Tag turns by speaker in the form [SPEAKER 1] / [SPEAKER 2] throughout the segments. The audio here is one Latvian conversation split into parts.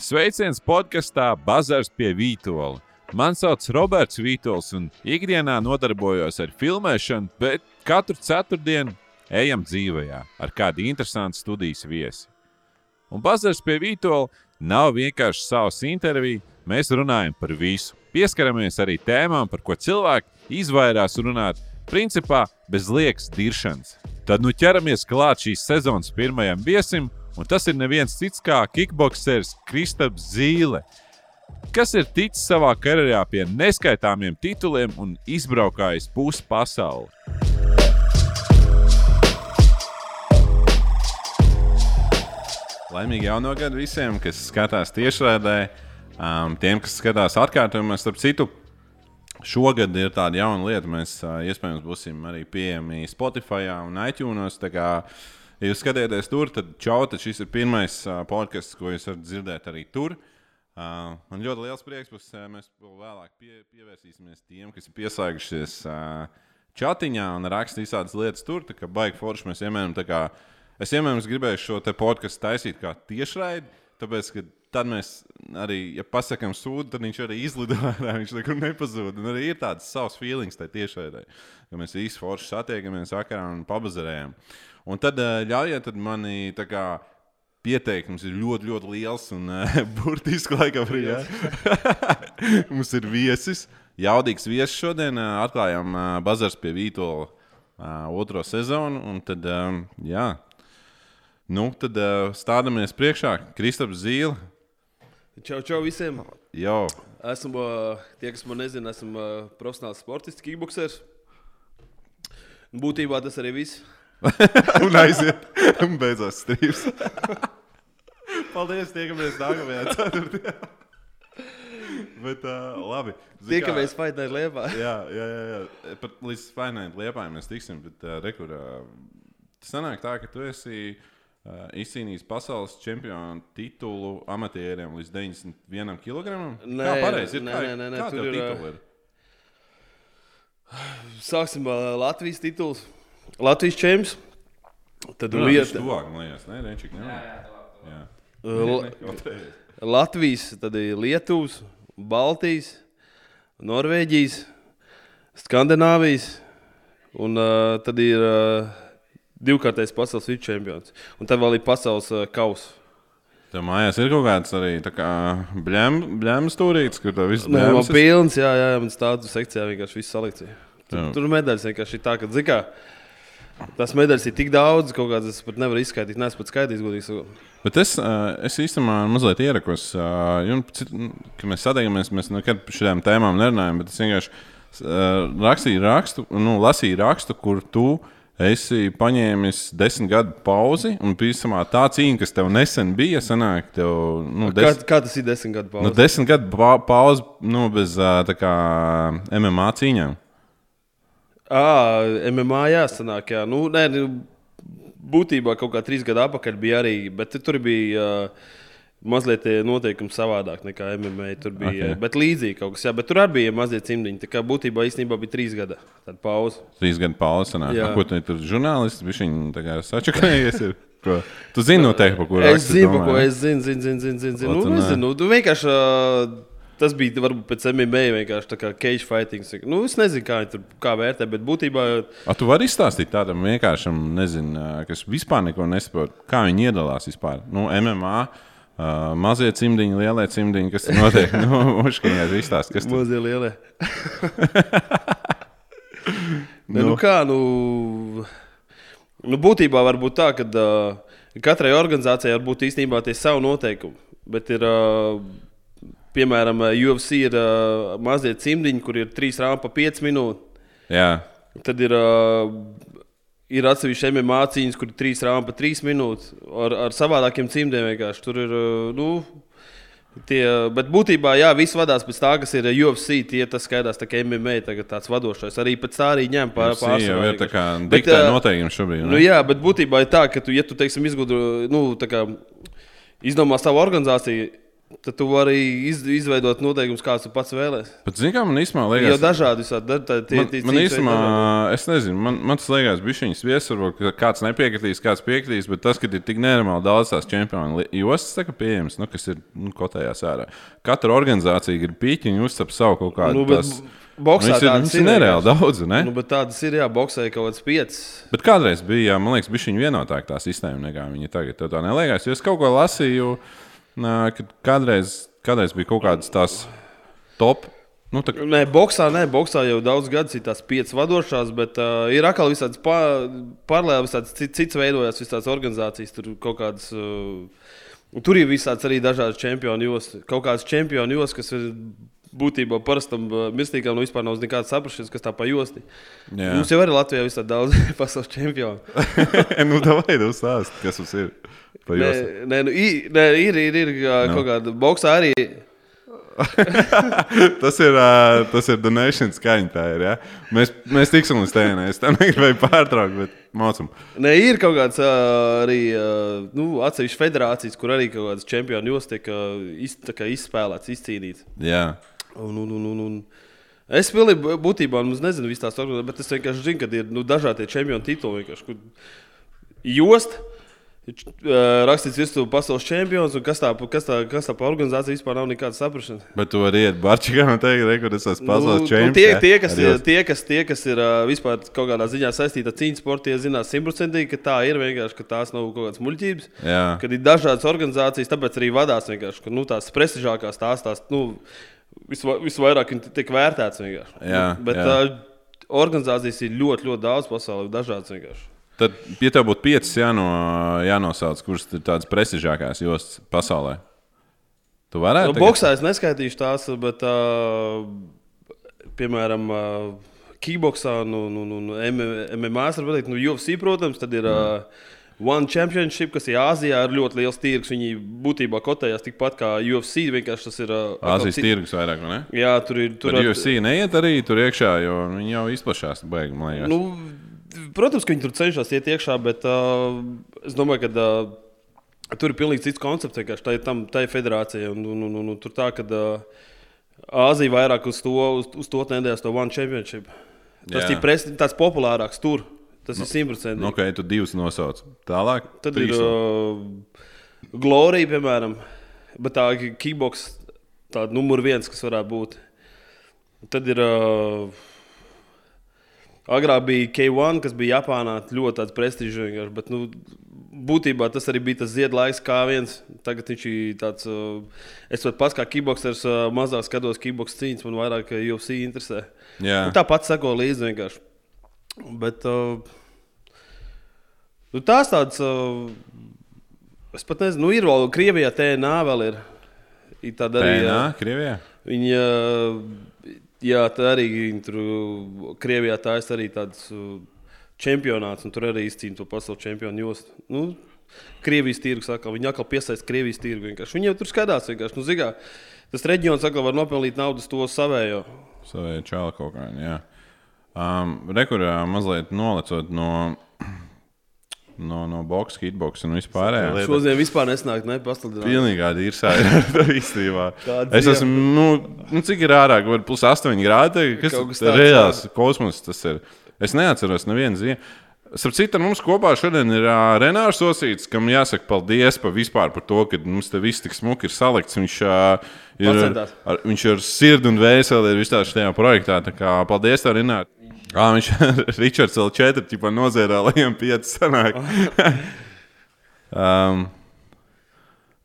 [SPEAKER 1] Sveiciens podkastā Bazars pie Vītola. Mani sauc Roberts Vītols, un ikdienā nodarbojos ar filmēšanu, bet katru ceturtdienu ejam dzīvē ar kādu interesantu studijas viesi. Un Bazars pie Vītola nav vienkārši savs intervija, mēs runājam par visu. Pieskaramies arī tēmām, par ko cilvēki izvairās runāt, principā bez liekas diršanas. Tad nu ķeramies klāt šīs sezonas pirmajam viesim un tas ir neviens cits kā kickboxers Kristaps Zīle, kas ir ticis savā karjerā pie neskaitāmiem tituliem un izbraukājis pusi pasauli. Laimīgi jauno gadu visiem, kas skatās tiešraidē, um, tiem, kas skatās atkārtojumā. Starp citu, šogad ir tāda jauna lieta. Mēs uh, iespējams būsim arī pieejami Spotify un iTunes. Ja jūs skatieties tur, tad čau, tad šis ir pirmais uh, podkāsts, ko jūs varat dzirdēt arī tur. Uh, man ļoti liels prieks, ka uh, mēs vēl vēlāk pie, pievērsīsimies tiem, kas ir pieslēgušies uh, chatiņā un raksta visādas lietas tur. Tā kā baigi forši mēs vienmēr, es vienmēr gribēju šo podkāstu taisīt kā tiešraidi, tāpēc, ka tad mēs arī, ja pasakām sūdu, tad viņš arī izlido ārā. Viņš nekur nepazūd. Un arī ir tāds savs feelings tajā tiešraidē, ka mēs visi forši satiekamies vakarā un pabazarējam. Un tad eh, ļaujiet tad mani kā, pieteikt, mums ir ļoti, ļoti liels un uh, burtisks laikam arī. Ja? mums ir viesis, jaudīgs viesis šodien. Uh, atklājām uh, Bazars pie Vītola uh, otro sezonu. Un tad, um, jā, nu, tad uh, stādamies priekšā Kristaps Zīle.
[SPEAKER 2] Čau, čau visiem!
[SPEAKER 1] Jo.
[SPEAKER 2] Esmu, uh, tie, kas man nezina, esmu uh, profesionāls sportists, kickboxers. Būtībā tas arī viss.
[SPEAKER 1] un aiziet, un beidzās strīps. Paldies, tiekamies nākamajā ceturtajā. Bet, uh, labi.
[SPEAKER 2] Tiekamies Fainai Liepā.
[SPEAKER 1] jā, jā, jā, jā. Pat līdz Fainai Liepā mēs tiksim. Bet, uh, rekur, uh, tas sanāk tā, ka tu esi uh, izcīnījis pasaules čempionu titulu amatieriem līdz 91 kg.
[SPEAKER 2] Nē,
[SPEAKER 1] pareizi.
[SPEAKER 2] Nē, nē, nē, nē,
[SPEAKER 1] tur ir. ir?
[SPEAKER 2] Sāksim uh, Latvijas tituls. Latvijas čempions.
[SPEAKER 1] Tad nu, lieta... tuvāk, liekas, ne? Renčik, ne? Jā, jā, jā.
[SPEAKER 2] Uh, Latvijas, tad ir Lietuvas, Baltijas, Norvēģijas, Skandināvijas un uh, tad ir uh, divkārtais pasaules vicečempions. Un tad vēl ir pasaules uh, kausa.
[SPEAKER 1] Tev mājās ir kaut kāds arī blēmas stūrītis, kur tā viss
[SPEAKER 2] ir. Man pilns, jā, jā, man stāstu sekcijā vienkārši viss salikts. Tur, tur medaļas vienkārši tā, ka, zikā, Tas medaļas ir tik daudz, ka kaut kādas es pat nevaru izskaidrot. Nē, es pat skaidrīs, godīgi.
[SPEAKER 1] Bet es, es īstenībā mazliet ierakos, ka mēs sadalījāmies, mēs nekad par šādām tēmām nerunājam, bet es vienkārši rakstīju rakstu, nu, lasīju rakstu, kur tu esi paņēmis desmit gadu pauzi, un pīstamā tā cīņa, kas tev nesen bija, sanāk, tev,
[SPEAKER 2] nu, des... kā, kā tas ir desmit gadu pauze?
[SPEAKER 1] Nu, desmit gadu pauze, nu, bez kā MMA cīņām.
[SPEAKER 2] À, MMA jāsanāk, jā. Nu, nē, nu, būtībā kaut kā trīs gadu atpakaļ bija arī, bet tur bija. Uh, Mazliet noteikumi savādāk nekā MMA. Tur bija okay. bet līdzīgi kaut kas, jā, bet tur arī bija mazliet cimdiņi. Tā kā būtībā īstenībā bija trīs gadi pauze.
[SPEAKER 1] Trīs gadu pauze. Ko tu tur žurnālisti bija sačakarējies? Tu zini noteikti, par ko
[SPEAKER 2] es zinu. Es zinu, ko es zinu. zinu, zinu, zinu, zinu. Nu, nezinu, nu, tu vienkārši. Uh, tas bija varbūt pēc MMA vienkārši tā kā cage fighting. Nu, es nezinu, kā viņi tur kā vērtē, bet būtībā.
[SPEAKER 1] A, tu vari izstāstīt tādam vienkāršam, nezinu, kas vispār neko nesaprot, kā viņi iedalās vispār. Nu, MMA. Uh, mazie cimdiņi, lielie cimdiņi, kas tur notiek. nu, Uškiņā ir izstāsts, kas
[SPEAKER 2] tur mazie lielie. nu. nu kā, nu, nu būtībā var būt tā, ka uh, katrai organizācijai var būt īstenībā tie savi noteikumi. Bet ir uh, piemēram, eh, UFC ir uh, mazie cimdiņi, kur ir trīs rāmas pa 5 minūtes.
[SPEAKER 1] Jā.
[SPEAKER 2] Tad ir, uh, ir atsevišķi MMA cīņas, kur ir trīs rāmas pa 3 minūtes. Ar, ar savādākiem cimdiem vienkārši tur ir. Uh, nu, Tie, bet būtībā, jā, viss vadās pēc tā, kas ir UFC. Tie tas skaidrs, tā kā MMA tagad tāds vadošais. Arī pēc tā arī ņem pār,
[SPEAKER 1] pārsvaru. Jā, ir tā kā diktē noteikumi šobrīd.
[SPEAKER 2] Nu, jā, bet būtībā ir tā, ka tu, ja tu, teiksim, izgudro, nu, tā kā izdomā savu organizāciju, tad tu vari iz, izveidot noteikumus, kāds tu pats vēlēsies.
[SPEAKER 1] Bet, zini, kā man īstenībā
[SPEAKER 2] Jo
[SPEAKER 1] liekas,
[SPEAKER 2] dažādi visādi. Da, tā, tie,
[SPEAKER 1] Man, man īstenībā, es nezinu, man, man tas liekas, bija šīs viesvarbūt, ka kāds nepiekritīs, kāds piekritīs, bet tas, ka ir tik nenormāli daudz tās čempionu jostas, tā pieejams, nu, kas ir nu, kotējās ārā. Katra organizācija ir pīķiņa, uzcep savu kaut kādu.
[SPEAKER 2] Nu, bet
[SPEAKER 1] tās-
[SPEAKER 2] boksā
[SPEAKER 1] Viņas ir,
[SPEAKER 2] tādas
[SPEAKER 1] viņas ir nereāli daudz, ne?
[SPEAKER 2] Nu, tādas ir, jā, boxē kaut kādas piecas.
[SPEAKER 1] Bet kādreiz bija, jā, man liekas, bija viņa vienotāka tā sistēma nekā viņa tagad. Tev tā neliekas, jo es kaut ko lasīju, nā, kad kādreiz, kādreiz bija kaut kādas tās top. Nu, tā,
[SPEAKER 2] Nē, boxā, nē, boxā jau daudz gadus ir tās piecas vadošās, bet uh, ir atkal visādas paralēli, visādas cit- cits veidojās, visādas organizācijas, tur kaut kādas. Uh, tur ir visādas arī dažādas čempionu jostas. Kaut kādas čempionu jostas, kas ir būtībā parastam mirstīgam, nu vispār nav nekāds saprašanas, kas tā pa josti.
[SPEAKER 1] jā,
[SPEAKER 2] Mums jau arī Latvijā visādi daudz pasaules čempionu.
[SPEAKER 1] nu, tā vai tu stāst, kas mums ir.
[SPEAKER 2] Nē, nē, nu, i- nē, ir, ir, ir uh,
[SPEAKER 1] Nu.
[SPEAKER 2] kaut kāda boxā arī.
[SPEAKER 1] tas ir, uh, tas ir donation skaņa. Ir, ja? mēs, mēs tiksim līdz tēnē. Es tam negribēju pārtraukt, bet mācām.
[SPEAKER 2] Nē, ir kaut kāds uh, arī uh, nu, atsevišķs federācijas, kur arī kaut kādas čempionu jostas tiek uh, iz, izspēlēts, izcīnīts.
[SPEAKER 1] Jā.
[SPEAKER 2] Un, un, un, un, un. Es pilnībā būtībā nu, nezinu visas tās organizācijas, bet es vienkārši zinu, ka ir nu, dažādi čempionu tituli. vienkārši, kur Jost, uh, rakstīts, virsū pasaules čempions, un kas tā, kas tā, kas tā pa organizācija vispār nav nekāda saprašana.
[SPEAKER 1] Bet tu vari iet Barčikā un teikt, re, kur es esmu pasaules
[SPEAKER 2] Nu,
[SPEAKER 1] čempions.
[SPEAKER 2] tie, tie, kas,
[SPEAKER 1] jostu.
[SPEAKER 2] tie, kas, tie, kas ir vispār kaut kādā ziņā saistīti ar cīņas sportu, tie zinās simtprocentīgi, ka tā ir vienkārši, ka tās nav kaut kādas muļķības.
[SPEAKER 1] Jā.
[SPEAKER 2] Kad ir dažādas organizācijas, tāpēc arī vadās vienkārši, ka nu, tās prestižākās tās, tās nu, visva, visvairāk tiek vērtētas vienkārši.
[SPEAKER 1] Jā,
[SPEAKER 2] Bet
[SPEAKER 1] jā.
[SPEAKER 2] Uh, organizācijas ir ļoti, ļoti daudz pasaulē, dažādas vienkārši.
[SPEAKER 1] Tad, ja tev būtu piecas jāno, jānosauc, kuras ir tādas prestižākās jostas pasaulē, tu varētu.
[SPEAKER 2] Nu, boxā es neskaitīšu tās, bet, uh, piemēram, uh, kickboxā, nu, nu, nu, nu, MMA, var teikt, nu, UFC, protams, tad ir uh, One Championship, kas ir Āzijā, ir ļoti liels tirgus. Viņi būtībā kotējās tikpat kā UFC. Vienkārši tas ir.
[SPEAKER 1] Azijas
[SPEAKER 2] cit-
[SPEAKER 1] tirgus vairāk, vai ne?
[SPEAKER 2] Jā, tur ir. Tur
[SPEAKER 1] Tur
[SPEAKER 2] at-
[SPEAKER 1] UFC neiet arī tur iekšā, jo viņi jau izplašās. Baigi.
[SPEAKER 2] Nu, protams, ka viņi tur cenšas iet iekšā, bet uh, es domāju, ka uh, tur ir pilnīgi cits koncepts. Tā ir tam, tā ir federācija. Un, un, un, un, un tur tā, ka uh, Āzija vairāk uz to, uz, uz to tendēs, to One Championship. Tas
[SPEAKER 1] Jā.
[SPEAKER 2] ir pres, tāds populārāks tur. Tas ir simtprocentīgi.
[SPEAKER 1] Nu, ok, tu divus nosauc. Tālāk.
[SPEAKER 2] Tad
[SPEAKER 1] trīs
[SPEAKER 2] ir uh, Glorija, piemēram, bet tā kickbox, tāda numur viens, kas varētu būt. Tad ir. Uh, Agrāk bija K1, kas bija Japānā, ļoti prestižs. Bet nu, būtībā tas arī bija tas ziedlaiks, kā viens. Tagad viņš ir tāds. Uh, es pat pats kā kickboxers uh, mazāk skatos kickbox cīņas, man vairāk uh, UFC interesē.
[SPEAKER 1] Jā.
[SPEAKER 2] Nu, Tāpat seko līdzi vienkārši. Bet uh, nu, tās tādas. Uh, es pat nezinu, nu, ir vēl Krievijā TNA vēl ir. ir tāda arī.
[SPEAKER 1] TNA,
[SPEAKER 2] uh,
[SPEAKER 1] Krievijā.
[SPEAKER 2] Viņi, uh, jā, tā arī tur uh, Krievijā taisa arī tāds uh, čempionāts, un tur arī izcīna to pasaules čempionu jostu. Nu, Krievijas tirgus atkal, viņi atkal piesaista Krievijas tirgu. vienkārši. Viņi jau tur skatās vienkārši. Nu, zigā, tas reģions atkal var nopelnīt naudu to savējo.
[SPEAKER 1] Savai čāla kaut kā. jā. Um, Rekurā mazliet nolecot no, no, no boxa, hitboxa un vispārējā.
[SPEAKER 2] Šodien vispār nesnāk, ne pasludināt.
[SPEAKER 1] Pilnīgi dīrsā ir īstenībā. Es esmu, nu, nu cik ir ārā, kaut plus 8 grādi. Kas ir? Reāls kosmos tas ir. Es neatceros nevienu ziemu. Starp citu, mums kopā šodien ir uh, Renārs Osīts, kam jāsaka paldies par, vispār par to, ka mums te viss tik smuki ir salikts. Viņš, uh, ir, ar, viņš ar sirdi un vēseli ir visā šajā projektā. Tā kā paldies, tev, Renārs. Ah, viņš Ričards L4, tipā nozērā, lai viņam 5 sanāk. um,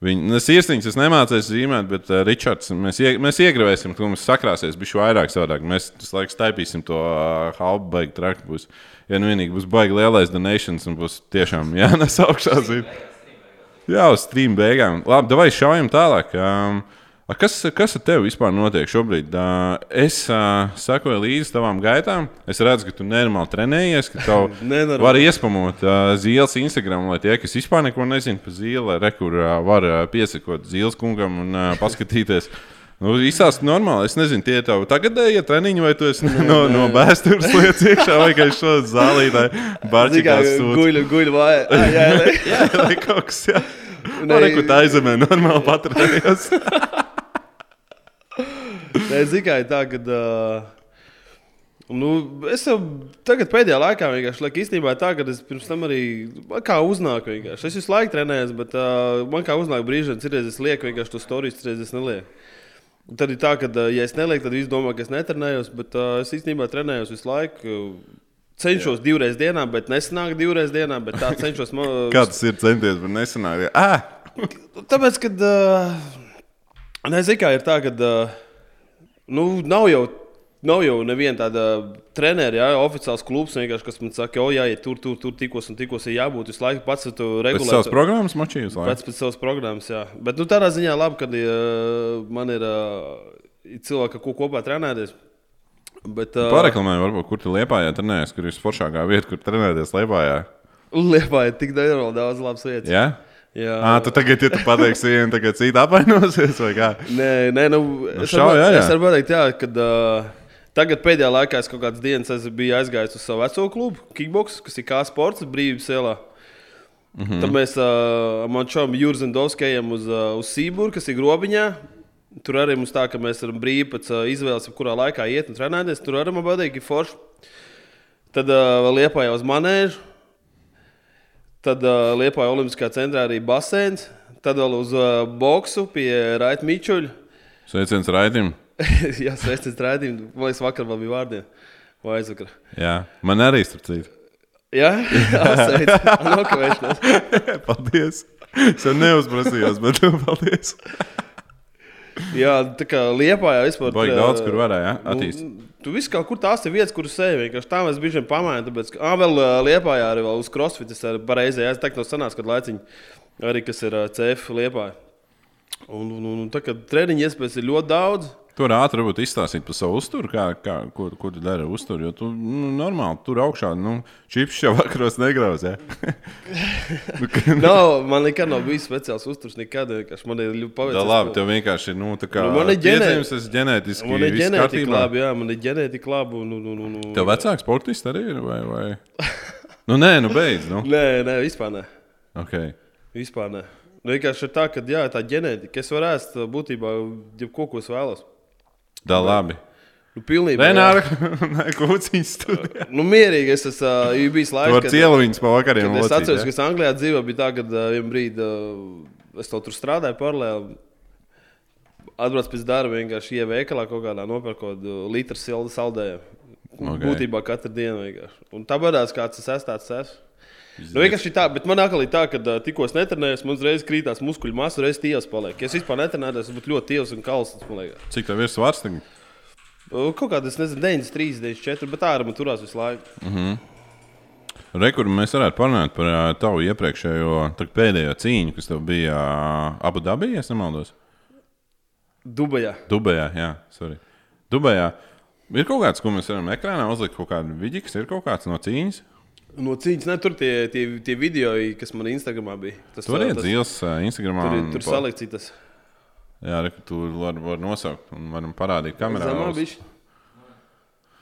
[SPEAKER 1] Viņa sirsniņas es nemācīju zīmēt, bet uh, Ričards, mēs, ie, mēs iegravēsim, ka mums sakrāsies bišķi vairāk savādāk. Mēs tas laiks taipīsim to uh, halbu baigi traki. Būs, ja nu vienīgi būs baigi lielais donations un būs tiešām jānes augšā zīme. Jā, uz stream beigām. Labi, vai šaujam tālāk. Um, a, kas, kas ar tevi vispār notiek šobrīd? Es uh, sekoju līdzi tavām gaitām. Es redzu, ka tu nenormāli trenējies, ka tev var iespamot uh, zīles Instagram, lai tie, kas vispār neko nezina par zīli, rekur uh, var uh, piesakot zīles kungam un uh, paskatīties. Nu, Izsāst normāli. Es nezinu, tie ir tavi tagadējie treniņi, vai tu esi no, no bēstures lietas iekšā, vai kā šo zālītāju
[SPEAKER 2] Tikai
[SPEAKER 1] barčikās
[SPEAKER 2] guļu, guļu vai. Ā, jā, jā.
[SPEAKER 1] Jā, vai kaut kas, jā. Nē, kur tā aizemē normāli paturējās.
[SPEAKER 2] Nē, tikai tā, ka. Uh, nu, es jau tagad pēdējā laikā vienkārši lieku īstenībā tā, ka es pirms tam arī kā uznāku. Vienkārši. Es visu laiku trenējos, bet uh, man kā uznāk brīžiem, citreiz es lieku vienkārši to stāstu, citreiz es nelieku. Un tad ir tā, ka, ja es nelieku, tad viss domā, ka es netrenējos, bet uh, es īstenībā trenējos visu laiku. Cenšos Jā. divreiz dienā, bet nesanāk divreiz dienā. Tā cenšos. Man...
[SPEAKER 1] Kā tas ir centies, bet nesanāk? Ah!
[SPEAKER 2] Tāpēc, kad. Uh, Nezinu, kā ir tā, ka. Uh, Nu, nav jau. Nav jau neviena tāda treneris, ja oficiāls klubs, kas man saka, o, jā, ja tur, tur, tur tikos un tikos ir jābūt visu laiku pats regulēt.
[SPEAKER 1] Pēc savas programmas mačījus?
[SPEAKER 2] Pēc, pēc savas programmas, jā. Bet nu, tādā ziņā labi, ka ja, man ir uh, cilvēki, ko kopā trenēties. Bet, uh,
[SPEAKER 1] Pāreklamēji, varbūt, kur tu liepājā trenējies, kur ir foršākā vieta, kur trenēties liepājā.
[SPEAKER 2] Liepājā tik daudz labas vietas.
[SPEAKER 1] Yeah? Jā, à, tu tagad, ja tu pateiksi, viena tagad cita apvainosies, vai kā?
[SPEAKER 2] Nē, nē nu, nu, es šau, varu, jā, jā. es varu pateikt, jā, kad uh, tagad pēdējā laikā es kaut kādas dienas biju aizgājis uz savu veco klubu, Kickbox, kas ir kā sports brīvības ielā. Mm -hmm. Tad mēs uh, man šām Jurzendovskajam uz, uh, uz Sīburu, kas ir grobiņā. Tur arī mums tā, ka mēs varam brīvi pēc uh, izvēles, kurā laikā iet un trenēties. Tur arī man patīk, ir forši. Tad uh, vēl iepājā uz manēžu. Tad uh, Liepāja Olimpiskā centrā arī baseins. Tad vēl uz uh, boksu pie Raita Mičuļa.
[SPEAKER 1] Sveiciens Raitim.
[SPEAKER 2] Jā, sveiciens Raitim. Man liekas, vakar vēl bija vārdiem. Vai aizvakar.
[SPEAKER 1] Jā, man arī starp citu.
[SPEAKER 2] Jā, nokavēšanās.
[SPEAKER 1] paldies. Es jau neuzprasījos, bet paldies.
[SPEAKER 2] Jā, tā kā Liepā jau vispār.
[SPEAKER 1] Baigi daudz, kur varēja ja? attīstīt.
[SPEAKER 2] Nu, Tu viss kaut kur tās ir vietas, kuras sevi vienkārši tā mēs bijām pamainījuši. Tāpēc, ka, ah, vēl liepā arī vēl uz crossfit, es arī pareizi, es teiktu, no senās, kad laiciņi arī, kas ir CF liepā. Un, un, un tā kā treniņu iespējas ir ļoti daudz.
[SPEAKER 1] Tur ātri varbūt izstāstīt par savu uzturu, kā, kā, ko, ko tu dari ar uzturu. Jo tu nu, normāli tur augšā, nu, čips jau vakaros negrauz. Ja?
[SPEAKER 2] nu, ka, nav, man nekad nav bijis speciāls uzturs. Nekad, man ir ļoti paveicies.
[SPEAKER 1] Tā labi, tev vienkārši ir, nu, tā kā. Nu, man ir ģenētiski. Es ģenētiski.
[SPEAKER 2] Man ir ģenētika labi, jā, man ir ģenētika labi. Nu, nu, nu, nu.
[SPEAKER 1] Tev vecāks sportists arī ir, vai? vai? nu, nē, nu, beidz. Nu.
[SPEAKER 2] nē, nē, vispār nē.
[SPEAKER 1] Okay.
[SPEAKER 2] Vispār nē. Nu, vienkārši ir tā, ka jā, tā ģenētika. Es varu ēst būtībā jebko, ko es vēlos.
[SPEAKER 1] Tā labi.
[SPEAKER 2] Nu, pilnībā.
[SPEAKER 1] Vienā kūciņā studijā.
[SPEAKER 2] nu, mierīgi. Es esmu uh, bijis laikā,
[SPEAKER 1] kad cielu viņas pa vakariem.
[SPEAKER 2] Es atceros, ja? ka es Anglijā dzīvoju, bija tā, ka uh, vienā brīdī uh, es to tur strādāju paralēli. Atbrauc pēc darba, vienkārši ieveikalā kaut kādā nopērkot litru sildu saldējumu. Okay. Būtībā katru dienu vienkārši. Un tā badās, kāds es tāds esmu. Nu, vienkārši tā, bet man atkal ir tā, ka tikko es netrenējos, man uzreiz krītās muskuļu masa, reiz tievs paliek. Ja es vispār netrenējos, es būtu ļoti tievs un kalns.
[SPEAKER 1] Cik tev ir svars? Tagad?
[SPEAKER 2] Kaut kāda, es nezinu, 93, 94, bet tā arī man turās visu laiku.
[SPEAKER 1] Mm -hmm. Rekur, mēs varētu parunāt par uh, tavu iepriekšējo, pēdējo cīņu, kas tev bija uh, Abu Dabī, ja nemaldos.
[SPEAKER 2] Dubajā.
[SPEAKER 1] Dubajā, jā, sorry. Dubajā. Ir kaut kāds, ko mēs varam ekrānā uzlikt, kaut kāda vidīga, kas ir kaut kāds no cīņas.
[SPEAKER 2] No cīņas, ne tur tie, tie, tie video, kas man Instagramā bija.
[SPEAKER 1] Tas tur ir dzīves Instagramā.
[SPEAKER 2] Tur, tur salikt citas.
[SPEAKER 1] Jā, re, tur var, var nosaukt un varam parādīt kamerā.
[SPEAKER 2] Zemā bija.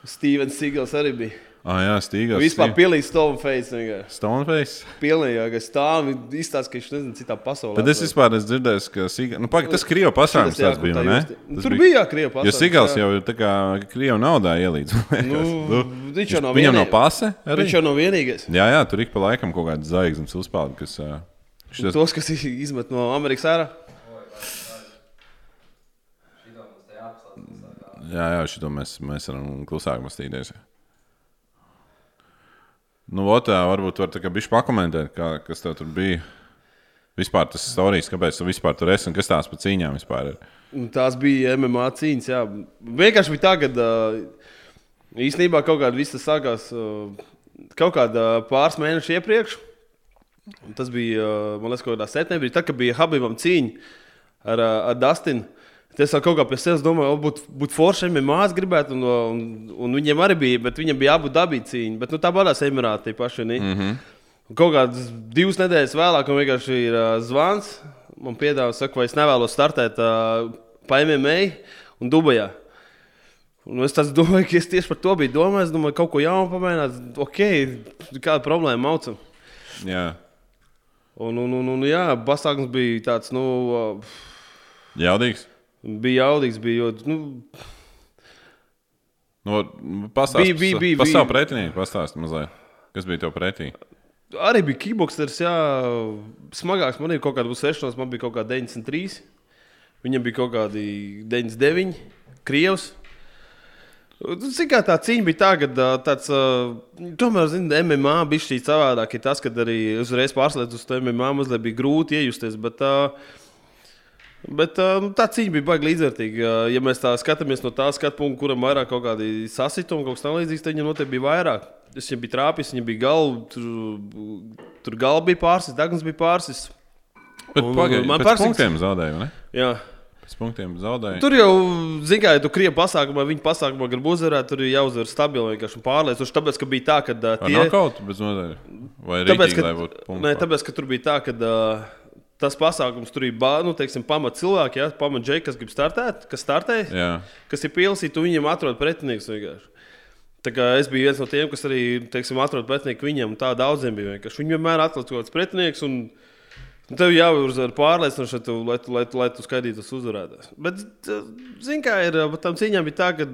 [SPEAKER 2] Stevens Sigals arī bija.
[SPEAKER 1] Ah, jā, Stīgals.
[SPEAKER 2] Vispār pilnīgi Stoneface.
[SPEAKER 1] Stoneface?
[SPEAKER 2] Pilnīgi, ka stāv izstāsta, ka viņš nezina citā pasaulē.
[SPEAKER 1] Bet es vispār esmu dzirdējis, ka Sīgals, nu, pagaid, tas Krievu pasākums tas bija, ne?
[SPEAKER 2] Tas Tur bija, jā, Krievu pasākums.
[SPEAKER 1] Jo Sīgals jau ir tā kā Krievu naudā ielīdz.
[SPEAKER 2] Nu, nu, viņš jau nav
[SPEAKER 1] vienīgais. Viņam nav pase
[SPEAKER 2] arī? Viņš jau nav vienīgais.
[SPEAKER 1] Jā, jā, tur ik pa laikam kaut kāds zvaigznes uzpeld, kas...
[SPEAKER 2] Šitas... Tos, kas izmet no Amerikas ārā?
[SPEAKER 1] Jā, jā, šito mēs, mēs varam klusāk mastīties. Nu, otā, varbūt var tā kā bišķi pakomentēt, kā, kas tev tur bija. Vispār tas stāstījis, kāpēc tu vispār tur esi un kas tās pa cīņām vispār ir.
[SPEAKER 2] Tās bija MMA cīņas, jā. Vienkārši bija tā, ka īstenībā kaut kāda visa sākās kaut kāda pāris mēnešu iepriekš. Tas bija, man liekas, kaut kādā septembrī, tad, kad bija Habibam cīņa ar, ar Dustinu. Es kaut kā pie sevis domāju, būtu būt forši, māsas gribētu, un, un, un viņam arī bija, bet viņam bija abu dabīgi cīņa. Bet nu, tā badās Emirāti tie paši. Mm -hmm. Kaut kādas divas nedēļas vēlāk, man vienkārši ir uh, zvans. Man piedāvā, saka, vai es nevēlos startēt uh, pa MMA un Dubajā. Un es domāju, ka es tieši par to biju domājis. Es domāju, kaut ko jaunu pamēģināt. Ok, kāda problēma maucam.
[SPEAKER 1] Jā.
[SPEAKER 2] Un, un, un, un jā, pasākums bija tāds, nu, uh,
[SPEAKER 1] Jaudīgs.
[SPEAKER 2] Bija jaudīgs, bija, jo, nu,
[SPEAKER 1] No, pastāst,
[SPEAKER 2] Bija- bija- bija- bija.
[SPEAKER 1] savu pretinieku pastāst mazliet. Kas bija tev pretī?
[SPEAKER 2] arī bija kickboxers, jā, smagāks. Man ir kaut kāda uzsēšanās, man bija kaut kāda 93, viņam bija kaut kādi 99, krievs. Zini, kā tā cīņa bija tā, ka tāds, ā, tomēr, zini, MMA bija šī savādāk. Ir tas, ka arī uzreiz pārslēdz uz to MMA, mazliet bija grūti iejusties. Bet, ā, Bet nu, tā cīņa bija baigta līdzvērtīga. Ja mēs tā skatāmies no tā skatu punkta, kuram vairāk kaut kādi sasitumi, kaut kas tamlīdzīgs, tad viņam noteikti bija vairāk. Es viņam biju trāpījis, viņam bija galva, tur, tur galva bija pārsis, degns bija pārsis.
[SPEAKER 1] Bet pagaidi,
[SPEAKER 2] man
[SPEAKER 1] pēc punktiem zaudēju, ne?
[SPEAKER 2] Jā.
[SPEAKER 1] Pēc punktiem zaudēju.
[SPEAKER 2] Tur jau, zināmā mērā, ja tu krievi pasākumā, viņa pasākumā grib uzvarēt, tur ir jāuzvar stabili vienkārši un pārliecinoši. Tāpēc, ka bija tā, ka ā,
[SPEAKER 1] Ar
[SPEAKER 2] tie
[SPEAKER 1] nokautu bez nodaļas? Vai
[SPEAKER 2] Tāpēc,
[SPEAKER 1] rītīgi,
[SPEAKER 2] ka, nē, tāpēc, ka tur bija tā, ka uh, tas pasākums tur bā- nu, teiksim, pamat cilvēki, ja, pamat džeki, kas grib startēt, kas startē,
[SPEAKER 1] Jā.
[SPEAKER 2] kas ir tu viņiem atrod pretinieks vienkārši. Tā kā es biju viens no tiem, kas arī teiksim, atrod pretinieku viņam, un tā daudziem bija. Viņi vienmēr atrod kaut kāds pretinieks. Un Tev jāuzvar pārliecinoši, lai tu, lai tu, lai tu, lai tu skaidrītu tas uzvarētājs. Bet, zināmā kā ir, bet tam cīņām bija tā, ka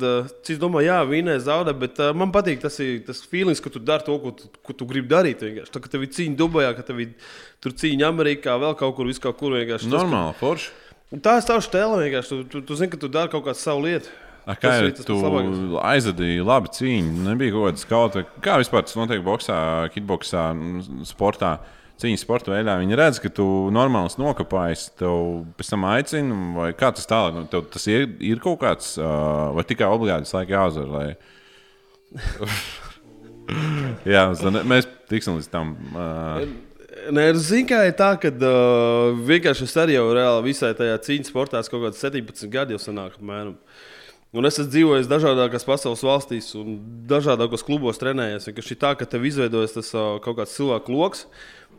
[SPEAKER 2] es domāju, jā, vīnē zaudē, bet uh, man patīk tas, ir, tas feelings, ka tu dari to, ko tu, ko tu gribi darīt. Vienkārši. Tā kā tev ir cīņa Dubajā, ka tev ir tur cīņa Amerikā, vēl kaut kur, vis kaut kur vienkārši. Tas,
[SPEAKER 1] Normāli, forši.
[SPEAKER 2] ka- Tā ir tava stēle vienkārši. Tu, tu, tu zini, ka tu dari kaut kādu savu lietu.
[SPEAKER 1] A, kā
[SPEAKER 2] Tas
[SPEAKER 1] jau
[SPEAKER 2] ir tas
[SPEAKER 1] tu
[SPEAKER 2] labākais.
[SPEAKER 1] aizvadīji labi cīņu, nebija kaut kāda skauta. Kā vispār tas notiek boxā, kickboxā, nu, sportā? Cīņas sporta veidā viņi redz, ka tu normāls nokāpājis, tev pēc tam aicina, vai kā tas tālāk? Nu, tev tas ir, ir kaut kāds, uh, vai tikai obligāti tas laika jāuzvar. Lai... Jā, mēs tiksim līdz tam. Uh,
[SPEAKER 2] Nē, zinu, kā ir tā, ka uh, vienkārši es arī jau reāli visai tajā cīņas sportā kaut kāds 17 gadi jau senāk. Apmēram. Un es esmu dzīvojis dažādākās pasaules valstīs un dažādos klubos trenējies. Vienkārši ir tā, ka tev izveidojas tas uh, kaut kāds cilvēku lokus.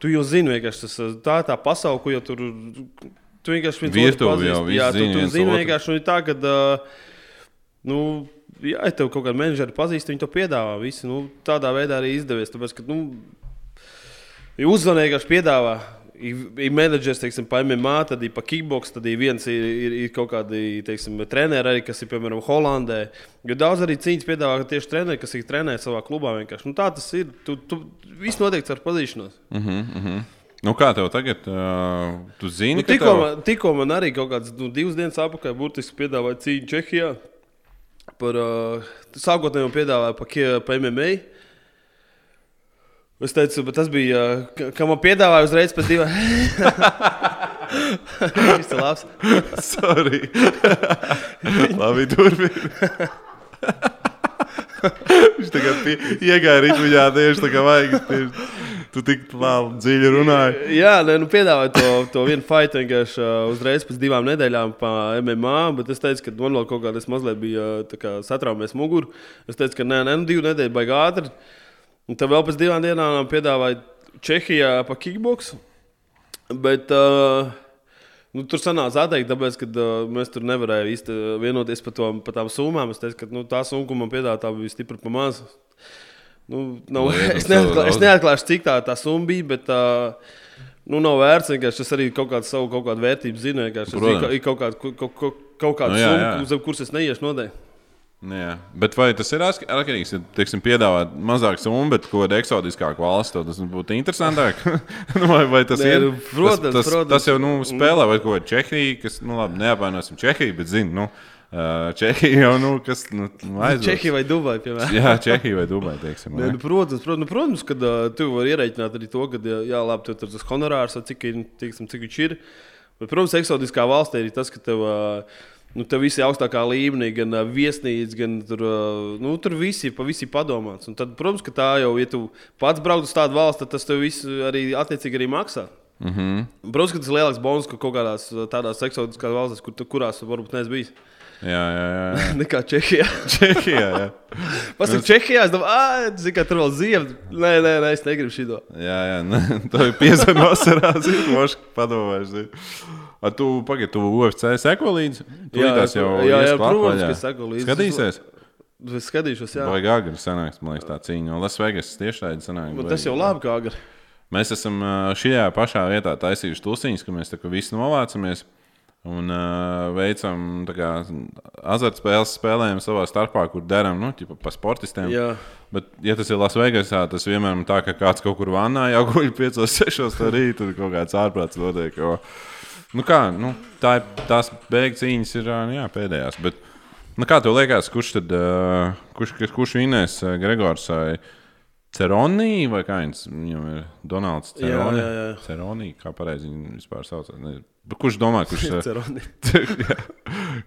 [SPEAKER 2] Tu jau zini, vienkārši tas, tā ir tā pasaule, ko jau tur. Tu vienkārši otru pazīsti.
[SPEAKER 1] jau visi
[SPEAKER 2] Jā, tu, tu zini vienkārši. Un tā, ka, uh, nu, jā, ja tev kaut kāda menedžera pazīst, viņi to piedāvā. Visi, nu, tādā veidā arī izdevies. Tāpēc, ka, nu, Ja uzzvanīja, kas piedāvā, ir, menedžers, teiksim, MMA, tad ir pa kickbox, tad ir viens ir, ir, ir kaut kādi, teiksim, treneri arī, kas ir, piemēram, Holandē. Jo daudz arī cīņas piedāvā tieši treneri, kas ir trenējuši savā klubā. Vienkārši. Nu, tā tas ir. Tu, tu viss notiek ar pazīšanos.
[SPEAKER 1] nu, kā tev tagad? Uh, tu zini,
[SPEAKER 2] Nu, tikko,
[SPEAKER 1] tev...
[SPEAKER 2] man, tikko man arī kaut kādas nu, divas dienas atpakaļ burtiski piedāvāja cīņu Čehijā. Par, uh, sākotnēji man piedāvāja pa, kie- pa MMA. Es teicu, bet tas bija, ka man piedāvāja uzreiz pēc divām. Tas ir labs.
[SPEAKER 1] Sorry. Labi, turpini. Viņš tagad iegāja rītdienā tieši tā kā vajag. Tieši, tu tik labi dziļi runāji.
[SPEAKER 2] Jā, nē, nu piedāvāja to, to vienu fightu vienkārši uh, uzreiz pēc divām nedēļām pa MMA. Bet es teicu, ka man vēl kaut kādā mazliet bija uh, tā kā satraumies muguru. Es teicu, ka nē, nē, nu divu nedēļu baigā ātri. Un tad vēl pēc divām dienām piedāvāja Čehijā pa kickbox. Bet uh, nu, tur sanāca atteikt, tāpēc, ka uh, mēs tur nevarējām īsti vienoties par, to, par tām summām. Es teicu, ka nu, tā summa, ko man piedāvāja, bija stipri pa maz. Nu, nav,
[SPEAKER 1] Lieta,
[SPEAKER 2] es,
[SPEAKER 1] tev
[SPEAKER 2] neatklā, es neatklāšu, cik tā, tā summa bija, bet uh, nu, nav vērts. Es arī kaut kādu savu kaut kādu vērtību zinu. Es
[SPEAKER 1] Protams.
[SPEAKER 2] Ir, ir kaut kāda, kaut, kaut, kaut kāda
[SPEAKER 1] Nu, jā,
[SPEAKER 2] summa,
[SPEAKER 1] jā.
[SPEAKER 2] uz kuras es neiešu noteikti.
[SPEAKER 1] Nu, Jā. Bet vai tas ir atk- atkarīgs? Ja, teiksim, piedāvāt mazāk summu, bet ko tādu eksotiskāku valsts, tas būtu interesantāk. Nu, vai, vai tas
[SPEAKER 2] Nē,
[SPEAKER 1] ir?
[SPEAKER 2] nu, protams,
[SPEAKER 1] tas, tas,
[SPEAKER 2] protams.
[SPEAKER 1] tas jau nu, spēlē, vai ko Čehija, kas, nu, labi, neapvainosim Čehiju, bet zinu, nu, Čehija jau, nu, kas, nu, aizdos.
[SPEAKER 2] Čehija vai Dubai, piemēram.
[SPEAKER 1] Jā, Čehija vai Dubai, teiksim. Ne?
[SPEAKER 2] nu, protams, protams, nu, protams ka uh, tu vari ierēķināt arī to, ka, jā, labi, tev tur tas honorārs, cik, ir, tiksim, cik viņš ir. Bet, protams, eksotiskā valstī ir tas, ka tev, uh, nu, tev viss ir augstākā līmenī, gan uh, viesnīca, gan tur, uh, nu, tur viss ir pa visi padomāts. Un tad, protams, ka tā jau, ja tu pats brauc uz tādu valsti, tad tas tev viss arī attiecīgi arī maksā. Mm -hmm. Protams, ka tas ir lielāks bonus, ka kaut kādās tādās eksotiskās valstīs, kur, kurās varbūt neesi bijis.
[SPEAKER 1] Jā, jā, jā.
[SPEAKER 2] Nekā Čehijā.
[SPEAKER 1] Čehijā, jā.
[SPEAKER 2] Pastāv Čehijā, es domāju, ah, kā tur vēl ziema. Nē, nē, nē, es negribu šito.
[SPEAKER 1] Jā, jā, nē, tā ir piezvanīta vasarā. Zinu, moši padomājuši. A, tu pagaidi, tu UFC seko līdzi? Tu
[SPEAKER 2] Jā,
[SPEAKER 1] tās jau
[SPEAKER 2] jā, jā, protams, ka es seku līdzi.
[SPEAKER 1] Skatīsies?
[SPEAKER 2] Es skatīšos, jā.
[SPEAKER 1] Vai agri sanāks, man liekas, tā cīņa. No Las Vegas tieši tāda sanāk.
[SPEAKER 2] Man tas jau labi kā agri.
[SPEAKER 1] Mēs esam šajā pašā vietā taisījuši tusiņus, ka mēs tā kā visi novācamies. Un uh, veicam kā, azartspēles, spēlējam savā starpā, kur deram nu, ķipa, pa sportistiem.
[SPEAKER 2] Jā.
[SPEAKER 1] Bet, ja tas ir Lasvegasā, tas vienmēr ir tā, ka kāds kaut kur vannā jau guļ 5, 6 no rīta, tur kaut kāds ārprāts notiek. Jo, nu kā, nu, tā ir, tās beigas cīņas ir nu jā, pēdējās. Bet, nu kā tev liekas, kurš tad, kurš, kurš vinēs Gregors vai Ceronī vai kā viņš viņam ir? Donalds
[SPEAKER 2] Jā,
[SPEAKER 1] Ceroni.
[SPEAKER 2] jā, jā.
[SPEAKER 1] Ceronī, kā pareizi viņu vispār sauc. Kurš domā, kurš,
[SPEAKER 2] Ceroni.
[SPEAKER 1] Jā.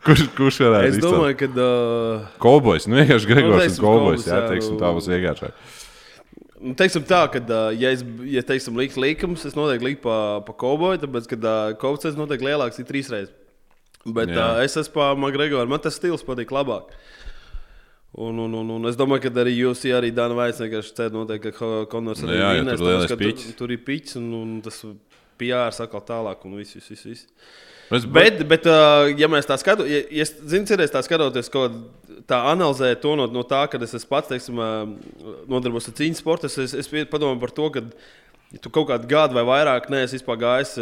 [SPEAKER 1] kurš, kurš varētu
[SPEAKER 2] Es domāju, ka. Uh,
[SPEAKER 1] Kolbojs, nu vienkārši
[SPEAKER 2] Nu,
[SPEAKER 1] Gregors un
[SPEAKER 2] teiksim,
[SPEAKER 1] Kolbojs.
[SPEAKER 2] Kolbojs,
[SPEAKER 1] Jā,
[SPEAKER 2] jā,
[SPEAKER 1] teiksim,
[SPEAKER 2] nu-
[SPEAKER 1] tā būs vienkāršāk.
[SPEAKER 2] Nu, teiksim tā, ka, ja es ja, teiksim, liktu likumus, es noteikti liktu pa, pa kauboju, tāpēc, ka kaubojas noteikti lielāks ir trīs reizes. Bet
[SPEAKER 1] Jā.
[SPEAKER 2] uh, es esmu pa Makgregoru, man tas stils patīk labāk. Un, un, un, un es domāju, ka arī jūs, ja arī Dāna vienkārši cer, noteikti, ka Konors arī
[SPEAKER 1] Jā,
[SPEAKER 2] vinnēs,
[SPEAKER 1] tur
[SPEAKER 2] tāpēc, ka. Tur, tur ir piķis un, un tas PR sakal tālāk un viss, viss, viss. viss.
[SPEAKER 1] Es,
[SPEAKER 2] Bet, bet uh, ja mēs tā skatāmies, ja, ja zinu, cerēs tā skatoties, ko tā analizē to no, no tā, ka es esmu pats, teiksim, nodarbos ar cīņas sportu, es, es, es padomāju par to, ka ja tu kaut kādu gadu vai vairāk neesi gājis,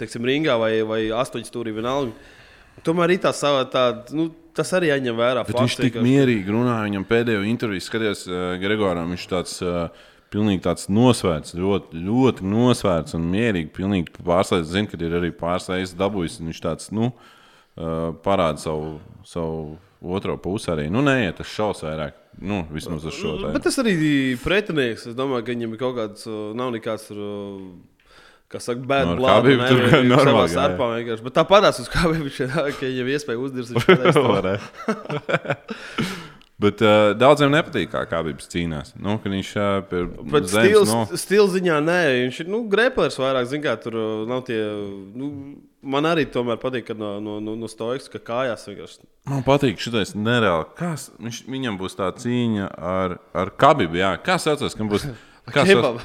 [SPEAKER 2] teiksim, ringā vai, vai astoņu stūrī vienalga. Tomēr ir tā sava, tā, nu, tas arī jāņem vērā.
[SPEAKER 1] Bet
[SPEAKER 2] fakts
[SPEAKER 1] viņš tik
[SPEAKER 2] vienkārši.
[SPEAKER 1] mierīgi runāja. Viņam pēdējo interviju skatījās uh, Gregoram. Viņš tāds uh, pilnīgi tāds nosvērts, ļoti, ļoti nosvērts un mierīgi. Pilnīgi pārsteigts. Zinu, ka ir arī pāris reizes dabūjis. Viņš tāds nu, uh, parāda savu, savu otro pusi arī. Nu, nē, tas šaus vairāk. Nu, vismaz uz šo
[SPEAKER 2] Bet
[SPEAKER 1] tādu.
[SPEAKER 2] tas arī pretinieks. Es domāju, ka viņam ir kaut kāds, uh, nav nekāds. uh, Kā saka,
[SPEAKER 1] Nu, ar
[SPEAKER 2] blood.
[SPEAKER 1] Khabib tur
[SPEAKER 2] ne,
[SPEAKER 1] normāli
[SPEAKER 2] vienkārši. Bet tā parādās uz kā viņš ir, ka viņam ir iespēja.
[SPEAKER 1] Varētu. Bet uh, daudziem nepatīk, kā Kābīgs cīnās. Nu, viņš pie
[SPEAKER 2] Bet
[SPEAKER 1] zemes
[SPEAKER 2] stils,
[SPEAKER 1] no...
[SPEAKER 2] stils ziņā nē, viņš ir nu, greplers vairāk. Zin, kā, tur uh, nav tie. Nu, man arī tomēr patīk, ka no, no, no, no stoikas, ka kājās vienkārši.
[SPEAKER 1] Man patīk šis nereāli. Kas, viņš, viņam būs tā cīņa ar, ar Kābību. Kā saucās? Kam būs kā sauc-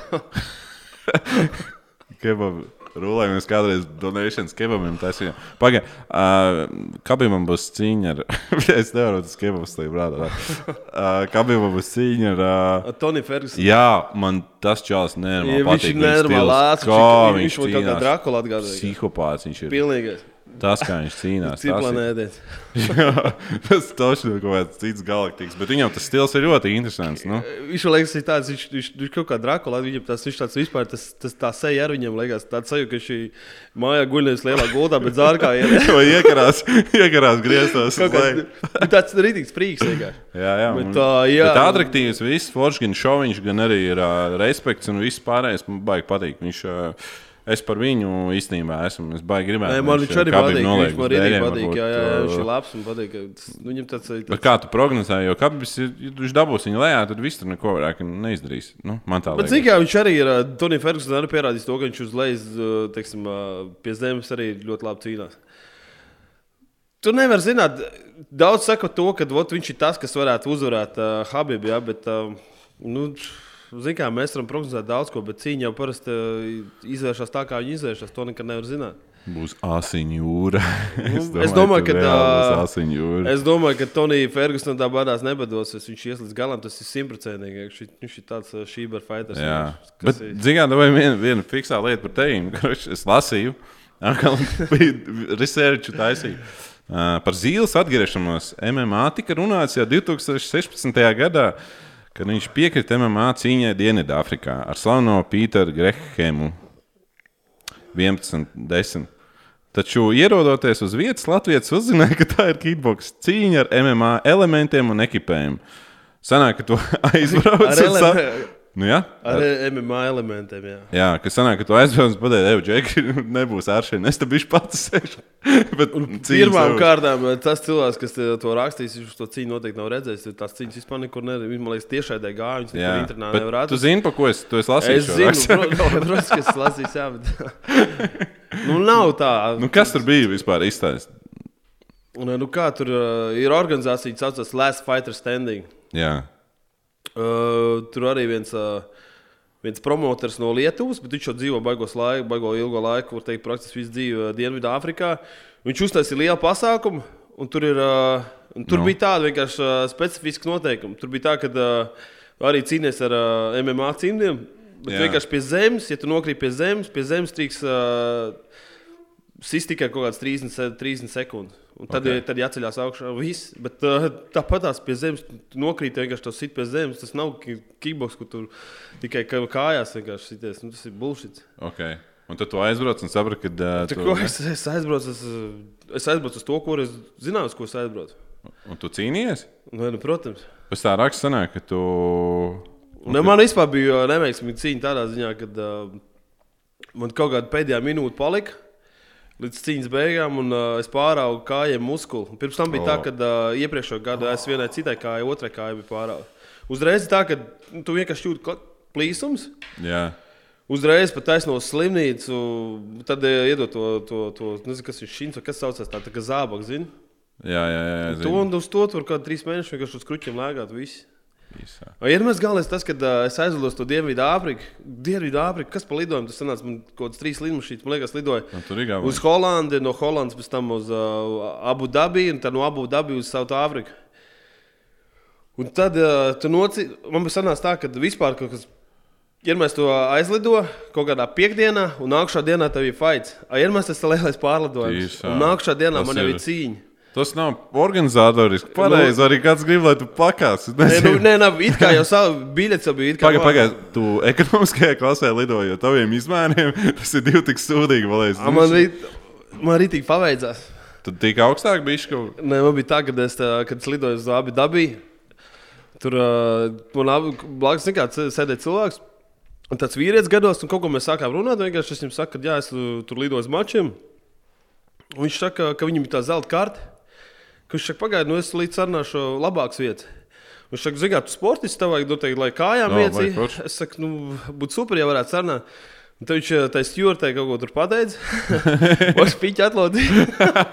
[SPEAKER 2] Kebab.
[SPEAKER 1] Kebab. Rulējamies kādreiz donēšanas kebabiem. Pagaidā, uh, Kabimam būs cīņa ar. es nevaru tas kebabs tajā brādā. Uh, Kabimam būs cīņa ar. Uh,
[SPEAKER 2] Tony Ferguson.
[SPEAKER 1] jā, man tas čels nenormāli
[SPEAKER 2] Ja, viņš ir nenormāli lēts.
[SPEAKER 1] Kā
[SPEAKER 2] Viņš,
[SPEAKER 1] viņš
[SPEAKER 2] man kā. Drakula atgādāja.
[SPEAKER 1] Psihopāts viņš ir.
[SPEAKER 2] Pilnīgais.
[SPEAKER 1] Tas, kā viņš cīnās. tas ir-
[SPEAKER 2] Ciplanēdēt.
[SPEAKER 1] Jā, tas taču ir kaut kāds cits galaktikas, bet viņam tas stils ir ļoti interesants. Nu?
[SPEAKER 2] Viņš man liekas, ir tāds, viņš, viņš, viņš kaut kā Drakula, viņam tas, viņš tāds vispār, tas, tas tā seja ar viņam liekas, tāds sajūta, ka šī mājā guļ nevis lielā gultā, bet zārkā ir.
[SPEAKER 1] Vai iekarās, iekarās grieztos
[SPEAKER 2] nu, tāds rītīgs prīks.
[SPEAKER 1] Jā, jā.
[SPEAKER 2] Bet tā, jā.
[SPEAKER 1] Bet attraktīvs, viss foršs, gan šoviņš, gan arī ir uh, respekts un viss pārējais. Man baigi patīk. Viņš, uh, es par viņu īstenībā esmu. Es baigi gribētu.
[SPEAKER 2] Nē, man viņš arī
[SPEAKER 1] Khabib
[SPEAKER 2] patīk. Viņš man arī
[SPEAKER 1] dēļiem,
[SPEAKER 2] patīk. Jā, jā, jā, viņš
[SPEAKER 1] uh,
[SPEAKER 2] ir labs un patīk. nu, Viņam tāds ir.
[SPEAKER 1] Bet kā tu prognozēji, jo Kabis ir, ja viņš dabūs viņu lejā, tad viss tur neko vairāk neizdarīs. Nu, man tā liekas.
[SPEAKER 2] zini, kā viņš arī ir. Tonijs Fergusons arī pierādījis to, ka viņš uz lejas, teiksim, pie zemes arī ļoti labi cīnās. Tur nevar zināt, daudz saka to, ka ot, viņš ir tas, kas varētu uzvarēt uh, Habibu. Ja, bet, uh, nu, Ziniet, kā mēs varam prognozēt daudz ko, bet cīņa jau parasti uh, izvēršas tā, kā viņi izvēršas. To nekad nevar zināt.
[SPEAKER 1] Būs asiņu jūra.
[SPEAKER 2] Nu, es domāju, ka
[SPEAKER 1] tā asiņu jūra.
[SPEAKER 2] Es domāju, ka Tonija Fergusona tā badās nebadosies. Viņš ies līdz galam, tas ir simtprocentīgi. Viņš, ir tāds uh, šīber fighters.
[SPEAKER 1] Jā, bet
[SPEAKER 2] ir-
[SPEAKER 1] zinām, vai viena, viena fiksā lieta par tevi, kurš es lasīju, atkal bija researchu taisīju. Uh, par zīles atgriešanos MMA tika runāts jau 2016. gadā, kad viņš piekrita MMA cīņai Dienvidāfrikā ar slaveno Pīteru Grehemu 11-10. Taču, ierodoties uz vietas, Latvijas uzzināja, ka tā ir kickbox cīņa ar MMA elementiem un ekipējumu. Sanāk, ka tu aizbrauc
[SPEAKER 2] Ar ele-
[SPEAKER 1] sa- Nu, jā,
[SPEAKER 2] Ar MMA elementiem. Jā.
[SPEAKER 1] Jā, kas sanāk, ka tu aizbrauc un pateici, ej, Džeki, nebūs ar šiem. Es te biju pats sēžu.
[SPEAKER 2] Pirmām kārtām eh, tas cilvēks, kas to rakstīs, viņš to cīņu noteikti nav redzējis. Tās cīņas vispār nekur. Viņš man liekas, tiešai gāja. Viņš nekur internetā
[SPEAKER 1] bet
[SPEAKER 2] nevar
[SPEAKER 1] tu
[SPEAKER 2] atrast.
[SPEAKER 1] zini, pa ko es, tu esi lasījis?
[SPEAKER 2] Es zinu, protams, ka es lasīju, jā, bet. nu, nav tā.
[SPEAKER 1] Nu, kas tur bija vispār izstāstīts?
[SPEAKER 2] Un, nu, kā tur uh, ir organizācija, kas saucas Last Fighter Standing.
[SPEAKER 1] Jā,
[SPEAKER 2] Uh, tur arī viens, uh, viens promotors no Lietuvas, bet viņš jau dzīvo baigos laiku, baigo ilgo laiku, var teikt, praktiski visu dzīvi uh, Dienvidāfrikā. Viņš uztaisīja lielu pasākumu, un tur, ir, uh, un tur
[SPEAKER 1] Nu.
[SPEAKER 2] no. bija tāda vienkārši uh, specifiska noteikuma. Tur bija tā, ka uh, arī cīnīties ar uh, MMA cīmdiem. Bet
[SPEAKER 1] Jā.
[SPEAKER 2] vienkārši pie zemes, ja tu nokrīt pie zemes, pie zemes trīks uh, sist tikai kaut kāds 30, se- 30 sekundes. Un tad,
[SPEAKER 1] Ok.
[SPEAKER 2] okay. tad jāceļās augšā. Viss. Bet tāpat tās pie zemes, nokrīt vienkārši to sit pie zemes. Tas nav ki- kickbox, kur tur tikai kā- kājās vienkārši sities. Nu, tas ir bullshit.
[SPEAKER 1] Okay. Un tad tu aizbrauc un saprati, ka. Uh,
[SPEAKER 2] Tu, ko, es, es, aizbraucu, es, es aizbraucu uz to, ko es zināju, ko es aizbraucu.
[SPEAKER 1] un tu cīnījies?
[SPEAKER 2] Nu, nu, protams.
[SPEAKER 1] Pēc tā raksta, sanāk, ka tu.
[SPEAKER 2] Ne, man vispār bija neveiksmīga cīņa tādā ziņā, ka uh, man kaut kāda pēdējā minūte palika līdz cīņas beigām, un uh, es pāraugu kājiem muskuli. Pirms tam bija oh. tā, ka uh, iepriekšējā gadā es vienai citai kājai, otrai kājai biju pārauga. Uzreiz tā, ka nu, tu vienkārši jūti plīsums.
[SPEAKER 1] Jā,
[SPEAKER 2] Uzreiz pat taisno uz slimnīcu, tad uh, iedod to, to, to nezinu, kas ir šis, kas saucās tā, tā kā zābaks, zini.
[SPEAKER 1] jā, jā. jā, jā
[SPEAKER 2] To un uz to tur kaut kādā trīs mēnešus vienkārši uz kruķiem lēgāt visi.
[SPEAKER 1] Īsā.
[SPEAKER 2] Ir mēs galvenais tas, ka uh, es aizlidoju uz to Dienvidu Āfriku. Dienvidu Āfriku, kas pa lidojumu? Tas sanāca man kaut kāds trīs lidmašīnas, man liekas, lidoja.
[SPEAKER 1] Un tur ir
[SPEAKER 2] Uz Holandi, no Holandas pēc tam uz uh, Abu Dabiju, un tad no Abu Dabiju uz Sautāfriku. Un tad uh, tu noci... man bija sanācis tā, ka vispār kaut kas. Ja mēs to aizlido kaut kādā piekdienā, un nākamā dienā tev ir fights, ja mēs tas ir lielais pārlidojums,
[SPEAKER 1] Tīsā.
[SPEAKER 2] un nākamā dienā
[SPEAKER 1] Tas
[SPEAKER 2] man jau
[SPEAKER 1] ir-
[SPEAKER 2] ir cīņa.
[SPEAKER 1] Tas nav organizatoriski. Pareizi, nu, arī kāds grib, lai tu pakāpsi.
[SPEAKER 2] Nē, nu, nē, nav, it kā jau savu biļeti jau bija. it kā
[SPEAKER 1] Pagaid,
[SPEAKER 2] var-
[SPEAKER 1] pagaid, tu ekonomiskajā klasē lidoji, jo taviem izmēriem tas ir divi tik sūdīgi.
[SPEAKER 2] A, Man man arī tik paveicās.
[SPEAKER 1] Tad tik augstāk bija kaut
[SPEAKER 2] Nē, man bija tā, ka es, tā, kad es lidoju uz abi dabiju. Tur man blakus sēdēja cilvēks. Un tāds vīrietis gados, un kaut ko mēs sākām runāt. Vienkārši es viņam saku, ka jā, es tu- tur lidoju uz mačiem. Un viņš saka, ka viņam ir tā zelta karte. Ka Viņš saka, pagaidi, nu es līdz sarunāšu labākas vietas. Viņš saka, zināt, tu sportists tev vajag noteikti, lai kājām
[SPEAKER 1] vajag forši.
[SPEAKER 2] Es saku, nu, būtu super, ja varētu sarunāt. Un tad viņš tai stūrtē kaut ko tur pateica. Viņš piķi atlodīja.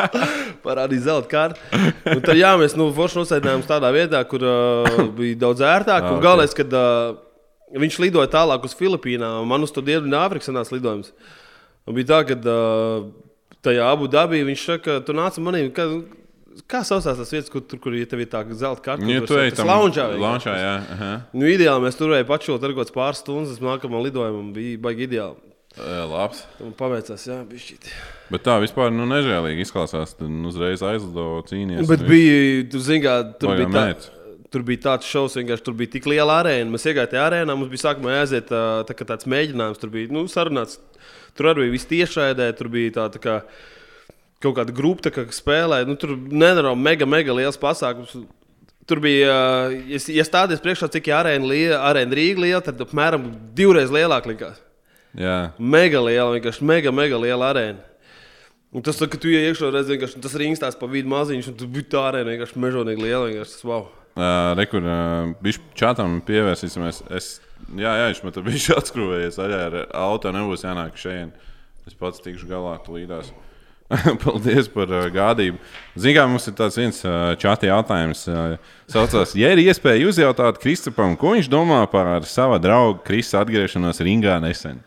[SPEAKER 2] Parādīja zelta kārtu. Un tad jā, mēs nu, forši nosēdinājām tādā vietā, kur uh, bija daudz ērtāk.
[SPEAKER 1] Ah,
[SPEAKER 2] Un
[SPEAKER 1] ok.
[SPEAKER 2] galvenais, kad uh, viņš lidoja tālāk uz Filipīnām, man uz to Dienvidu Āfrikas sanāca lidojums. Un bija tā, ka uh, tajā abu dabī viņš saka, tu nāc manī. Kā, Kā saucās tas vietas, kur, tur, kur ja ir tā zelta karte?
[SPEAKER 1] Nu, ja tu ej tam
[SPEAKER 2] loungeā.
[SPEAKER 1] Launčā, jā. Aha.
[SPEAKER 2] Nu, ideāli mēs turējām pašot ar kaut kādas pāris stundas, nākamā lidojumā bija baigi ideāli.
[SPEAKER 1] E, Labs.
[SPEAKER 2] Man paveicās, jā, bija šķiet.
[SPEAKER 1] Bet tā vispār nu, nežēlīgi izklausās. Tad nu, uzreiz aizlido cīnīties.
[SPEAKER 2] Bet bija, tu zini, kā tur
[SPEAKER 1] Baigā
[SPEAKER 2] bija, tā,
[SPEAKER 1] mērķis.
[SPEAKER 2] tur bija tāds šovs, vienkārši tur bija tik liela arēna. Mēs iegājām tajā arēnā, mums bija sākumā jāaiziet tā, tā, tāds mēģinājums. Tur bija nu, sarunāts, tur arī bija viss tiešraidē, tur bija tā, tā kā kaut kāda grupa, tā, kā spēlē. Nu, tur nenormāli mega, mega liels pasākums. Tur bija, ja, stāties priekšā, cik arēna, lie- arēna Rīga liela, tad apmēram divreiz lielāka likās.
[SPEAKER 1] Jā,
[SPEAKER 2] Mega liela, vienkārši mega, mega liela arēna. Un tas, ka tu iekšā redzēji, ka tas rings tās pa vidu maziņš, un tu biji tā arēna vienkārši mežonīgi liela. Vienkārši tas wow.
[SPEAKER 1] uh, rekur, uh, bišķi čatam pievērsīsimies. Es, jā, jā, viņš man tur bija atskrūvējies. Arī ar auto nebūs jānāk šeit. Es pats tikšu galā līdās. Paldies par uh, gādību. Zinām, mums ir tāds viens uh, čata jautājums. Uh, saucās, ja ir iespēja uzjautāt Kristupam, ko viņš domā par sava drauga Krista atgriešanos ringā nesen,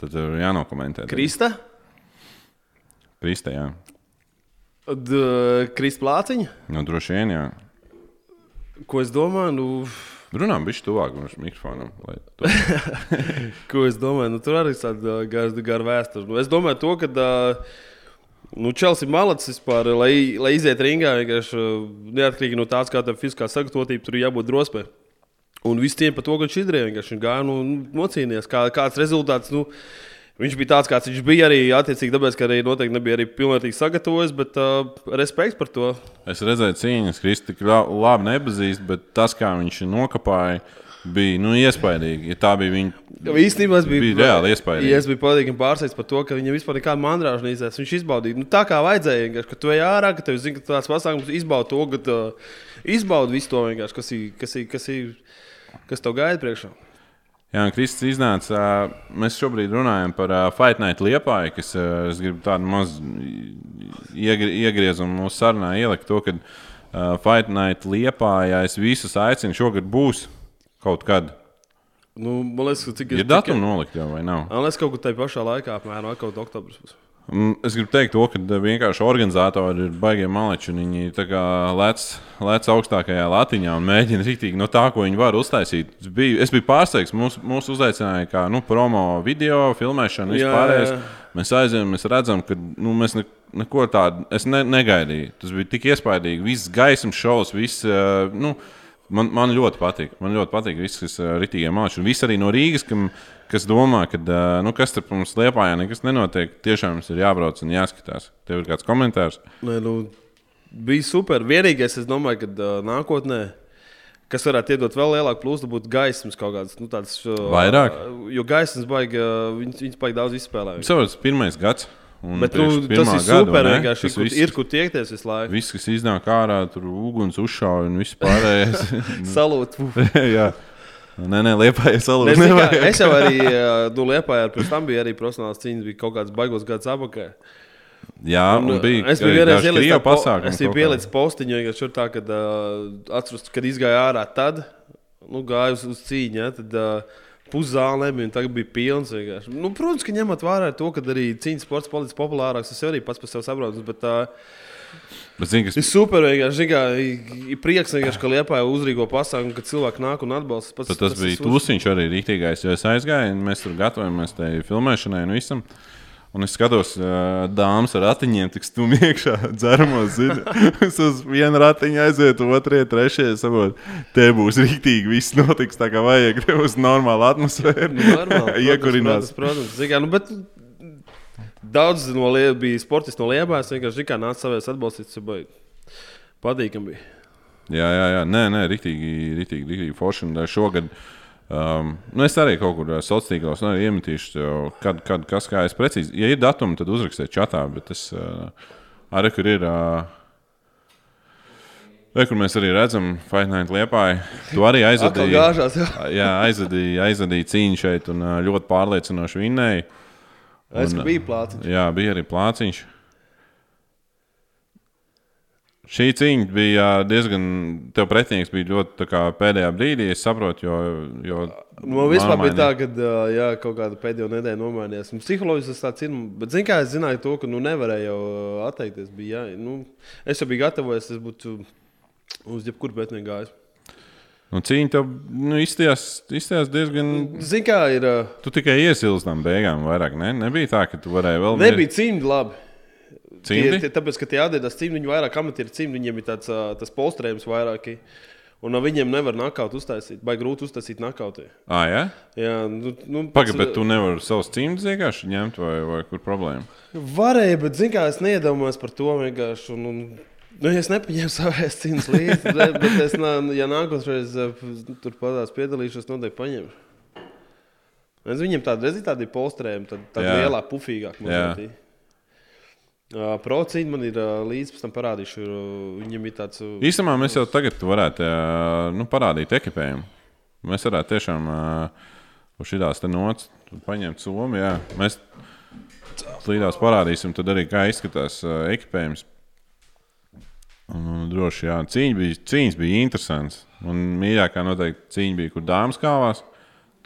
[SPEAKER 1] tad uh, jānokomentē.
[SPEAKER 2] Krista,
[SPEAKER 1] Krista, jā.
[SPEAKER 2] Krista Plāciņa.
[SPEAKER 1] Nu, droši vien, jā.
[SPEAKER 2] Ko es domāju? Nu,
[SPEAKER 1] Runām, viņš tuvāk mums mikrofonam.
[SPEAKER 2] ko es domāju? Nu, tur arī ir tāda gara gar vēsture. Nu, es domāju, to, ka uh, nu, Čels ir malacis vispār, lai, lai iziet ringā. uh, Neatkarīgi no tā, kāda ir fiziskā sagatavotība, tur ir jābūt drosmei. Un viss tiem par to, ka viņš izdarīja. Viņš gāja nu, nocīnījās. Kā, kāds rezultāts? Nu, Viņš bija tāds, kāds viņš bija arī attiecīgi, tāpēc, ka arī noteikti nebija arī pilnīgi sagatavojies, bet uh, respekts par to.
[SPEAKER 1] Es redzēju, cīņas, Kristi, tik la- labi nepazīst, bet tas, kā viņš nokāpāja, bija nu, iespaidīgi. Ja tā bija viņa.
[SPEAKER 2] Īstenībā es biju,
[SPEAKER 1] Bija reāli iespaidīgi.
[SPEAKER 2] Ja es biju patīkami pārsteigts par to, ka viņam vispār nekāda mandrāža neizdzēs. Viņš izbaudīja nu, tā, kā vajadzēja. vienkārši, Ka tu ej ārā, ka tev zini, ka tāds pasākums izbauda to, ka uh, izbaudi visu to vienkārši, kas ir, kas ir, kas ir, kas tev gaida priekšā.
[SPEAKER 1] Jā, Kristis iznāca. ā, Mēs šobrīd runājam par uh, Fight Night Liepāju, kas uh, es gribu tādu mazu iegri, iegriezumu mūsu sarunā ielikt. To, ka uh, Fight Night Liepājā es visus aicinu, šogad būs kaut kad.
[SPEAKER 2] Nu, man liekas, ka cik
[SPEAKER 1] Ir datumi nolikt jau vai nav?
[SPEAKER 2] Man liekas, kaut kur tajā pašā laikā, apmēram kaut kādā oktobrī.
[SPEAKER 1] Mm, Es gribu teikt, to, ka vienkārši organizatori ir baigti maleči. un Viņi lec, lec augstākajā latiņā un mēģina rītīgi no tā, ko viņi var uztaisīt. Es biju, es biju pārsteigts, mūs, mūs uzaicināja kā nu, promo video, filmēšanu,
[SPEAKER 2] Jā,
[SPEAKER 1] vispārējais. Mēs aizējām, mēs redzam, ka nu, mēs ne, neko tādu es ne, negaidīju. Tas bija tik iespaidīgi. Viss gaismas šovs, viss. Uh, nu, Man, man ļoti patīk. Man ļoti patīk viss, kas ir rītīgiem mākslinieks. Un viss arī no Rīgas, kam, kas domā, ka nu, kas tur mums liepā, ja nekas nenotiek. Tiešām mums ir jābrauc un jāskatās. Tev ir kāds komentārs?
[SPEAKER 2] Nē, nu, bija super. Vienīgais, es domāju, ka uh, nākotnē. Kas varētu iedot vēl lielāku plūstu, būtu gaismas kaut kādas nu, tādas. Uh,
[SPEAKER 1] Vairāk?
[SPEAKER 2] Jo gaismas baigi, uh, viņas, viņas baigi daudz izspēlē.
[SPEAKER 1] Tas ir pirmais gads. Un
[SPEAKER 2] Bet nu, tas ir
[SPEAKER 1] gada,
[SPEAKER 2] super. vienkārši,
[SPEAKER 1] Tas viss-
[SPEAKER 2] ir kur tiekties visu laiku.
[SPEAKER 1] Viss, kas iznāk ārā, tur uguns uzšauja un viss pārējais.
[SPEAKER 2] Salūt.
[SPEAKER 1] Jā, nē, nē, liepā
[SPEAKER 2] zinu, kā, es jau arī nu, liepāju, pirms tam bija arī profesionāls cīņas, bija kaut kāds baigos gads apakā.
[SPEAKER 1] Jā, un bija
[SPEAKER 2] es biju vienreiz ielicis
[SPEAKER 1] pasākumi
[SPEAKER 2] Es biju pielicis postiņu, ka šur tā, kad uh, atceros, kad izgāja ārā tad, nu, gāju uz, uz cīņu, ja, tad uh, puszāle nebija, un tagad bija pilns. vienkārši. Nu, protams, ka ņemot vērā to, ka arī cīņas sports palicis populārāks, tas arī pats par sevi saprotu. Bet uh,
[SPEAKER 1] Bet, zini, kas
[SPEAKER 2] ir super, vienkārši kā, ir prieks, vienkārši, ka Liepā uzrīko pasākumu, kad cilvēki nāk un atbalsta. Pats,
[SPEAKER 1] Bet tas bija
[SPEAKER 2] ir
[SPEAKER 1] tūsiņš arī rītīgais, jo es aizgāju, un mēs tur gatavojamies tai filmēšanai un visam. Un es skatos, uh, dāmas ar ratiņiem, tik stumji iekšā dzeramos. zini. Es uz vienu ratiņu aizietu, otru, trešajā saprotu. Te būs rītīgi, viss notiks tā kā vajag. Te būs normāla atmosfēra.
[SPEAKER 2] Nu, normāli,
[SPEAKER 1] Iekurinās.
[SPEAKER 2] Protams, protams, protams. Nu, bet daudz no lie, bija sportisti no Liepājas. Vienkārši zini kā, nāca savējās atbalstīt. bija Patīkami.
[SPEAKER 1] Jā, jā, jā. Nē, nē, rītīgi, rītīgi, rītīgi forši. Un uh, šogad. Um, nu es arī kaut kur sociālos tīklos nu, iemetīšu, kad, kad kas kā es precīzi. Ja ir datumi, tad uzrakstiet čatā, bet es uh, arī kur ir. Uh, Vai, kur mēs arī redzam, Night Liepāju. Tu arī aizvadīji,
[SPEAKER 2] gāžās. Jā.
[SPEAKER 1] jā, aizvadīji, aizvadīji cīņu šeit un ā, ļoti pārliecinoši vinnēji.
[SPEAKER 2] Es biju plācis.
[SPEAKER 1] Jā, bija arī plāciņš. Šī cīņa bija diezgan. Tev pretinieks bija ļoti kā, pēdējā brīdī, es saprotu, jo. jo
[SPEAKER 2] Man vispār bija tā, ka jā, kaut kāda pēdējā nedēļa nomainījās. Psiholoģiski tas tāds ir. Bet, zini, kā es zināju to, ka nu, nevarēju jau atteikties. Bija, jā, nu, es jau biju gatavojies, es būtu uz jebkuru pretinieku gājis.
[SPEAKER 1] Nu, cīņa tev nu, izstījās diezgan.
[SPEAKER 2] Zini, kā ir. ā,
[SPEAKER 1] Tu tikai iesildi tam beigām, vairāk. Ne? Nebija tā, ka tu varēji vēl.
[SPEAKER 2] Nebija cīņa labi. Tie,
[SPEAKER 1] cīņa.
[SPEAKER 2] tie, tāpēc, ka tie atdevās cīņu, viņi vairāk amatieri cīņu, viņiem ir tāds tas polstrējums vairāk. Un no viņiem nevar nakautu uztaisīt. Vai grūti uztaisīt nakautu.
[SPEAKER 1] Ah, jā?
[SPEAKER 2] Jā, nu, nu,
[SPEAKER 1] Pagaid,
[SPEAKER 2] pats-
[SPEAKER 1] bet tu nevari savus cīņas vienkārši ņemt, vai, vai kur problēma?
[SPEAKER 2] Varēja, bet zinu, kā es neiedomājos par to vienkārši. Un, un, nu, es nepaņēmu savas cīņas līdzi, bet, bet es, nā, ja nākošais tur padās piedalīšos, noteikti paņemšu. Es viņiem tādu redzēju, tādu polstrējumu, tad
[SPEAKER 1] Jā.
[SPEAKER 2] lielā, pufīgāku. mazliet. Uh, Procīna man ir uh, līdzi tam parādījuši. Uh, viņam ir tāds. Uh,
[SPEAKER 1] Īstenībā mēs jau tagad varētu nu, parādīt ekipējumu. Mēs varētu tiešām uz šīs nots paņemt somu. Jā. Mēs līdās parādīsim tad arī, kā izskatās ekipējums. Un, un, droši, jā, cīņa bija, cīņas bija interesants. Un mīļākā noteikti cīņa bija, kur dāmas kāvās.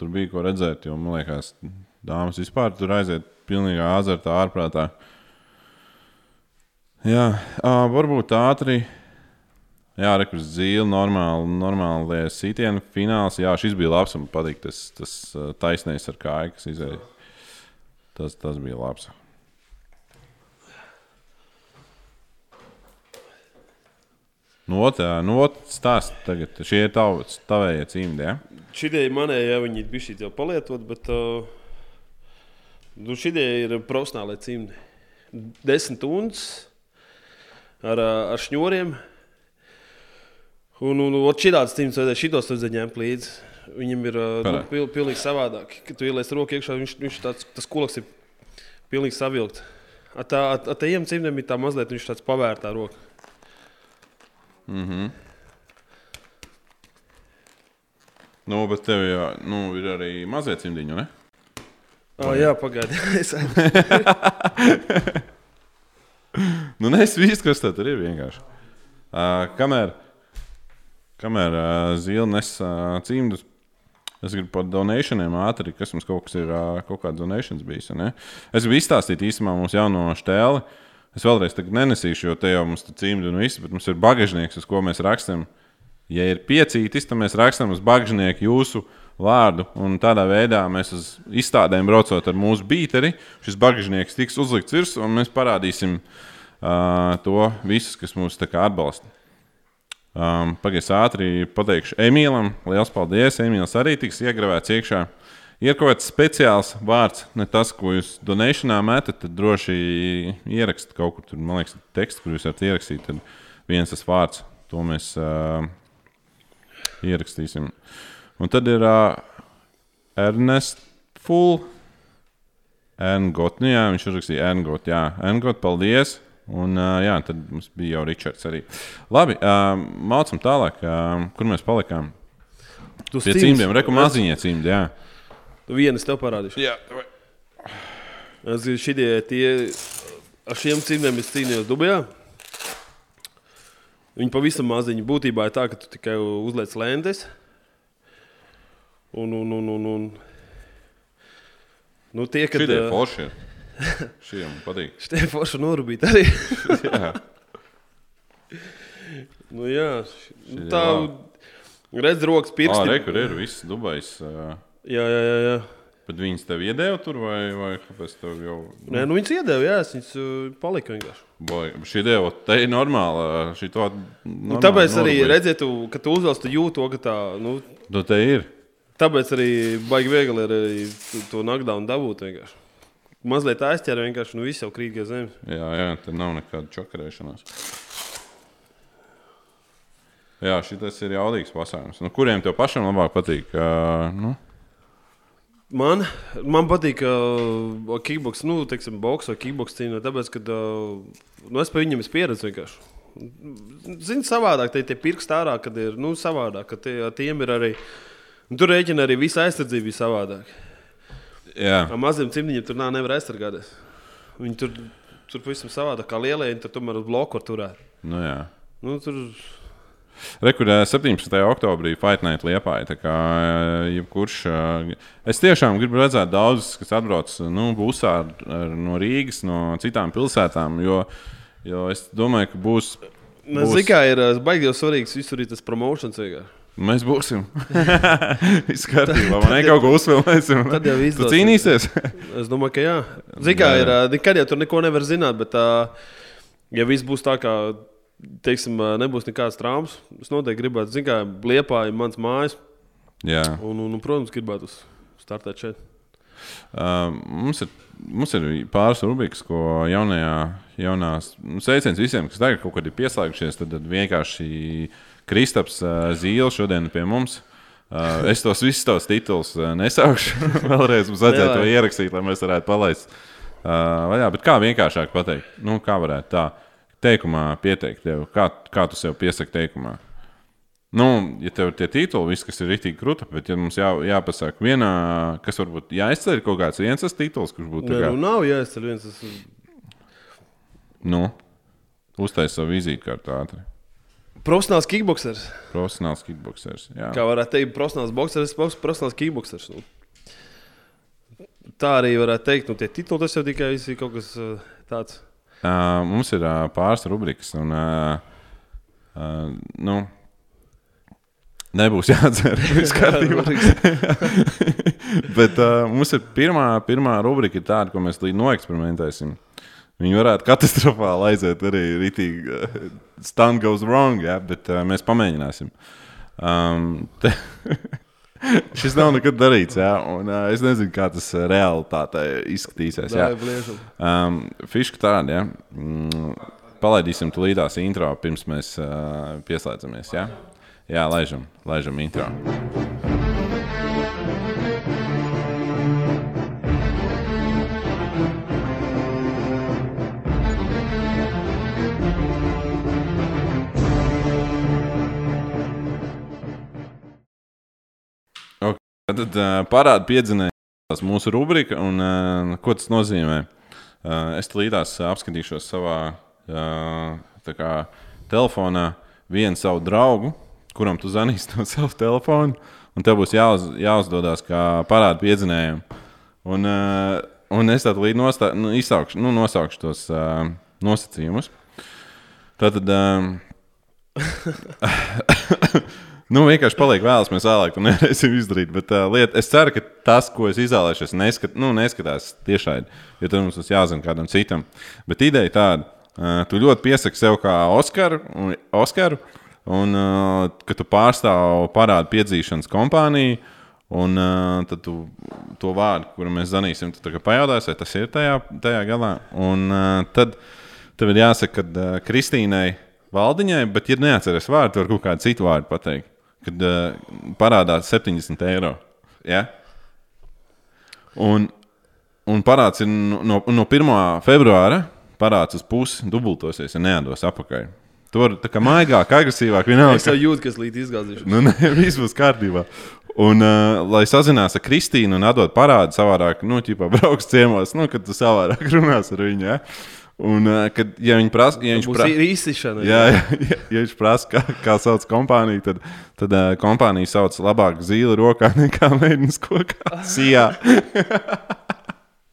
[SPEAKER 1] Tur bija ko redzēt, jo man liekas, dāmas vispār tur aiziet pilnīgā azartā, ārprātā. Jā, ā, varbūt ātri. Jā, rekurs zīle, normāli, normāli sitienu fināls. Jā, šis bija labs. Man patīk tas, tas ā, taisnais ar kāju, kas izēja. Tas, tas bija labs. Notā, not stāst tagad. Šie ir tavi, tavējie cīmdi, ja?
[SPEAKER 2] Šī manēja, ja viņi bija šī jau palietot, bet uh, nu, šī ir profesionāla cīņa. Desmit stundas ar, ar šņuriem. Un, un, un šādas cīņas vajadzēja šitos ņemt līdzi. Viņam ir nu, pil, pilnīgi savādāk. Kad tu ieliec roku iekšā, viņš, viņš tāds, tas kuloks ir pilnīgi savilkts. Ar tā, ar, ar tiem cīņiem ir tā mazliet viņš tāds pavērtā roka.
[SPEAKER 1] Nu, bet tev jau nu, ir arī mazie cimdiņi, ne?
[SPEAKER 2] Oh, jā, pagaidi.
[SPEAKER 1] Nu, nes viss, kas tur ir vienkārši. Uh, kamēr kamēr uh, zila nes uh, cimdus, Es gribu par donationiem ātri, kas mums kaut kas ir, ā, kaut kāda donations bijis. Es gribu izstāstīt īstenībā mūsu jauno stēli. Es vēlreiz nenesīšu, jo te jau mums ir cimdi un viss, bet mums ir bagāžnieks, uz ko mēs rakstām. Ja ir piecītis, tad mēs rakstām uz bagāžnieku jūsu vārdu. Un tādā veidā mēs uz izstādēm braucot ar mūsu bīteri, šis bagāžnieks tiks uzlikts virsū, un mēs parādīsim uh, to visus, kas mūs atbalsta. Um, Pagaidiet, ātri pateikšu Emīlam. Lielas paldies! Emīls arī tiks iegravēts iekšā. Ir kaut kāds speciāls vārds, ne tas, ko jūs donēšanā metat, tad droši ierakstiet kaut kur tur, man liekas, tekstu, kur jūs varat ierakstīt. Tad viens tas vārds, to mēs uh, ierakstīsim. Un tad ir uh, Ernest Full. Engot, nu jā, viņš uzrakstīja Engot, jā, Engot, paldies! Un, uh, jā, tad mums bija jau Ričards arī. Labi, uh, mācām tālāk, uh, kur mēs palikām.
[SPEAKER 2] Tu
[SPEAKER 1] Pie cimdiem, maziņie cimdi, jā.
[SPEAKER 2] Tu vienas tev parādīšu.
[SPEAKER 1] Jā,
[SPEAKER 2] Es zinu, šitie tie, ar šiem cimdiem es cīnījos Dubajā. Viņi pavisam maziņi. Būtībā ir tā, ka tu tikai uzliec lentes. Un, un, un, un, un. Nu, tie, kad
[SPEAKER 1] forši ir. Šie man patīk.
[SPEAKER 2] šitie forši norūpīt arī.
[SPEAKER 1] Jā,
[SPEAKER 2] nu, jā, nu, tā redz rokas
[SPEAKER 1] ah,
[SPEAKER 2] pirksti.
[SPEAKER 1] re, kur ir viss Dubais. Uh,
[SPEAKER 2] Jā, jā, jā. jā.
[SPEAKER 1] bet viņas tev iedēja tur vai, vai kāpēc tev jau.
[SPEAKER 2] Nē, nu, viņas iedeva, jā, viņas uh, palika vienkārši.
[SPEAKER 1] Boy, šī deva, te ir normāla. Šī to.
[SPEAKER 2] Nu, tāpēc arī redziet, tu, kad tu uzvelc, tu jūti to, ka tā, nu,
[SPEAKER 1] Tu te ir.
[SPEAKER 2] Tāpēc arī baigi viegli ir arī to- knockdown dabūt. Vienkārši. Mazliet aizķēra, vienkārši nu, viss jau krīt pie zemes.
[SPEAKER 1] Jā, jā, te nav nekāda čakarēšanās. Jā, šis ir jaudīgs pasākums. Nu, kuriem tev pašam labāk patīk? Uh, nu,
[SPEAKER 2] Man, man patīk, ka kickbox, nu, teiksim, boks vai kickbox cīņa, tāpēc, ka ā, nu, es pie viņiem esmu pieredzējis vienkārši. Zini, savādāk, tie, tie pirksti ārā, kad ir nu, savādāk, ka tie, tiem ir arī. Nu, tur rēķina arī visa aizsardzība ir savādāk.
[SPEAKER 1] jā,
[SPEAKER 2] Ar maziem cimdiņiem tur nav nevar aizsargāties. Viņi tur, tur pavisam savādāk, kā lielie, viņi tur tomēr uz bloku turēt.
[SPEAKER 1] nu, jā.
[SPEAKER 2] Nu, tur
[SPEAKER 1] Rekurē 17. oktobrī Fight Night Liepāja. Kā jebkurš. Es tiešām gribu redzēt daudzus, kas atbrauc nu, busā ar, ar, no Rīgas, no citām pilsētām. Jo, jo es domāju, ka būs. Būs
[SPEAKER 2] Zini, kā ir baigi jau svarīgs, visur ir tas promotions. vienkārši.
[SPEAKER 1] Mēs būsim. Viss kārtībā. Man ir kaut ko uzfilmēsim.
[SPEAKER 2] tad jau
[SPEAKER 1] Tu
[SPEAKER 2] izdosies.
[SPEAKER 1] cīnīsies.
[SPEAKER 2] Es domāju, ka jā. Zini, kā
[SPEAKER 1] Jā,
[SPEAKER 2] ir, nekad jau tur neko nevar zināt, bet, ja viss būs tā, kā, teiksim, nebūs nekāds traumas, es noteikti gribētu, zini, kā liepā ir mans mājas,
[SPEAKER 1] Jā.
[SPEAKER 2] un, un, un protams, gribētu startēt šeit.
[SPEAKER 1] Uh, mums, ir, mums ir pāris rubrikas, ko jaunajā, jaunās nu, sveiciens visiem, kas tagad kaut kad ir pieslēgušies. Tad, tad vienkārši Kristaps uh, Zīle šodien pie mums. Es tos visus tos titulus nesaukšu. Vēlreiz mums vajadzētu to ierakstīt, lai mēs varētu palaist. Vaļā, bet kā vienkāršāk pateikt? Nu, kā varētu tā teikumā pieteikt tev? Kā, kā tu sev piesaki teikumā? Nu, ja tev ir tie tituli, viss, kas ir rītīgi krūta, bet ja mums jā, jāpasaka vienā, kas varbūt jāizceļ kaut kāds viens tas tituls, kurš būtu
[SPEAKER 2] Nē,
[SPEAKER 1] kā,
[SPEAKER 2] nu, nav jāizceļ viens. Tas
[SPEAKER 1] nu, uztaisīt savu vizītkārtu ātri.
[SPEAKER 2] Profesionāls kickboxers.
[SPEAKER 1] Profesionāls kickboxers. Jā,
[SPEAKER 2] Kā varētu teikt, profesionāls boxers, prof- profesionāls kickboxers. Nu. Tā arī varētu teikt, nu, tie tituli tas jau tikai ir kaut kas ā, tāds.
[SPEAKER 1] uh, mums ir uh, pāris rubrikas, un uh, uh, nu, nebūs jāatcer. Bet uh, mums ir pirmā, pirmā rubrika, tāda, ko mēs līdz noeksperimentēsim. Viņi varētu katastrofāli aiziet arī rītīgi. Uh, Stunt goes wrong, ja, bet uh, mēs pamēģināsim. Um, te, šis nav nekad darīts, ja, un uh, es nezinu, kā tas realitātē izskatīsies.
[SPEAKER 2] Jā.
[SPEAKER 1] Um, Fiška tāda, ja. Mm, palaidīsim tu līdās intro, pirms mēs uh, pieslēdzamies. Ja? Jā, laižam, laižam intro. Tad uh, parāda piedzinējums mūsu rubrika un uh, ko tas nozīmē. Uh, es līdās apskatīšos savā uh, kā, telefonā vienu savu draugu, kuram tu zvanīsi no sava telefona. un tev būs jāuz, jāuzdodas kā parādu piedzinējiem. Un, uh, un es tad līdzi nostā, nu, izsaukšu, nu, nosaukšu tos uh, nosacījumus. Tātad. Um, nu, vienkārši paliek vēlas, mēs vēlāk to nevarēsim izdarīt. Bet uh, lieta, es ceru, ka tas, ko es izvēlēšos, neskat, nu, neskatās tiešai, jo tad mums tas jāzina kādam citam. Bet ideja tāda, uh, tu ļoti piesaki sev kā Oskaru, Oskaru un uh, ka tu pārstāv parādu piedzīšanas kompāniju. Un uh, tad tu to vārdu, kuru mēs zvanīsim, tu pajautāsi, vai tas ir tajā, tajā galā. Un uh, tad tev ir jāsaka, ka uh, Kristīnai valdiņai, bet, ja neatceries vārdu, tad var kaut kādu citu vārdu pateikt. Kad uh, parādās 70 eiro. Ja? Un, un parāds ir no, no, no 1. februāra, parāds uz pusi dubultosies, ja nedos apakaļ. Tur tā kā maigāk, agresīvāk. Vienalga,
[SPEAKER 2] Es jau jūtu, kas līdz izgāzīšu.
[SPEAKER 1] Nu, nē, viss būs kārtībā. Un, uh, lai sazinās ar Kristīnu un atdot parādu savādāk, nu, ķipā brauks ciemos, nu, kad tu savādāk runās ar viņu. Ja? Un, kad, ja viņi prasa, ja viņš prasa,
[SPEAKER 2] pra... īsišana.
[SPEAKER 1] jā, ja, ja, ja viņš prasa, kā, kā sauc kompāniju, tad, tad uh, kompānija sauc labāk zīli rokā nekā mēģinājums kokā. Sijā.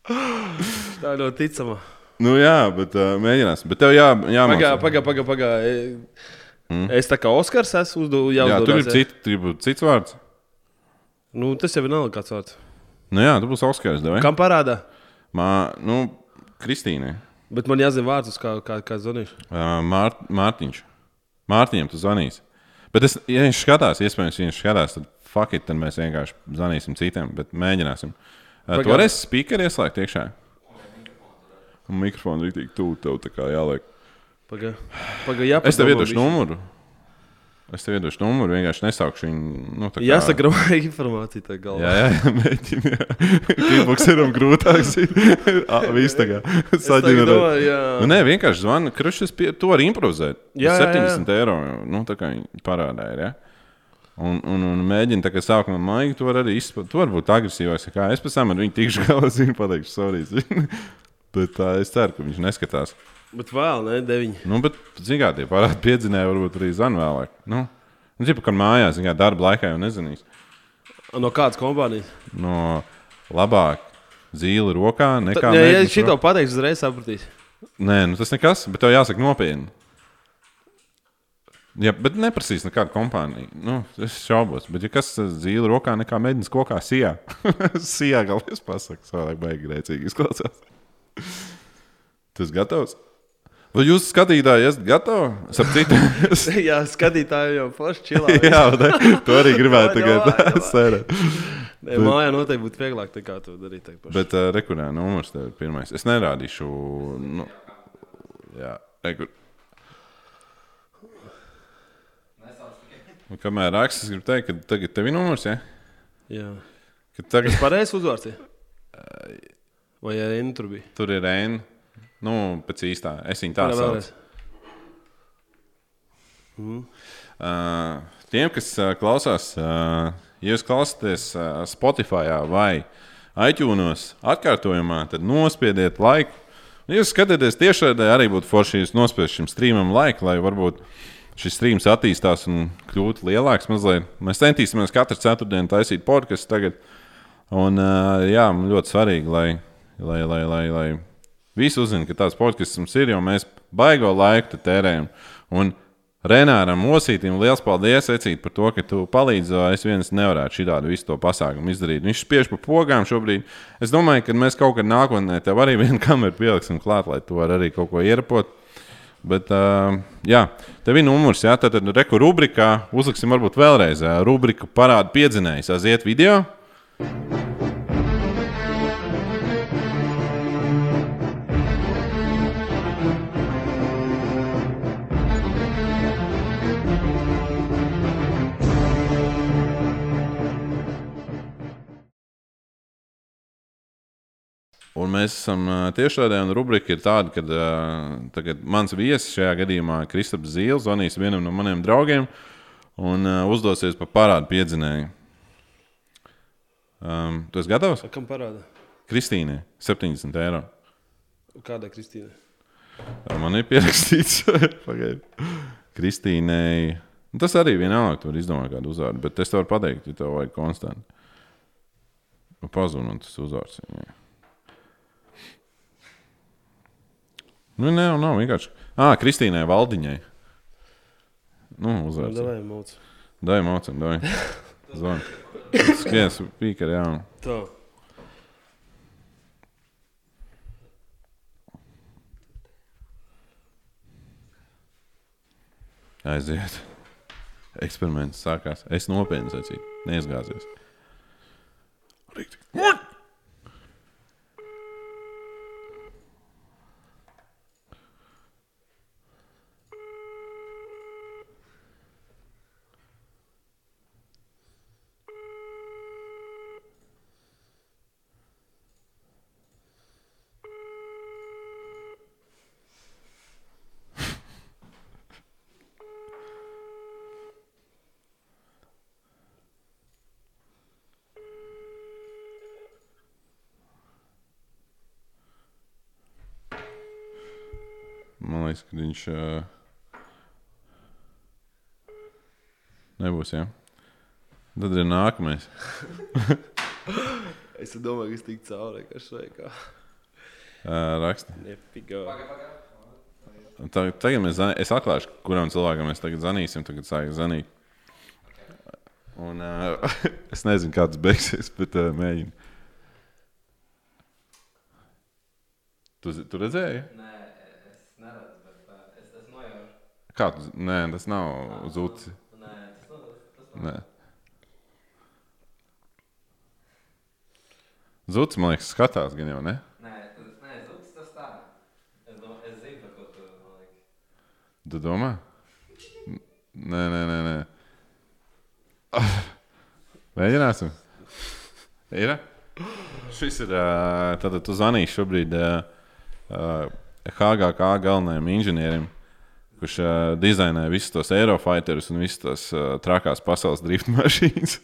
[SPEAKER 2] Tā ir ļoti ticama.
[SPEAKER 1] Nu, jā, bet uh, mēģināsim. Bet tev jā, jāmācās.
[SPEAKER 2] Pagaidām, pagaidām, pagaidām. Paga. Mm. Es tā kā Oskars esmu uzdevis,
[SPEAKER 1] Jā, tur ir cit, tur cits vārds.
[SPEAKER 2] Nu, tas jau ir nav kāds vārds.
[SPEAKER 1] Nu, jā, tu būsi Oskars. Devai.
[SPEAKER 2] Kam parādā?
[SPEAKER 1] Mā, nu, Kristīnai.
[SPEAKER 2] Bet man jāzina vārds, kā, kā, kā zvanīšu.
[SPEAKER 1] Uh, Mār, Mārtiņš. Mārtiņam tu zvanīsi. Bet, es, ja viņš skatās, iespējams, ja viņš skatās, tad fuck it, tad mēs vienkārši zvanīsim citiem, bet mēģināsim. Uh, tu varēsi speakeri ieslēgt iekšā. Un mikrofonu ir tik tuvu tev, tā kā jāliek.
[SPEAKER 2] Pagaidām, paga, jā,
[SPEAKER 1] Es tev iedošu numuru. Es tev iedošu numuru, vienkārši nesaukšu viņu. Nu, kā-
[SPEAKER 2] Jāsagrauj informāciju tā galvā.
[SPEAKER 1] Jā, jā, mēģini. Kīpaks ir un grūtāks. Viss tā kā saģenerēt.
[SPEAKER 2] jā.
[SPEAKER 1] Nu, nē, vienkārši zvana. Krušas pie, to var improvizēt.
[SPEAKER 2] Jā, jā, jā.
[SPEAKER 1] 70 eiro. Nu, tā kā viņi parādā ir. Ja? Un, un, un mēģina tā kā sākumā maigi, to var arī izspēlēt. Tu vari būt agresīvāks. Kā es pēc tam ar viņu tikšu galā, zinu, pateikšu, sorry. Bet tā, es ceru, ka viņš neskatās.
[SPEAKER 2] Bet vēl, ne, deviņi.
[SPEAKER 1] Nu, bet, zinām, tie parādi piedzinēja, varbūt arī zvan vēlāk. Nu, nu ķipa, kad mājās, zinām, darba laikā jau nezinīs.
[SPEAKER 2] No kādas kompānijas?
[SPEAKER 1] No labāk zīle rokā nekā.
[SPEAKER 2] Tad, ja, ja
[SPEAKER 1] mēģināt
[SPEAKER 2] šī
[SPEAKER 1] ro-
[SPEAKER 2] to pateiks, uzreiz sapratīs.
[SPEAKER 1] Nē, nu tas nekas, bet tev jāsaka nopietni. Jā, bet neprasīs nekādu kompāniju. Nu, es šaubos. Bet, ja kas zīle rokā, nekā mēģinās kokā sijā. sijā galvenais pasakās, savādāk baigi grēcīgi izklausās. Tas gatavs? Vai jūs skatītāji esat gatavi? Sapratu,
[SPEAKER 2] jā, skatītāji jau forši čilā.
[SPEAKER 1] Jā, ne? to arī gribētu tagad sērēt.
[SPEAKER 2] Nē, Mājā noteikti būtu vieglāk nekā to darīt.
[SPEAKER 1] Bet uh, rekurē numurs tev ir pirmais. Es nerādīšu. Nu, jā, rekur. Un kamēr raksts, es gribu teikt, ka tagad tev ir numurs, ja?
[SPEAKER 2] Jā.
[SPEAKER 1] Ka tagad
[SPEAKER 2] Pareizs uzvārds. ja? Vai arī N tur bija?
[SPEAKER 1] tur ir N. Nu, pēc īstā. Es viņu tā saucu.
[SPEAKER 2] vēlreiz.
[SPEAKER 1] Uh, tiem, kas uh, klausās, uh, ja jūs klausāties uh, Spotify vai iTunes atkārtojumā, tad nospiediet laiku. Ja jūs skatāties tiešraidē, arī būtu forši, ja jūs nospiežat šim streamam laiku, lai varbūt šis streams attīstās un kļūtu lielāks. Mazliet. Mēs centīsimies katru ceturtdienu taisīt podkāstu tagad. Un, uh, jā, man ļoti svarīgi, lai, lai, lai, lai, lai visi uzzinātu, ka tāds podkāsts mums ir, jo mēs baigo laiku tērējam. Un Renāram Osītam liels paldies, Ecīt, par to, ka tu palīdzi. jo Es viens nevarētu šādu visu to pasākumu izdarīt. Viņš spiež pa pogām šobrīd. Es domāju, ka mēs kaut kad nākotnē tev arī vienu kameru pieliksim klāt, lai tu vari arī kaut ko ierapot. Bet, uh, jā, tev ir numurs, jā, tad reku rubrikā uzliksim varbūt vēlreiz ā, rubriku parādu piedzinējus. Aiziet video. Un mēs esam tiešraidē, un rubrika ir tāda, ka tagad mans viesis šajā gadījumā Kristaps Zīles zvanīs vienam no maniem draugiem un uh, uzdosies par parādu piedzinēju. Um, tu esi gatavs?
[SPEAKER 2] Kam parāda?
[SPEAKER 1] Kristīnai 70 eiro.
[SPEAKER 2] Kāda Kristīna?
[SPEAKER 1] Tā Man ir pierakstīts. Kristīnai Un Tas arī vienalga, tur izdomā kādu uzvārdu, bet es tev varu pateikt, ja tev vajag konstanti. Nu, Pazūd man tas uzvārds. viņai. Nu, nē, nav vienkārši. Ah, Kristīnai Valdiņai. Nu, uzvārds.
[SPEAKER 2] Davai, mūc.
[SPEAKER 1] Dai mocam, dai. Zvan. Skaties, pīkari, jā.
[SPEAKER 2] Tā.
[SPEAKER 1] Aiziet. Eksperiments sākās. Es nopietni sacīju, neizgāzies. Riktīgi. Man liekas, ka viņš uh, nebūs. Ja? Tad ir nākamais.
[SPEAKER 2] Es domāju, ka es tik cauri, šai kā
[SPEAKER 1] Uh, raksta. Tagad, tagad mēs zvanīsim. Es atklāšu, kuram cilvēkam mēs tagad zvanīsim. Tagad sākam zvanīt. Un, uh, es nezinu, kāds beigsies, bet uh, mēģinu. Tu, tu redzēji?
[SPEAKER 3] Nē, es neredzu, bet uh, es, es nojaušu.
[SPEAKER 1] Kā zi- Nē, tas nav zudis.
[SPEAKER 3] Nē, tas nav. Tas nav.
[SPEAKER 1] Nē. Zudis, man liekas, skatās gan jau, ne?
[SPEAKER 3] Nē, tas, nē, zudis tas tā. Es, dom, es zinu, ko tu man liekas.
[SPEAKER 1] Tu domā? Nē, nē, nē. nē. Mēģināsim. Ir? Šis ir. Tātad tu zvanīsi šobrīd HGK galvenajam inženierim, kurš ā, dizainē visus tos aerofighters un visas tās ā, trakās pasaules drift mašīnas.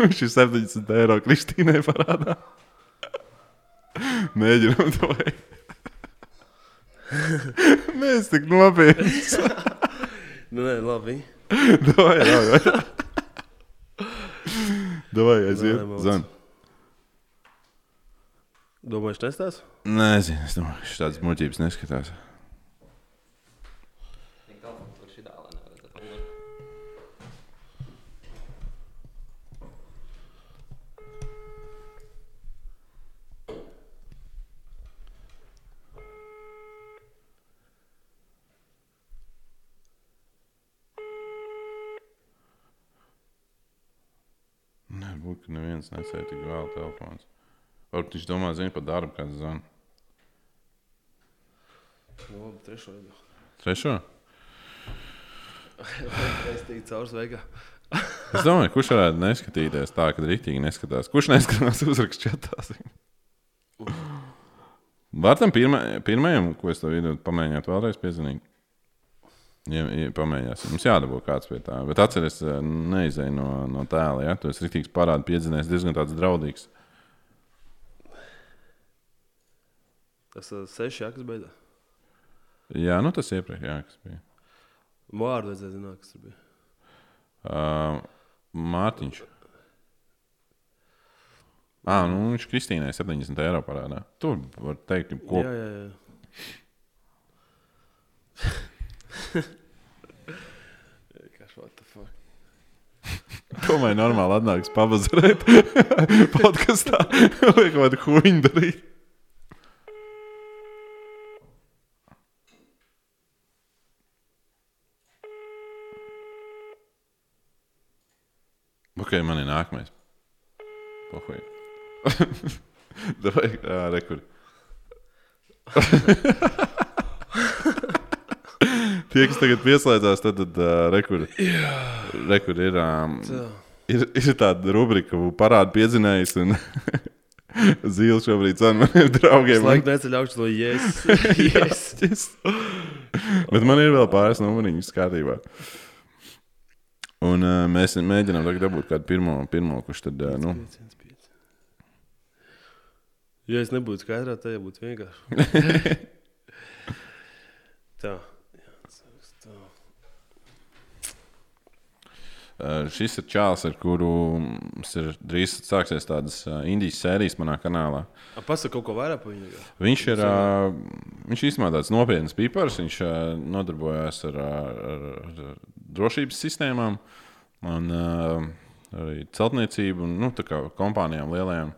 [SPEAKER 1] Viņš ir 70 eiro Kristīnai parādā. Mēģinām to veikt. Mēs tik nopietni.
[SPEAKER 2] Nu, nē, labi.
[SPEAKER 1] Davai, davai. Davai, aiziet. Zvan.
[SPEAKER 2] Domāju, es nestāstu?
[SPEAKER 1] Nezinu, es domāju, ka šādas muļķības neskatās.
[SPEAKER 3] Viņa telefons tur šitā, lai nevarētu.
[SPEAKER 1] Varbūt, ka neviens nesēja tik vēl telefons. Varbūt viņš domā, zina par darbu, kāds zvan.
[SPEAKER 2] Nu, labi, trešo reizi.
[SPEAKER 1] Trešo?
[SPEAKER 2] Es teiktu, caur sveikā.
[SPEAKER 1] Es domāju, kurš varētu neskatīties tā, ka rītīgi neskatās. Kurš neskatās uzrakst čatās? Var tam pirma, pirmajam, ko es tev iedodu, pamēģināt vēlreiz piezvanīt? Ja, ja pamēģināsim. Mums jādabū kāds pie tā. Bet atceries, neizēj no, no tēla. Ja? Tu esi rītīgs parādu piedzinējis, diezgan tāds draudīgs.
[SPEAKER 2] Tas uh, seši jākas beidzās.
[SPEAKER 1] Jā, nu tas iepriekš, jā, kas bija.
[SPEAKER 2] Vārdu vajadzēja zināt, kas bija.
[SPEAKER 1] Uh, Mārtiņš. Ah, nu viņš Kristīnai 70 eiro parādā. Tur var teikt, ko
[SPEAKER 2] Jā, jā, jā. Vienkārši, what the fuck?
[SPEAKER 1] Domāju, normāli atnāks pavazarēt podkastā. Vai kaut kādu huņu darīt. Ok, man ir nākamais. Pohuj. Davai, ā, rekur. Tie, kas tagad pieslēdzās, tad, tad uh, rekur, rekur ir, um, ir, ir tāda rubrika, ko parāda piedzinējis. Un Zīles šobrīd ir maniem draugiem.
[SPEAKER 2] Es laikam neceļu augstu to yes.
[SPEAKER 1] Bet man ir vēl pāris numuriņas kārtībā. Un uh, mēs mēģinām tagad dabūt kādu pirmo, pirmo kurš tad, uh, nu.
[SPEAKER 2] Ja es nebūtu skaidrā, tad būtu vienkārši. tā.
[SPEAKER 1] Uh, šis ir čāls, ar kuru ir drīz sāksies tādas uh, indijas sērijas manā kanālā.
[SPEAKER 2] Pasaka kaut ko vairāk par viņu.
[SPEAKER 1] Viņš ir uh, viņš īstenībā tāds nopietns pipars. Viņš uh, nodarbojas ar, ar, ar, drošības sistēmām un uh, arī celtniecību un nu, kompānijām lielajām.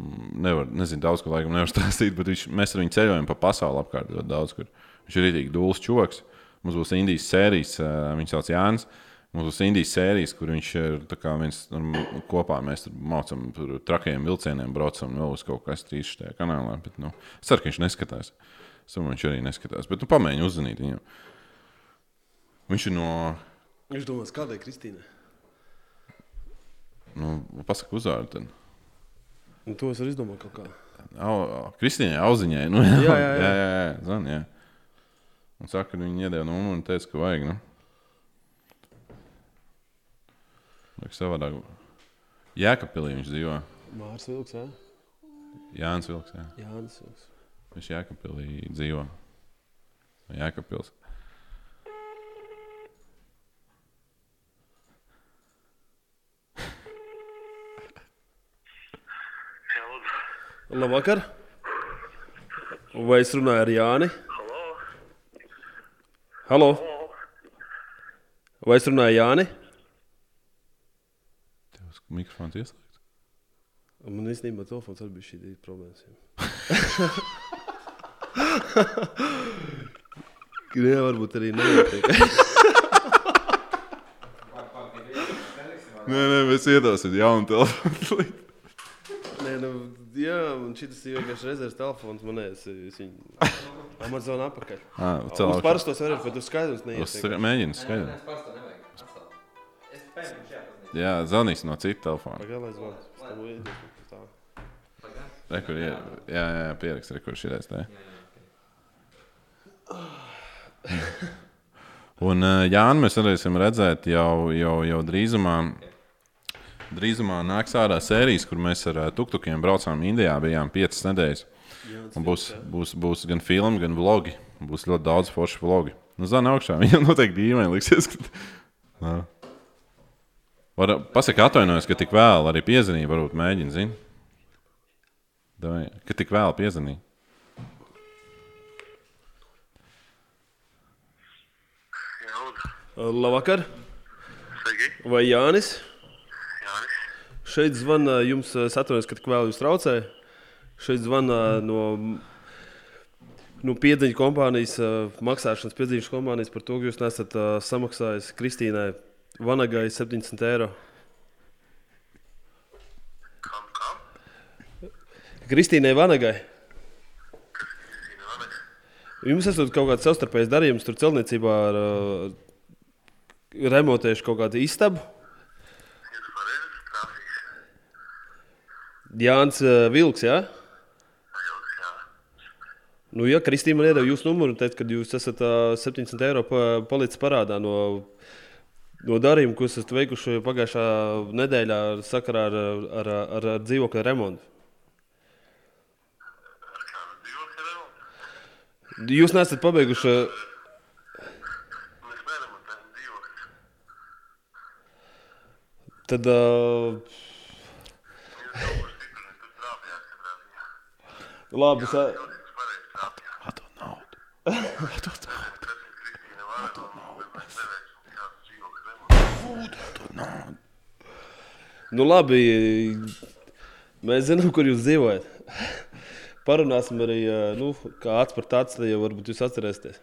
[SPEAKER 1] Mm, Nevar, nezinu, daudz ko laikam nevar stāstīt, bet viņš, mēs ar viņu ceļojam pa pasauli apkārt ļoti daudz. Kur. Viņš ir rītīgi dūls čoks. Mums būs Indijas sērijas, uh, viņš sauc Jānis. Mums būs Indijas sērijas, kur viņš ir viens kopā. Mēs tur mācām par trakiem vilcieniem, braucam vēl uz kaut kas tīšs tajā kanālā. Bet, nu, es ceru, ka viņš neskatās. Es domāju, viņš arī neskatās. Bet nu, pamēģini uzzvanīt viņu. Viņš ir no.
[SPEAKER 2] Viņš domās, kādai Kristīnai?
[SPEAKER 1] Nu, Pasaka uzvārdu. Tad.
[SPEAKER 2] Un to es arī izdomāju kaut kā.
[SPEAKER 1] Au- Kristīnai Auziņai. Nu, jā,
[SPEAKER 2] Jā, jā, jā.
[SPEAKER 1] jā, jā, zvan, jā. Un saka, ka viņi iedeva numuru un teica, ka vajag. Nu. Vajag savādāk. Jēkabpilī viņš dzīvo.
[SPEAKER 2] Mārs Vilks, jā?
[SPEAKER 1] Jānis Vilks. Jā.
[SPEAKER 2] Jānis Vilks.
[SPEAKER 1] Viņš Jēkabpilī dzīvo. Jēkabpils.
[SPEAKER 2] Labvakar! Vai es runāju ar Jāni? Halo! Vai es runāju ar Jāni?
[SPEAKER 1] Mikrofons ieslēgts.
[SPEAKER 2] Man īstenībā telefons arī bija šī problēma. Jā, varbūt arī nenotiek.
[SPEAKER 1] Nē, nē, mēs iedosim jaunu telefonu.
[SPEAKER 2] Nē, nu, jā, un šis ir vienkārši rezerves telefons. Man liekas, viņu Amazon apakaļ.
[SPEAKER 1] Ah,
[SPEAKER 2] Uz parastos var, bet uz skaidrs neies.
[SPEAKER 1] Mēģini
[SPEAKER 3] Nē,
[SPEAKER 1] Jā, zvanīs no cita telefona.
[SPEAKER 2] Pagaidām, zvanu. Es tev iedodu tā.
[SPEAKER 3] Pagaid.
[SPEAKER 1] Re, kur ir. Jā, jā, jā pierakst, re, kur šī reiz tā.
[SPEAKER 3] Jā, jā, ok.
[SPEAKER 1] Un Jānis mēs varēsim redzēt jau, jau, jau drīzumā. Drīzumā nāks ārā sērijas, kur mēs ar tuktukiem braucām Indijā. Bijām piecas nedēļas. Un būs, būs, būs gan filmas, gan vlogi. Būs ļoti daudz foršu vlogu. Nu, Zana augšā. Viņam noteikti dīvaini liksies. Ka... Var, pasaka, atvainojos, ka tik vēl arī piezvanīja. Varbūt mēģina, zini. Davai, Ka tik vēl piezvanīja.
[SPEAKER 2] Labvakar!
[SPEAKER 4] Sveiki,
[SPEAKER 2] Vai Jānis?
[SPEAKER 4] Jānis.
[SPEAKER 2] Šeit zvana jums, es atvainojos, ka tik vēl jūs traucēju. Šeit zvana no, no piedziņu kompānijas, eh, maksāšanas piedziņas kompānijas par to, ka jūs nesat uh, samaksājis Kristīnai Vanagai 70 eiro.
[SPEAKER 4] Kam, kam?
[SPEAKER 2] Kristīnai Vanagai. Jums esat kaut kāds savstarpējs darījums tur celtniecībā ar uh, remontējuši kaut kādu istabu. Jānis uh, Vilks, jā?
[SPEAKER 4] Jūtas, jā.
[SPEAKER 2] Nu, ja Kristīna man iedeva jūsu numuru un teica, ka jūs esat uh, 70 eiro pa, palicis parādā no, no darījuma, ko esat veikuši pagājušā nedēļā sakarā ar, ar, ar, ar dzīvokļa remontu. Jūs neesat pabeiguši. Tad, uh,
[SPEAKER 4] Jūs jau būs stiprini, tur trāpījās katrā ziņā.
[SPEAKER 2] labi, es, uh,
[SPEAKER 4] Jūs pareizi trāpījāt.
[SPEAKER 1] Atdod naudu.
[SPEAKER 4] Tas ir Kristīna Vanaga, un mēs neveicam kādu dzīvokļu remontu.
[SPEAKER 2] Nu, labi. Mēs zinām, kur jūs dzīvojat. Parunāsim arī, nu, kā tad jau varbūt jūs atcerēsieties.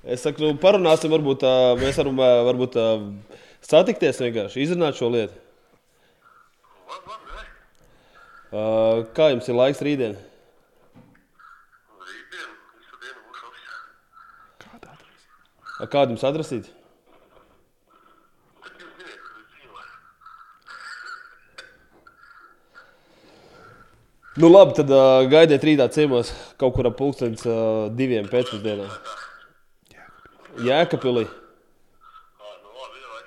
[SPEAKER 2] Es saku, nu, parunāsim, varbūt tā, mēs varam varbūt, tā, satikties vienkārši, izrunāt šo lietu.
[SPEAKER 4] Labi, labi?
[SPEAKER 2] Uh, kā jums ir laiks rītdien?
[SPEAKER 4] Rītdien, visu dienu būs oficiāli.
[SPEAKER 2] Ā, Kādu jums adresīt?
[SPEAKER 4] Tad jūs ziniet, kur es dzīvoju.
[SPEAKER 2] Nu, labi, tad uh, gaidiet rītā ciemos kaut kur ap pulkstenis uh, diviem pēcpusdienā. Jēkabpilī.
[SPEAKER 4] Ā, labi, vai?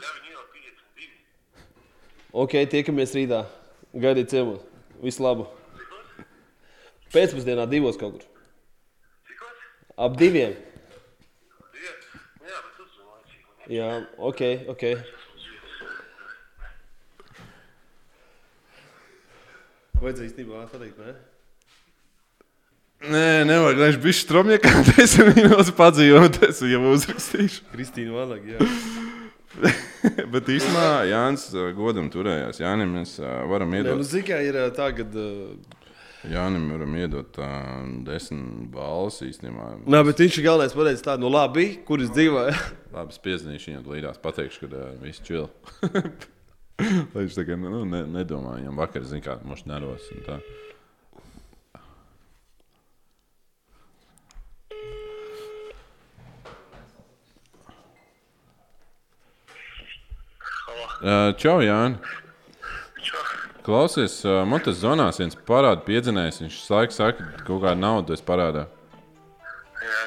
[SPEAKER 4] Ļauj viņu jau 52.
[SPEAKER 2] Ok, tiekamies rītā. Gaidiet ciemos. Visu labu. Pēcpusdienā divos kaut kur. Ap diviem.
[SPEAKER 4] Jā,
[SPEAKER 2] Jā, ok, ok. Vajadzēja īstenībā pateikt, ne?
[SPEAKER 1] Nē, nevajag, lai viņš bija stromniekā. Desmit minūtes padzīvot, es jau uzrakstīšu.
[SPEAKER 2] Kristīna Vanaga, jā.
[SPEAKER 1] Bet īstenībā Jānis godam turējās. Jānim mēs varam
[SPEAKER 2] Nē, nu,
[SPEAKER 1] iedot.
[SPEAKER 2] zikā ir tā. Uh,
[SPEAKER 1] Jānim varam iedot uh, desmit balvas īstenībā.
[SPEAKER 2] Nē, bet viņš ir galvenais pateicis tādu, nu labi, kur es dzīvoju.
[SPEAKER 1] Labi, es piezīmēšu viņam līdās, pateikšu, ka uh, viss čil. Lai viņš tā kā nu, ne, nedomā, viņam vakar zina, kā mums nervos. Uh, Čau, Jāni!
[SPEAKER 4] Čau.
[SPEAKER 1] Klausies, uh, man tas zonās viens parāda piedzinējs. Viņš laiku saka, ka kaut kādu naudu es parādā.
[SPEAKER 4] Jā,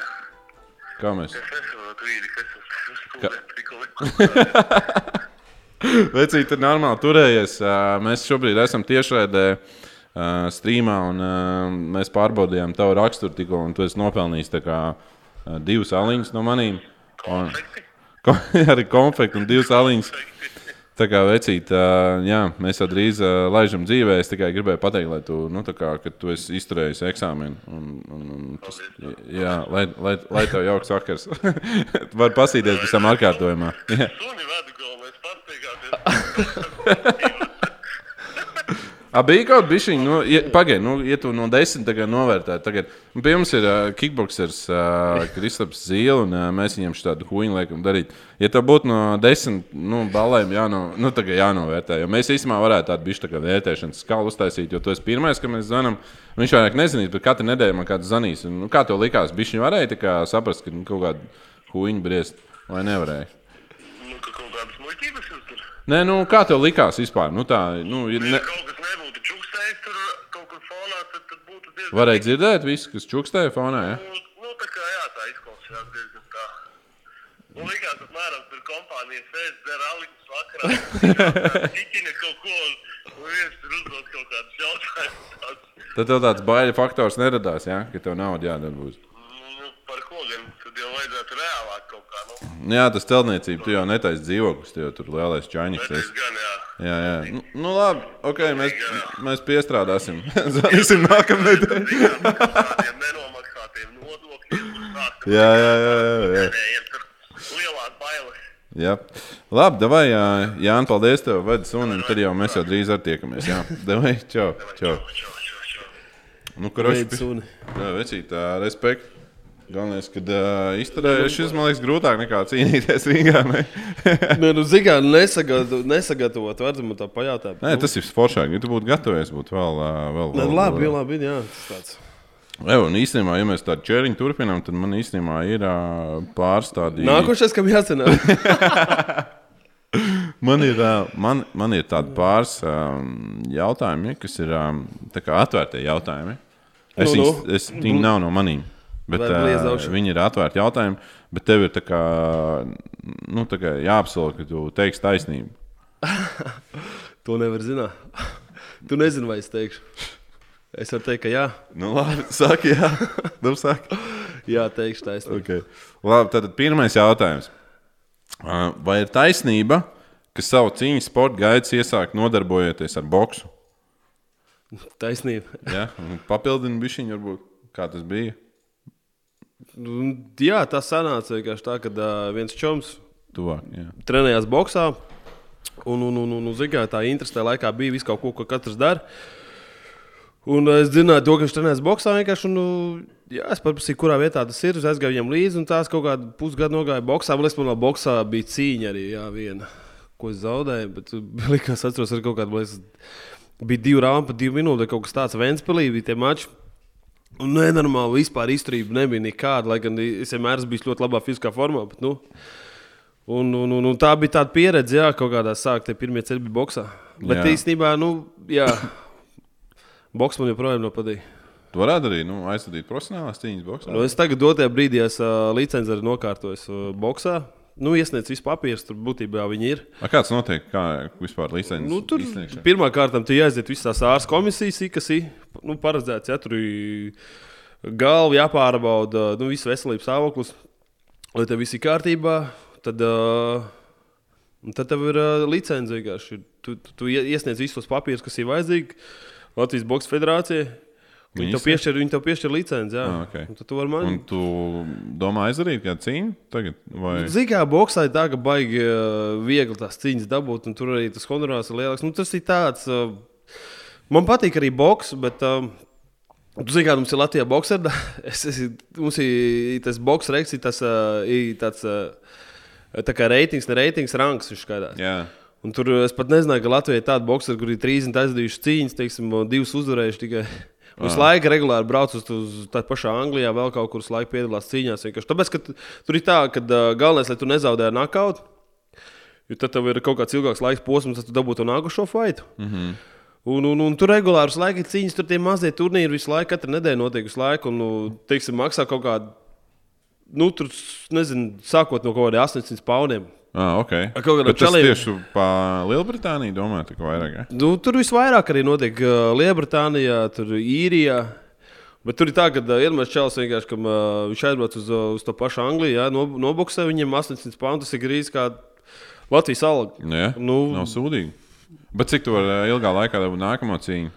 [SPEAKER 1] Kā mēs?
[SPEAKER 4] es nesaprotu vīri, kas tas studēt prikoli.
[SPEAKER 1] Vecīt, tur normāli turējies. Mēs šobrīd esam tiešraidē ā, streamā, un ā, mēs pārbaudījām tavu raksturu tikko, un tu esi nopelnījis kā, ā, divas aliņas no manīm. Un, ko, arī konfekti un divas aliņas. Tā kā vecīt, ā, jā, mēs jau drīz ā, laižam dzīvē. Es tikai gribēju pateikt, lai tu, nu, kā, tu esi izturējis eksāmenu. Un, un, un tas, jā, lai, lai, lai tev jauks vakars. Var pasīties pēc tam atkārtojumā. Jā.
[SPEAKER 4] Suni vedu galvenais pasteigāties.
[SPEAKER 1] A, bija kaut kas tāds, nu, ja, pagaidi, nu, ja tu no desmit tagad novērtē. Tagad, pie mums ir uh, kickboxers uh, Kristaps Zīle, un uh, mēs viņam šādu huīņu liekam darīt. Ja tev būtu no desmit nu, balēm jāno, nu, jānovērtē, jo mēs īstenībā varētu tādu bišķi tā vērtēšanas skalu uztaisīt, jo tu esi pirmais, kam mēs zvanām. Viņš vairāk nezinīs, bet katru nedēļu man kāds zvanīs. Un, Nu, kā tev likās, bišķi varēja kā saprast, ka nu, kaut kādu huīņu briest vai nevarēja?
[SPEAKER 4] Nu, ka kaut kādas muļķības tur.
[SPEAKER 1] Nē, nu, kā tev likās vispār? Nu, tā, nu, ja
[SPEAKER 4] Ja
[SPEAKER 1] ne...
[SPEAKER 4] kaut kas nebūtu čukstējis tur kaut kur fonā, tad, tad būtu diezgan.
[SPEAKER 1] Varēja dzirdēt visu, kas čukstēja fonā. Ja?
[SPEAKER 4] Nu, nu, tā kā jā, tā izklausījās diezgan tā. Nu, likās, apmēram tur kompānija sēž, dzer aliņus vakarā. Tikina kaut ko, un, viens tur uzdod kaut kādus jautājumus.
[SPEAKER 1] Tad tev tāds baila faktors neradās, ja? ka tev nauda jādara.
[SPEAKER 4] Nu, par ko gan? Tad jau vajadzētu. Nu,
[SPEAKER 1] Jā, tas teltniecība, tu jau netaisi dzīvoklis, tu jau tur lielais
[SPEAKER 4] gan, jā.
[SPEAKER 1] Jā, jā. Nu, nu labi, ok, mēs, mēs piestrādāsim. Zvanīsim nākamnedēļ. Jā, jā, jā. jā, jā. Jā. Labi, davai, jā, Jāni, paldies tev, vedi suni, un tad jau mēs jau drīz ar tiekamies. Jā, davai, čau, čau. Nu,
[SPEAKER 2] suni.
[SPEAKER 1] jā, vecīt, respekt. Galvenais, kad uh, izturēju, šis man liekas grūtāk nekā cīnīties Rīgā. Ne?
[SPEAKER 2] Nē, nu, zikā, nesagatavot, nesagatavot, man tā pajautāt.
[SPEAKER 1] Nē, tas ir foršāk. Ja tu būtu gatavojies, būtu vēl, ā, vēl,
[SPEAKER 2] Nē,
[SPEAKER 1] vēl,
[SPEAKER 2] labi,
[SPEAKER 1] vēl.
[SPEAKER 2] labi, jā, tas tāds.
[SPEAKER 1] Jā, un īstenībā, ja mēs tādu ķēriņu turpinām, tad man īstenībā ir ā, pāris tādi.
[SPEAKER 2] Nākošais, kam jācenā.
[SPEAKER 1] Man ir, ā, man, man ir tādi pāris um, jautājumi, kas ir kā atvērtie jautājumi. Es,
[SPEAKER 2] Nu,
[SPEAKER 1] nu,
[SPEAKER 2] nu.
[SPEAKER 1] viņus, es, viņi nav no maniem. Bet, uh, viņi ir atvērti jautājumi, bet tev ir kā, nu, kā jāapsola, ka tu teiksi taisnību.
[SPEAKER 2] to nevar zināt. Tu nezini, vai es teikšu. Es varu teikt, ka jā,
[SPEAKER 1] Nu, labi, saki, jā. Nu, saki.
[SPEAKER 2] jā teikšu taisnība.
[SPEAKER 1] Okay. Labi, tad pirmais jautājums. Uh, Vai ir taisnība, ka savu cīņu sporta gaitas iesāk nodarbojoties ar boksu?
[SPEAKER 2] Taisnība.
[SPEAKER 1] Ja? Un Papildini bišķiņu, varbūt, kā tas bija.
[SPEAKER 2] Nu, Jā, tas sanāca vienkārši tā, ka uh, viens čoms
[SPEAKER 1] Tuvāk, jā.
[SPEAKER 2] trenējās boxā. Un, un, un, un, un zināmā tā interese tajā laikā bija viss kaut ko, ko katrs dara. Un es zināju, to, ka viņš trenējas boxā vienkārši. Un, nu, jā, es paprasīju, kurā vietā tas ir. Es aizgāju viņam līdzi, un tās kaut kādu pusgadu nogāja boxā. Man liekas, man vēl boxā bija cīņa arī jā, viena, ko es zaudēju. Bet likās, atceros, ar kaut kādu, liekas, bija divi rāmpi, divi minūtes, kaut kas tāds. Ventspēlī bija tie mači. Nenormāli vispār izturība nebija nekāda, lai gan es vienmēr esmu bijis ļoti labā fiziskā formā. Bet, nu, un, un, un, un tā bija tāda pieredze, jā, kaut kādā tie pirmie ceļi bija boxā. Bet
[SPEAKER 1] Jā.
[SPEAKER 2] īstenībā, nu, jā, boks man joprojām nav patīk.
[SPEAKER 1] Tu varētu arī nu, aizsūtīt profesionālās cīņas boxā.
[SPEAKER 2] Nu, es tagad dotajā brīdī esmu uh, licenci arī nokārtojis uh, boxā. Nu, iesniedz visu papīru, tur būtībā viņi ir.
[SPEAKER 1] A, kāds notiek? Kā vispār licences?
[SPEAKER 2] Nu, tur kārta tur jāiziet visas tās ārsta komisijas, kas ir nu, paredzēts. Ja, tur ir galva jāpārbauda, nu, viss veselības stāvoklis, lai tev viss ir kārtībā. tad, uh, tad tev ir uh, licence vienkārši. Tu, tu, tu ie- iesniedz visus tos papīrus, kas ir vajadzīgi Latvijas Boks federācijai. Viņi tev piešķir, viņi tev piešķir licenci. Jā,
[SPEAKER 1] Ah, ok.
[SPEAKER 2] Un tu vari
[SPEAKER 1] Un
[SPEAKER 2] man.
[SPEAKER 1] tu domā aizdarīt kādu cīņu tagad? Vai...
[SPEAKER 2] Kā boxā ir tā, ka baigi uh, viegli tās cīņas dabūt, un tur arī tas honorārs ir lielāks. Nu, tas ir tāds. Uh, man patīk arī boks, bet. Uh, Tu zini, kā mums ir Latvijā boxer, es, es, mums ir tas boks reiks, tas ir tāds, tā kā reitings, ne reitings, rangs viņš skaidrs.
[SPEAKER 1] Jā,
[SPEAKER 2] Un tur es pat nezināju, ka Latvijā ir tāda boxer, kur ir 30 aizdījuši cīņas, teiksim, divas uzvarējuši tikai. Uz laika regulāri brauc uz, uz tā pašā Anglijā, vēl kaut kur uz laiku piedalās cīņās. vienkārši. Tāpēc, ka tur ir tā, ka uh, galvenais, lai tu nezaudē nakautu, jo tad tev ir kaut kāds ilgāks laiks posms, tad tu dabūtu to nākošo faitu. Mm -hmm. Un, un, un tur regulāri uz laiku ir cīņas, tur tie mazie turnīri visu laiku, katru nedēļu notiek visu laiku. Un, nu, teiksim, maksā kaut kādu, nu, tur, nezinu, sākot no kaut kādiem 800 pauniem.
[SPEAKER 1] Ah, ok.
[SPEAKER 2] Ar kaut
[SPEAKER 1] Bet tas
[SPEAKER 2] čaliem-
[SPEAKER 1] tieši pa Lielbritāniju domāju, tā kā vairāk. Ja?
[SPEAKER 2] Nu, tur visvairāk arī notiek uh, Lielbritānijā, tur Īrijā. Bet tur ir tā, ka uh, Irmāns Čels vienkārši, kam uh, viņš aizbrauc uz, uh, uz to pašu Angliju, jā, no, noboksē viņam 800 pounds, tas ir gandrīz kā Latvijas alga.
[SPEAKER 1] Jā,
[SPEAKER 2] Nu-
[SPEAKER 1] nav sūdīgi. Bet cik tu vari ilgā laikā dabūt nākamo cīņu?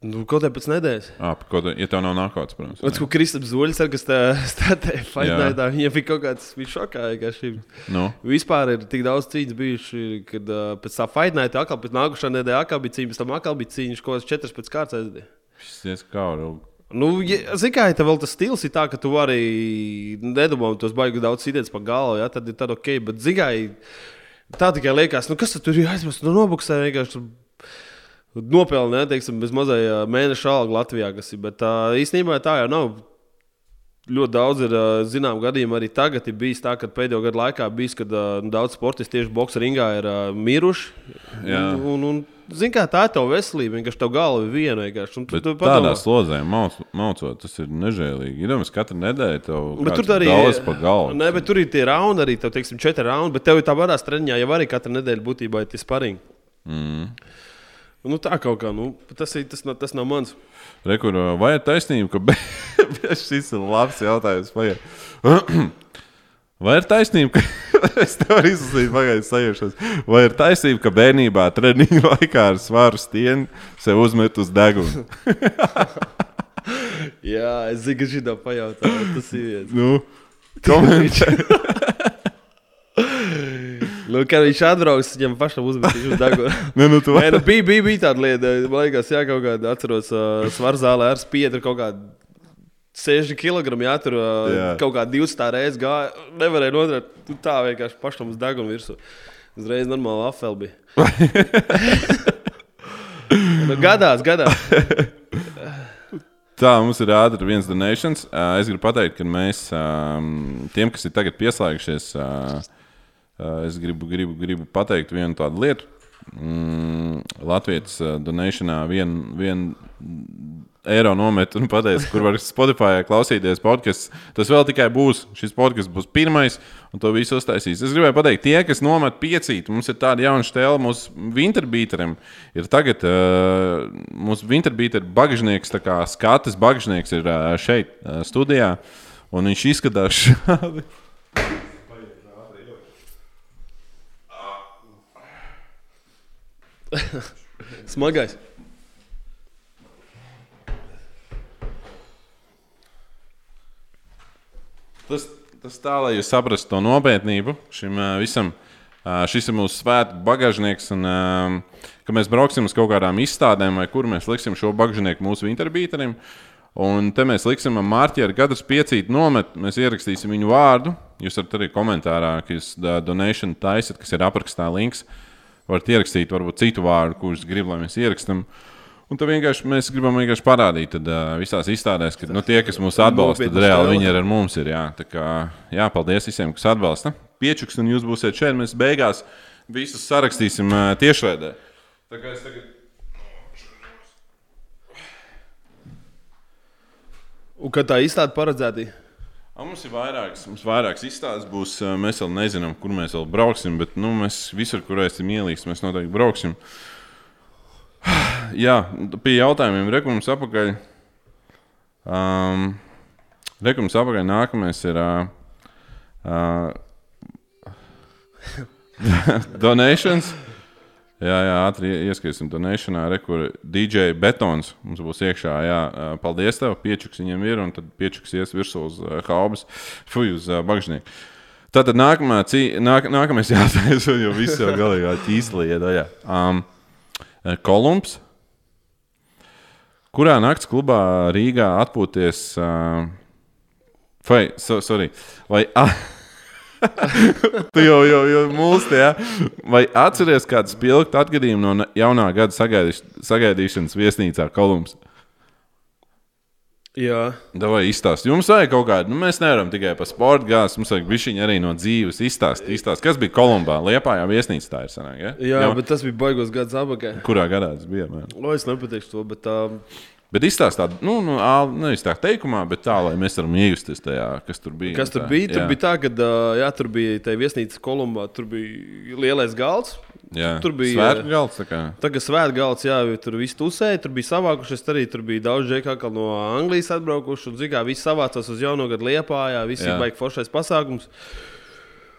[SPEAKER 2] Nu, kaut kā pēc nedēļas.
[SPEAKER 1] Ah, par ko tu, ja tev nav nākotnes, protams.
[SPEAKER 2] Pēc tam Kristaps Zoļs, ar kas tā stāvēja
[SPEAKER 1] Jā.
[SPEAKER 2] Faitnaitā, viņam bija kaut kāds, viņš ka šī
[SPEAKER 1] Nu,
[SPEAKER 2] vispār ir tik daudz cīņas bijuši, kad uh, pēc tā Faitnaitā atkal pēc nākušā nedēļa atkal bija cīņa, pēc tam atkal bija cīņas, ko es četras pēc kārtas aizdīju.
[SPEAKER 1] šis ir kā jau.
[SPEAKER 2] Nu, ja, zini, kā ja tev vēl tas stils ir tā, ka tu vari nedomāt, tos baigi daudz sīdēs pa galvu, ja, tad ir tā ok. Bet zigai, tā tikai liekas, nu, kas tad tur ir aizmirsts no nobuksē vienkārši. Tur Nopelnīt, teiksim, bez mazā mēneša alga Latvijā, kas ir. Bet tā, īstenībā tā jau nav. Ļoti daudz ir ā, zināmu gadījumu arī tagad. Ir bijis tā, ka pēdējo gadu laikā bijis, kad nu, daudz sportistu tieši boxe ringā ir ā, miruši.
[SPEAKER 1] Jā.
[SPEAKER 2] Un, un, zini, kā tā ir tava veselība. Vienkārši tev galva ir viena. tu- tu padomā.
[SPEAKER 1] tādā slodzē maucot, tas ir nežēlīgi. Ir jau katru nedēļu tev
[SPEAKER 2] arī
[SPEAKER 1] daudz pa galvu.
[SPEAKER 2] Nē, bet tur ir tie raundi, arī tev, teiksim, četri raundi. Bet tev ir tā varā treniņā, jau arī katru nedēļu būtībā ir tie sparīgi.
[SPEAKER 1] Mm.
[SPEAKER 2] Nu, tā kaut kā, nu, tas, ir, tas, nav, tas nav mans.
[SPEAKER 1] Rekur, vai ir taisnība, ka be... šis ir labs jautājums? Vai ir taisnība, ka es tev varu izlasīt, pagaidi, sajūšos. Vai ir taisnība, ka bērnībā treniņu laikā ar svaru stieni sev uzmet uz deguna?
[SPEAKER 2] Jā, es zinu, ka šī tā pajautā. Tas ir viens.
[SPEAKER 1] Nu, komentē.
[SPEAKER 2] Nu, kad viņš atbrauks, viņam pašam uzmetīs uz deguna.
[SPEAKER 1] Nē, nu, tu
[SPEAKER 2] Nē, nu, bija, bija, bija tāda lieta, man liekas, jā, kaut kāda atceros uh, svarzālē ar spiedru kaut kādu. 60 kg, jā, tur uh,
[SPEAKER 1] Jā.
[SPEAKER 2] kaut kā 20 reizes gāja. Nevarēja noturēt. Nu, tā vienkārši pašam uz deguna virsū. Uzreiz normāli afel bija. nu, gadās, gadās.
[SPEAKER 1] Tā, mums ir ātri viens donations. Uh, es gribu pateikt, ka mēs um, tiem, kas ir tagad pieslēgušies, uh, es gribu, gribu, gribu pateikt vienu tādu lietu. Mm, Latvijas uh, donationā vienu vien eiro nomet un pateiks, kur var Spotify klausīties podkāstu. Tas vēl tikai būs. Šis podkāsts būs pirmais, un to visu uztaisīs. Es gribēju pateikt, tie, kas nomet piecīt, mums ir tāda jauna stēla mūsu Winterbeateram. Ir tagad uh, mūsu Winterbeater bagāžnieks, tā kā skates bagāžnieks ir uh, šeit uh, studijā, un viņš izskatās šādi.
[SPEAKER 2] Smagais.
[SPEAKER 1] Tas, tas tā, lai jūs saprastu to nopietnību šim uh, visam. Uh, šis ir mūsu svētku bagāžnieks, un uh, kad mēs brauksim uz kaut kādām izstādēm, vai kur mēs liksim šo bagāžnieku mūsu interbīterim. Un te mēs liksim Mārķi ar katru piecītu nomet, mēs ierakstīsim viņu vārdu. Jūs varat arī komentārā, ka jūs uh, donation taisat, kas ir aprakstā links. Varat ierakstīt varbūt citu vārdu, kurus grib, lai mēs ierakstām. Un tad vienkārši mēs gribam vienkārši parādīt tad, uh, visās izstādēs, ka nu, tie, kas mūs atbalsta, tad reāli viņi ir ar mums. Ir, jā. Tā kā, jā, paldies visiem, kas atbalsta. Piečuks, un jūs būsiet šeit. Mēs beigās visus sarakstīsim uh, tiešraidē. Tā kā es tagad.
[SPEAKER 2] Un kad tā izstāde paredzēta?
[SPEAKER 1] A, mums ir vairākas, mums vairākas izstādes. Būs, mēs vēl nezinām, kur mēs vēl brauksim, bet nu, mēs visur, kur esam ielīsti, mēs noteikti brauksim. Jā, pie jautājumiem rekurors apakaļ. Um, rekurors apakaļ nākamais ir. Uh, uh, Donations. Jā, jā, ātri ieskriesim donationā, re, kur DJ Betons mums būs iekšā. Jā, paldies tev, piečuks viņam ir, un tad piečuks ies virsū uz ā, haubas, fuj, uz ā, bagžnieku. Tātad nākamā, cī, nāk, nākamais jautājums, jo viss jau galīgā ķīslī iedaļā. Um, Kolumbs. Kurā nakts klubā Rīgā atpūties? Uh, vai, so, sorry, vai, ah, tu jau, jau, jau mūlsti, ja? vai atceries kādu spilgtu atgadījumu no jaunā gada sagaidīš, sagaidīšanas viesnīcā Kolumbs?
[SPEAKER 2] Jā,
[SPEAKER 1] Vai izstāst? Jums vajag kaut kādu, nu, mēs nevaram tikai par sporta gāzi, mums vajag bišķiņu arī no dzīves izstāst. izstāst. Kas bija Kolumbā? Liepā jau viesnīca tā ir sanāk, ja?
[SPEAKER 2] jā
[SPEAKER 1] Jau-
[SPEAKER 2] bet tas bija baigos gads apakaļ.
[SPEAKER 1] Kurā gadā tas bija? Man?
[SPEAKER 2] O, es nepateikšu to, bet tā.
[SPEAKER 1] Bet izstāst tādu, nu, nu nevis tā teikumā, bet tā, lai mēs varam iejusties tajā, kas tur bija.
[SPEAKER 2] Kas tur
[SPEAKER 1] Tā,
[SPEAKER 2] bija? Tur
[SPEAKER 1] jā.
[SPEAKER 2] bija tā, ka jā, tur bija tā viesnīca Kolumbā, tur bija lielais galds.
[SPEAKER 1] Jā.
[SPEAKER 2] tur bija,
[SPEAKER 1] Svētku galds. tā kā.
[SPEAKER 2] Tagad svētgals, jā, jo tur viss tusēja, tur bija savākušies arī. Tur bija daudz džekā, kā no Anglijas atbraukuši. Un, zigā, visi savācās uz jauno gadu liepā, jā, visi
[SPEAKER 1] Jā.
[SPEAKER 2] baigi foršais pasākums.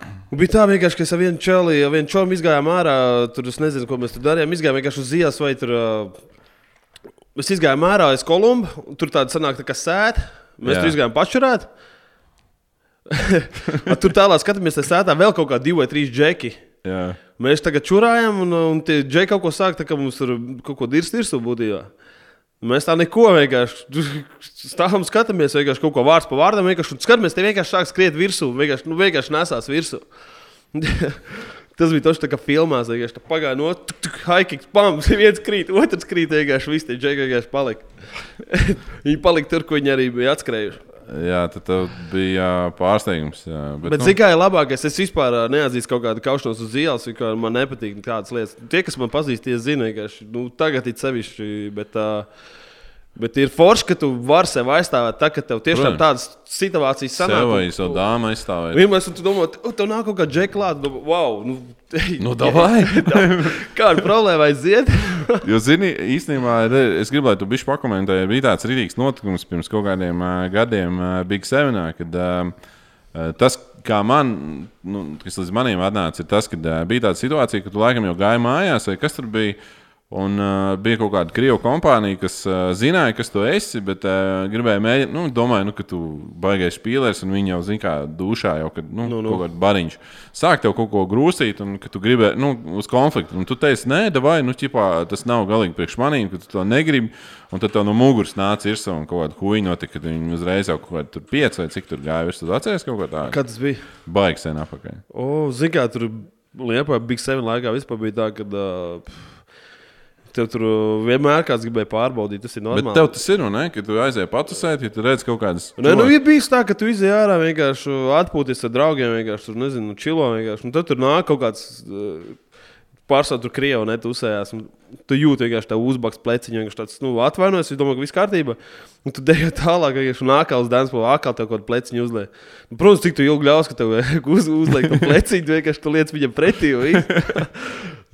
[SPEAKER 2] Un bija tā vienkārši, ka es ar vienu čeli, ar vienu čomu izgājām ārā. Tur es nezinu, ko mēs tur darījām. Izgājām vienkārši uz ielas vai tur. Ā, Mēs izgājām ārā aiz Kolumbu. Tur tāda sanāk, tā kā sēta. Mēs
[SPEAKER 1] Jā.
[SPEAKER 2] tur izgājām pašurēt. tur tālāk skatāmies, tas sētā vēl kaut kā divi vai trīs džeki.
[SPEAKER 1] Jā.
[SPEAKER 2] Mēs tagad čurājam, un, un tie džeki kaut ko sāk, tā kā mums tur kaut ko dirst virsū būtībā. Mēs tā neko vienkārši stāvam, skatāmies, vienkārši kaut ko vārds pa vārdam, vienkārši skatāmies, tie vienkārši sāk skriet virsū, vienkārši, nu, vienkārši nesās virsū. Tas bija tas, kā filmās, vienkārši tā pagāja no haikiks, pam, viens krīt, otrs krīt, vienkārši visi tie džeki vienkārši palika. viņi palika tur, kur viņi arī bija atskrējuši.
[SPEAKER 1] jā, tev bija pārsteigums. Jā,
[SPEAKER 2] Bet, bet kā ir labākais. Es vispār neatzīstu kaut kādu kaušanos uz ielas, jo man nepatīk tādas lietas. Tie, kas man pazīst, tie zina, ka nu, tagad ir sevišķi. Bet, uh, bet ir forši, ka tu vari sevi aizstāvēt, tā, ka tev tiešām
[SPEAKER 1] Protams.
[SPEAKER 2] tādas situācijas
[SPEAKER 1] Sev
[SPEAKER 2] sanāk.
[SPEAKER 1] vai savu dāmu aizstāvēt.
[SPEAKER 2] Vienmēr tu domā, tev nāk kaut kā džekla klāta. Wow, nu,
[SPEAKER 1] Nu, davai.
[SPEAKER 2] Kāda problēma aiziet?
[SPEAKER 1] Jo, zini, īstenībā es gribēju, lai tu bišķi pakomentēji. Bija tāds rītīgs notikums pirms kaut kādiem uh, gadiem uh, Big Sevenā, kad uh, uh, tas, kā man, nu, kas līdz maniem atnāca, ir tas, ka uh, bija tāda situācija, ka tu laikam jau gāji mājās, vai kas tur bija. Un uh, bija kaut kāda krievu kompānija, kas uh, zināja, kas tu esi, bet uh, gribēja mēģināt, nu, domāju, nu, ka tu baigais spīlēs, un viņi jau zina, kā dušā jau, kad nu, nu, nu. kaut kāda bariņš. Sāk tev kaut ko grūstīt, un tu gribēji, nu, uz konfliktu. Un tu teici, nē, vai, nu, ķipā, tas nav galīgi priekš manīm, ka tu to negribi. Un tad tev no muguras nāca ir un kaut kāda huīņa notika, kad viņi uzreiz jau kaut kādā tur pieci vai cik tur gāja. Jūs atcerieties kaut ko tādu?
[SPEAKER 2] Kā tas bija?
[SPEAKER 1] Baigs sen apakaļ.
[SPEAKER 2] O, zini, kā tur Lietuvā Big Seven laikā vispār bija tā, ka. Uh, Tev tur uh, vienmēr kāds gribēja pārbaudīt, tas ir
[SPEAKER 1] Bet
[SPEAKER 2] normāli.
[SPEAKER 1] tev tas ir, un ne, ka tu aizēji patusēt, ja tu redz kaut kādas.
[SPEAKER 2] Nē, nu,
[SPEAKER 1] cilvēkus-
[SPEAKER 2] ir bijis tā, ka tu izjāji ārā vienkārši atpūties ar draugiem, vienkārši tur, nezinu, čilo vienkārši. Un tad tur nāk kaut kāds pārsvarā, tur krievi netusējās. Tu jūti vienkārši tā uzbaks pleciņu, vienkārši tāds, nu, atvainojies, es domāju, ka viss kārtībā. Un tu dejo tālāk, vienkārši nākamā dāmas, ko atkal tev kaut kāda pleciņa uzliek. Nu, protams, cik tu ilgi ļaus, ka tev uz, uzliek to pleciņu, vienkārši tu liec viņam pretī.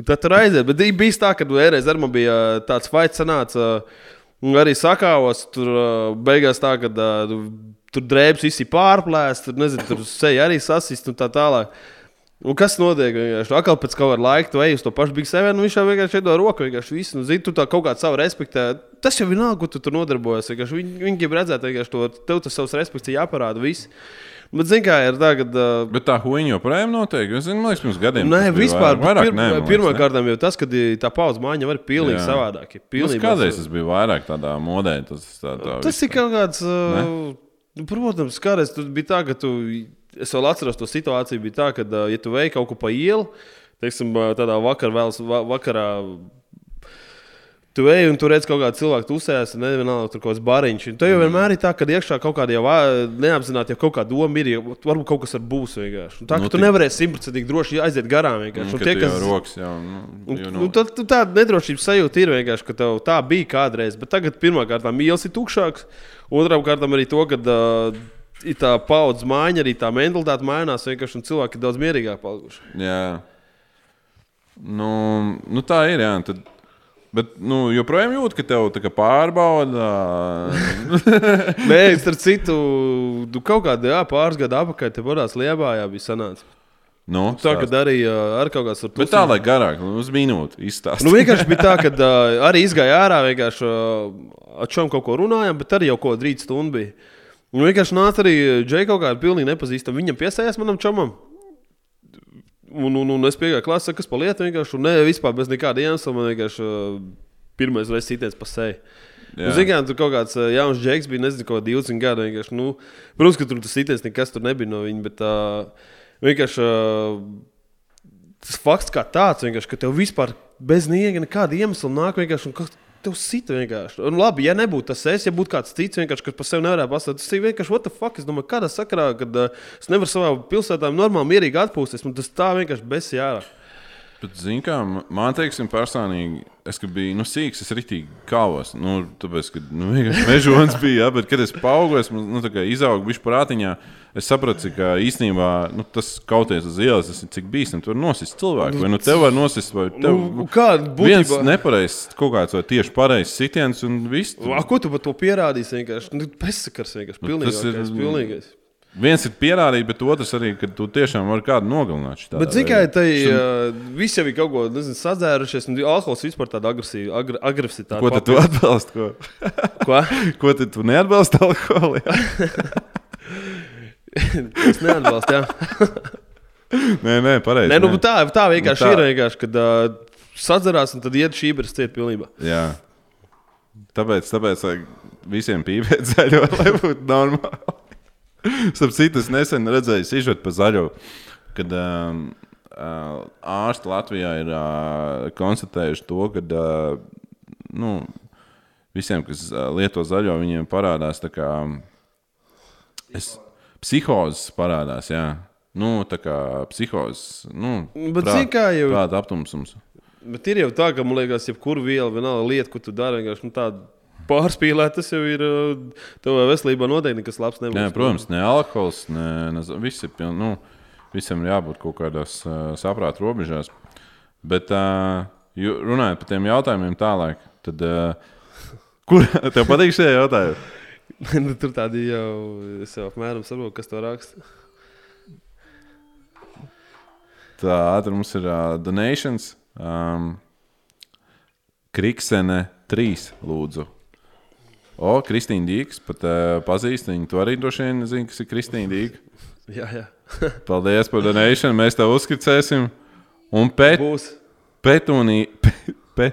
[SPEAKER 2] Tad tur aiziet. Bet bija tā, ka vienreiz ar man bija ā, tāds fights, sanāca, arī sakāvos. Tur ā, beigās tā, ka tu- tur drēbes visi pārplēst, tur, nezinu, tur seja arī sasist un tā tālāk. Un kas notiek? Vienkārši atkal pēc kaut kāda laika tu ej uz to pašu Big Seven, un viņš jau vienkārši iedod roku. Vienkārši visu, nu, zini, tu tā kaut kādu savu respektē. Tas jau vienalga, ko tu tur nodarbojies. Viņi, viņi grib redzēt, vienkārši to tev tas savs respekts ir jāparāda. Viss. Bet, zini, kā ir tagad. Uh,
[SPEAKER 1] Bet tā huīņa joprojām notiek. Es zinu, liekas, pirms gadiem.
[SPEAKER 2] Nē, vispār.
[SPEAKER 1] vairāk, ne?
[SPEAKER 2] kārta jau tas, ka tā paudze mājiņa var pilnīgi
[SPEAKER 1] Jā.
[SPEAKER 2] savādāk. ir
[SPEAKER 1] Nu,
[SPEAKER 2] Pilnīgi
[SPEAKER 1] kādreiz tas bija vairāk tādā modē. Tas, tā, tā,
[SPEAKER 2] Tas ir kaut kāds. Uh, nu, protams, kādreiz tur bija tā, ka tu. Es vēl atceros to situāciju, bija tā, ka, ja tu veiki kaut ko pa ielu, teiksim, tādā vakar, vēlas, va, vakarā. Tu ej un tur redz kaut kādu cilvēku, uzsēs, nevienalga tur kaut kāds bariņš. Un Tur jau vienmēr ir tā, ka iekšā kaut kāda jau ā, neapzināti jau kaut kāda doma ir, jau varbūt kaut kas ar būs vienkārši. Un Tā, ka
[SPEAKER 1] Nu,
[SPEAKER 2] tu
[SPEAKER 1] tik-
[SPEAKER 2] nevarēsi simtprocentīgi droši aiziet garām vienkārši. Un
[SPEAKER 1] Tie,
[SPEAKER 2] tie, kas,
[SPEAKER 1] rokas jau, nu,
[SPEAKER 2] Un, nu, tad, tad tāda nedrošības sajūta ir vienkārši, ka tev tā bija kādreiz. Bet tagad pirmā kārta mīlestības ir tukšāks, otrām kārtām arī to, ka uh, ir tā paudzes maiņa, arī tā mentalitāte mainās. Vienkārši cilvēki ir daudz mierīgāki palikuši.
[SPEAKER 1] Jā. Nu, nu tā ir. Jā. Tad, bet nu, joprojām jūt, ka tev kā pārbauda.
[SPEAKER 2] Nē, starp citu, tu kaut kādā jā, pāris gadu atpakaļ te parādās Lietuvā, jā, bija sanācis.
[SPEAKER 1] Nu,
[SPEAKER 2] Tā, kad arī ar kaut kāds tur
[SPEAKER 1] Bet tā, lai garāk, nu, uz minūti izstāstīt.
[SPEAKER 2] Nu, vienkārši bija tā, ka uh, arī izgāja ārā, vienkārši uh, ar čom kaut ko runājām, bet arī jau kaut kāda rīta stunda bija. Un vienkārši nāca arī Džeika kaut kāda pilnīgi nepazīstama. Viņam piesājās manam čomam. Un, un, un es piegāju klasē, kas pa lietu vienkārši. Un ne vispār bez nekāda iemesla. Man vienkārši uh, pirmais reizes sitiens pa seju.
[SPEAKER 1] Jā.
[SPEAKER 2] Zinām, tur kaut kāds uh, jauns džeks bija, nezinu, ko 20 gadu. Nu, protams, ka tur tas sitiens nekas tur nebija no viņa, bet uh, vienkārši uh, tas fakts kā tāds, ka tev vispār bez niega nekāda iemesla nāk vienkārši. un kaut- Tev sita vienkārši. Un labi, ja nebūtu tas es, ja būtu kāds cits, kas par sevi nevarētu pastāstīt, tas ir vienkārši, what the fuck. Es domāju, kādā sakarā, kad uh, es nevaru savā pilsētā normāli, mierīgi atpūsties, man tas tā vienkārši besjārā.
[SPEAKER 1] Bet, zini, kā man- teiksim, personīgi, es biju nu, sīgs, es ritīgi kāvos. Nu, tāpēc, ka nu, mežons bija, ja, bet kad es paaugu, es nu, izaugu bišķi prātiņā. Es sapratu, ā, īstenībā nu, tas kauties uz ielas, tas ir cik bīstami. Tur nosist cilvēku. Vai nu tev var nosist, vai tev
[SPEAKER 2] Nu, kāda
[SPEAKER 1] viens
[SPEAKER 2] būtībā?
[SPEAKER 1] nepareizs, kaut kāds vai tieši pareizs sitiens un viss.
[SPEAKER 2] A, ko tu par to pierādīsi? Vienkārši nu, bezsakars, vienkārši
[SPEAKER 1] Nu, tas ir-
[SPEAKER 2] pilnīgais.
[SPEAKER 1] Viens ir pierādījis, bet otrs arī, ka tu tiešām vari kādu nogalināt.
[SPEAKER 2] Bet tai uh, visi jau ir kaut ko nezinu, sadzērušies, un alkohols vispār tāda agresīva, agr agresivitāte.
[SPEAKER 1] Ko tad tu atbalsti? Ko,
[SPEAKER 2] Ko?
[SPEAKER 1] ko tad tu neatbalsti alkoholu?
[SPEAKER 2] Es neatbalstu. jā.
[SPEAKER 1] nē, nē, pareizi.
[SPEAKER 2] Nē, nu,
[SPEAKER 1] nē.
[SPEAKER 2] tā, tā vienkārši
[SPEAKER 1] Nu, tā.
[SPEAKER 2] ir. Vienkārši, kad uh, sadzerās, un tad iet šī brīdī ciet pilnībā.
[SPEAKER 1] Jā. Tāpēc, tāpēc visiem pīpēt zaļo, lai būtu normāli. Starp citu, es nesen redzēju sižetu par zaļo, kad um, uh, ārsti Latvijā ir uh, konstatējuši to, ka uh, nu, visiem, kas uh, lieto zaļo, viņiem parādās tā kā es, psihozes parādās. Jā. Nu, tā kā psihozes. Nu,
[SPEAKER 2] Bet zini, kā jau-
[SPEAKER 1] Tāda aptumsums.
[SPEAKER 2] Bet ir jau tā, ka man liekas, jebkura viela, vienalga lieta, ko tu dari, vienkārši nu, tāda pārspīlēta, tas jau ir uh, tavā veselībā noteikti nekas labs. Nebūs.
[SPEAKER 1] Nē, protams, ne alkohols, ne, ne viss ir piln, nu, visam ir jābūt kaut kādās uh, saprāta robežās. Bet, uh, runājot par tiem jautājumiem tālāk, tad uh, kur tev patīk šie jautājumi?
[SPEAKER 2] Nu, Tur tādi jau es jau apmēram saprotu, kas to raksta.
[SPEAKER 1] Tā ātri mums ir uh, donations. Um, Kriksene 3, lūdzu. O, Kristīna Dīgs, pat uh, pazīst viņu. Tu arī droši vien zini, kas ir Kristīna Dīga.
[SPEAKER 2] Jā, jā.
[SPEAKER 1] Paldies par donation. Mēs tev uzskicēsim. Un pēc
[SPEAKER 2] Būs.
[SPEAKER 1] Petunija, pe, pe,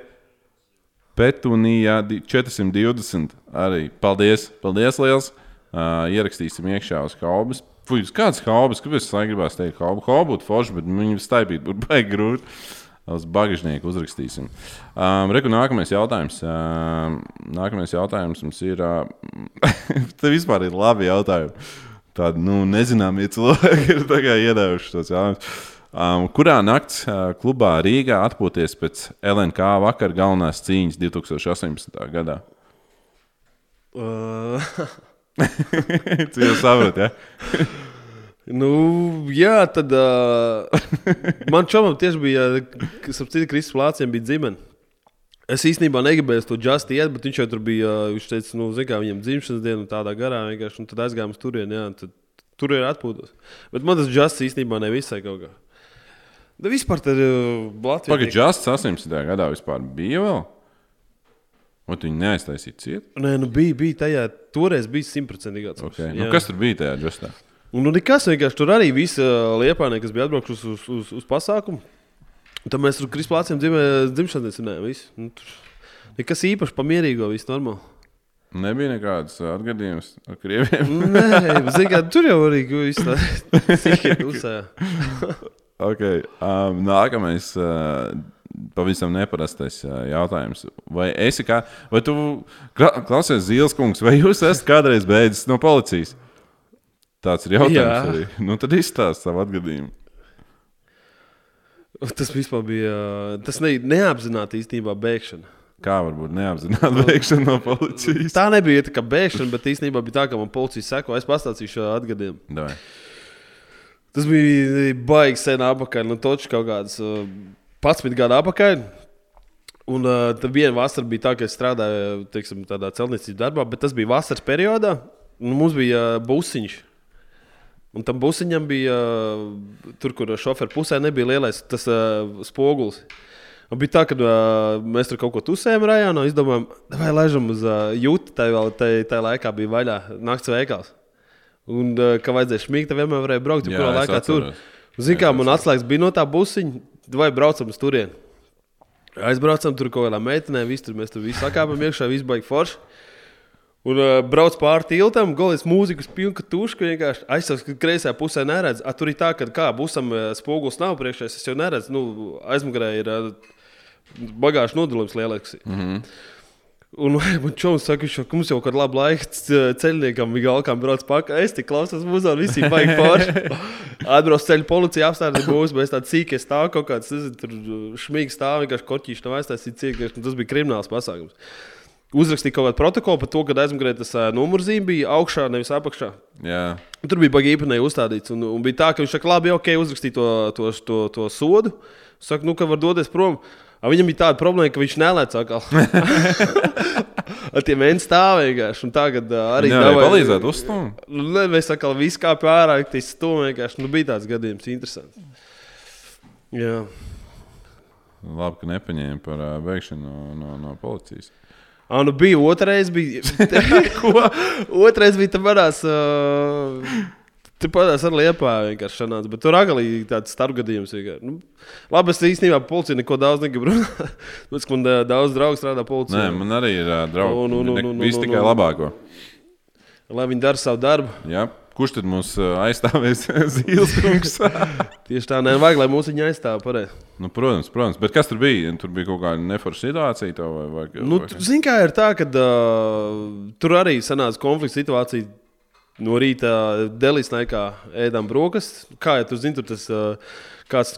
[SPEAKER 1] Petunija di- 420 arī. Paldies, paldies liels. Uh, ierakstīsim iekšā uz haubas. Fui, uz kādas haubas, kāpēc es gribētu teikt, haubu? Haubu būtu forši, bet viņu staigāt būtu baigi grūti. Uz bagāžnieku uzrakstīsim. Um, Reku, nākamais jautājums. Um, nākamais jautājums mums ir. Uh, te vispār ir labi jautājumi. Tādi nu, nezināmie cilvēki ir iedevuši tos jautājumus. Um, kurā nakts uh, klubā Rīgā atpūties pēc LNK vakar galvenās cīņas 2018. gadā?
[SPEAKER 2] Uh,
[SPEAKER 1] Tu jau saproti, ja?
[SPEAKER 2] nu, jā, tad uh, man čomam tieši bija, kas ap citu Kristus plāciem bija dzimene. Es īstenībā negribēju to justu iet, bet viņš jau tur bija. Viņš teica, nu, zin, kā viņam dzimšanas diena un tādā garā vienkārši. Un tad aizgājām uz turieni, jā, un tad tur ir atpūtos. Bet man tas justs īstenībā nevisai kaut kā. Da vispār tad Latvijā.
[SPEAKER 1] Pagaidām, Just 18. gadā vispār bija vēl? Vai tu viņu neaiztaisīji ciet?
[SPEAKER 2] Nē, nu bija, bija tajā, toreiz bija simtprocentīgi.
[SPEAKER 1] Okay. Nu, kas tur bija tajā Justā?
[SPEAKER 2] Un nu, nekas vienkārši tur arī viss liepānē, kas bija atbraukuši uz, uz, uz, pasākumu. Tad mēs tur Krisplāciem dzimšanas dienām. Nu, tur nekas īpaši pamierīgo, viss normāli.
[SPEAKER 1] Nebija nekādas atgadījumas ar krieviem.
[SPEAKER 2] Nē, kā, tur jau arī viss uzsā.
[SPEAKER 1] Okay. Um, nākamais, uh, pavisam neparastais uh, jautājums. Vai esi kā, vai tu kla- klausies Zīles kungs, vai jūs esat kādreiz beidzis no policijas? Tāds ir jautājums.
[SPEAKER 2] Jā.
[SPEAKER 1] Arī. Nu, tad izstāsti savu atgadījumu.
[SPEAKER 2] Tas vispār bija tas ne, neapzināti īstenībā bēgšana.
[SPEAKER 1] Kā var būt neapzināta veikšana no policijas?
[SPEAKER 2] Tā nebija tā kā bēgšana, bet īstenībā bija tā, ka man policija seko. Es pastāstīšu šo atgadījumu.
[SPEAKER 1] Davai.
[SPEAKER 2] Tas bija baigi sen apakaļ, nu, točs kaut kāds uh, 11 gadu apakaļ. Un uh, tad viena vasara bija tā, ka es strādāju teiksim, tādā celtniecības darbā, bet tas bija vasaras periodā. Mums bija uh, busiņš. Un tam busiņam bija tur, kur šoferu pusē nebija lielais tas spogulis. Un bija tā, ka uh, mēs tur kaut ko tusējām rajonā, izdomājām, vai laižam uz uh, jūtu. Tā vēl tajā laikā bija vaļā nakts veikals. Un uh, kā vajadzēja šmīgt, tad vienmēr varēja braukt,
[SPEAKER 1] Jā, es
[SPEAKER 2] laikā tur.
[SPEAKER 1] atceros.
[SPEAKER 2] Ziniet, kā man atslēgas bija no tā busiņa, vai braucam uz turieni. Aizbraucam tur kaut kādā meitenē, visi tur mēs tur visi sakāpam iekšā, viss baigi forši. Un uh, brauc pāri tiltam, gulēs mūzikas pilna tuška. vienkārši Aizsāks, ka kreisajā pusē neredz. A, tur ir tā, ka kā busam uh, spogulis nav priekšā, es jau neredzu. Nu, aizmugurē ir uh, bagāžas nodalījums lielāks. Mm -hmm. Un man čūlis saka, ka mums jau kādā labā laikā ceļniekam bija galkām brauc pakaļ. Es tik klausos muzikā, visi baigi forši. Atbrauc ceļu policija, apstājas būs, bet es tāds sīkais stāv kaut kāds, nezinu, tur šmīgi stāv, vienkārši korķīši nav aiztaisīts cīk, tas bija krimināls pasākums. Uzrakstīja kaut kādu protokolu par to, ka aizmugurē tas uh, numurzīme bija augšā, nevis apakšā.
[SPEAKER 1] Jā,
[SPEAKER 2] Tur bija baigi īpatnēji uzstādīts. Un, un bija tā, ka viņš saka, labi, ok, uzrakstīja to, to, to, to sodu. Saka, nu, ka var doties prom. A, viņam bija tāda problēma, ka viņš nelēca atkal. Ar tiem mēnešiem stāv vienkārši. Un tagad uh, arī
[SPEAKER 1] arī
[SPEAKER 2] davai-
[SPEAKER 1] palīdzēt uzstāt.
[SPEAKER 2] Nu, ne, Mēs atkal visu kāpjam ārā, tas stūmē vienkārši. Nu, bija tāds gadījums, interesants. Jā.
[SPEAKER 1] Labi, ka nepaņēma par uh, veikšanu no, no, no policijas.
[SPEAKER 2] Ah, nu bija otrais, bija. Ko? Otrais bija tam manās. Uh, Tur padās ar liepā vienkārši sanāca, bet tur agalī tāds starpgadījums. Nu, labi, es īstenībā policija neko daudz negribu runāt. Man ā, daudz draugu strādā policijā.
[SPEAKER 1] Nē, man arī ir uh, draugi.
[SPEAKER 2] Nu, nu, nu, nu, nu,
[SPEAKER 1] Viss
[SPEAKER 2] nu,
[SPEAKER 1] tikai
[SPEAKER 2] nu.
[SPEAKER 1] labāko.
[SPEAKER 2] Lai viņi dara savu darbu.
[SPEAKER 1] Jā. Kurš tad mums uh, aizstāvēs Zīles?
[SPEAKER 2] Tieši tā, nevajag, lai mūsu viņa aizstāv pareizi.
[SPEAKER 1] nu, protams, protams. Bet kas tur bija? Tur bija kaut kāda neforša situācija. tev Vai, vai,
[SPEAKER 2] Nu,
[SPEAKER 1] vai...
[SPEAKER 2] Ziniet, kā ir tā, ka uh, tur arī sanāca konflikts situācija. No rīta Delijas laikā ēdām brokastis. Kā jau tur zini, tur tas uh, kāds,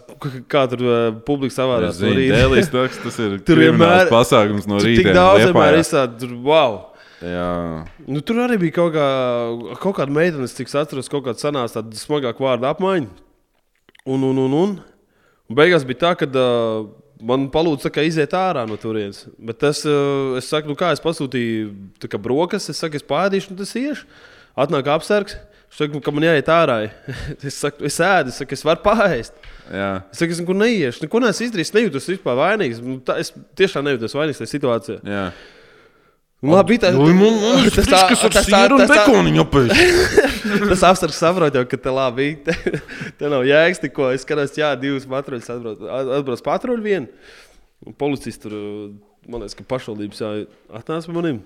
[SPEAKER 2] kā tur uh, publika savādāk
[SPEAKER 1] Dēlīs, tas, tas ir
[SPEAKER 2] Tur vienmēr-
[SPEAKER 1] pasākums no rīta.
[SPEAKER 2] tik daudz vienmēr izsākt, tur wow!
[SPEAKER 1] Jā,
[SPEAKER 2] Nu, tur arī bija kaut, kā, kaut kāda meitene, cik es atceros, kaut kāda sanāca tāda smagāka vārda apmaiņa. Un, un, un, un. un beigās bija tā, ka uh, man palūdza iziet ārā no turienes. Bet tas, uh, es saku, nu kā es pasūtīju kā brokastis, es saku, es pārādīšu, un tas iešu. Atnāk apsargs. Viņš saka, ka man jāiet ārā. es saku, es ēdu, es saku, es varu pāriest. Es saku, es nekur neiešu, neko neesmu izdarījis, nejūtos vispār vainīgs. Nu, tā, es tiešām nejūtos vainīgs tajā situācijā.
[SPEAKER 1] jā.
[SPEAKER 2] Nu, Labi, tā, tas tā, tas tā, tas tā, Tas apstākļus saprot, jau, ka te labi. Te, te nav jēgas, ko es skatos. Jā, divas patruļas atbrauc, patruļu vienu. Policists tur, man liekas, ka pašvaldības atnāca pie maniem.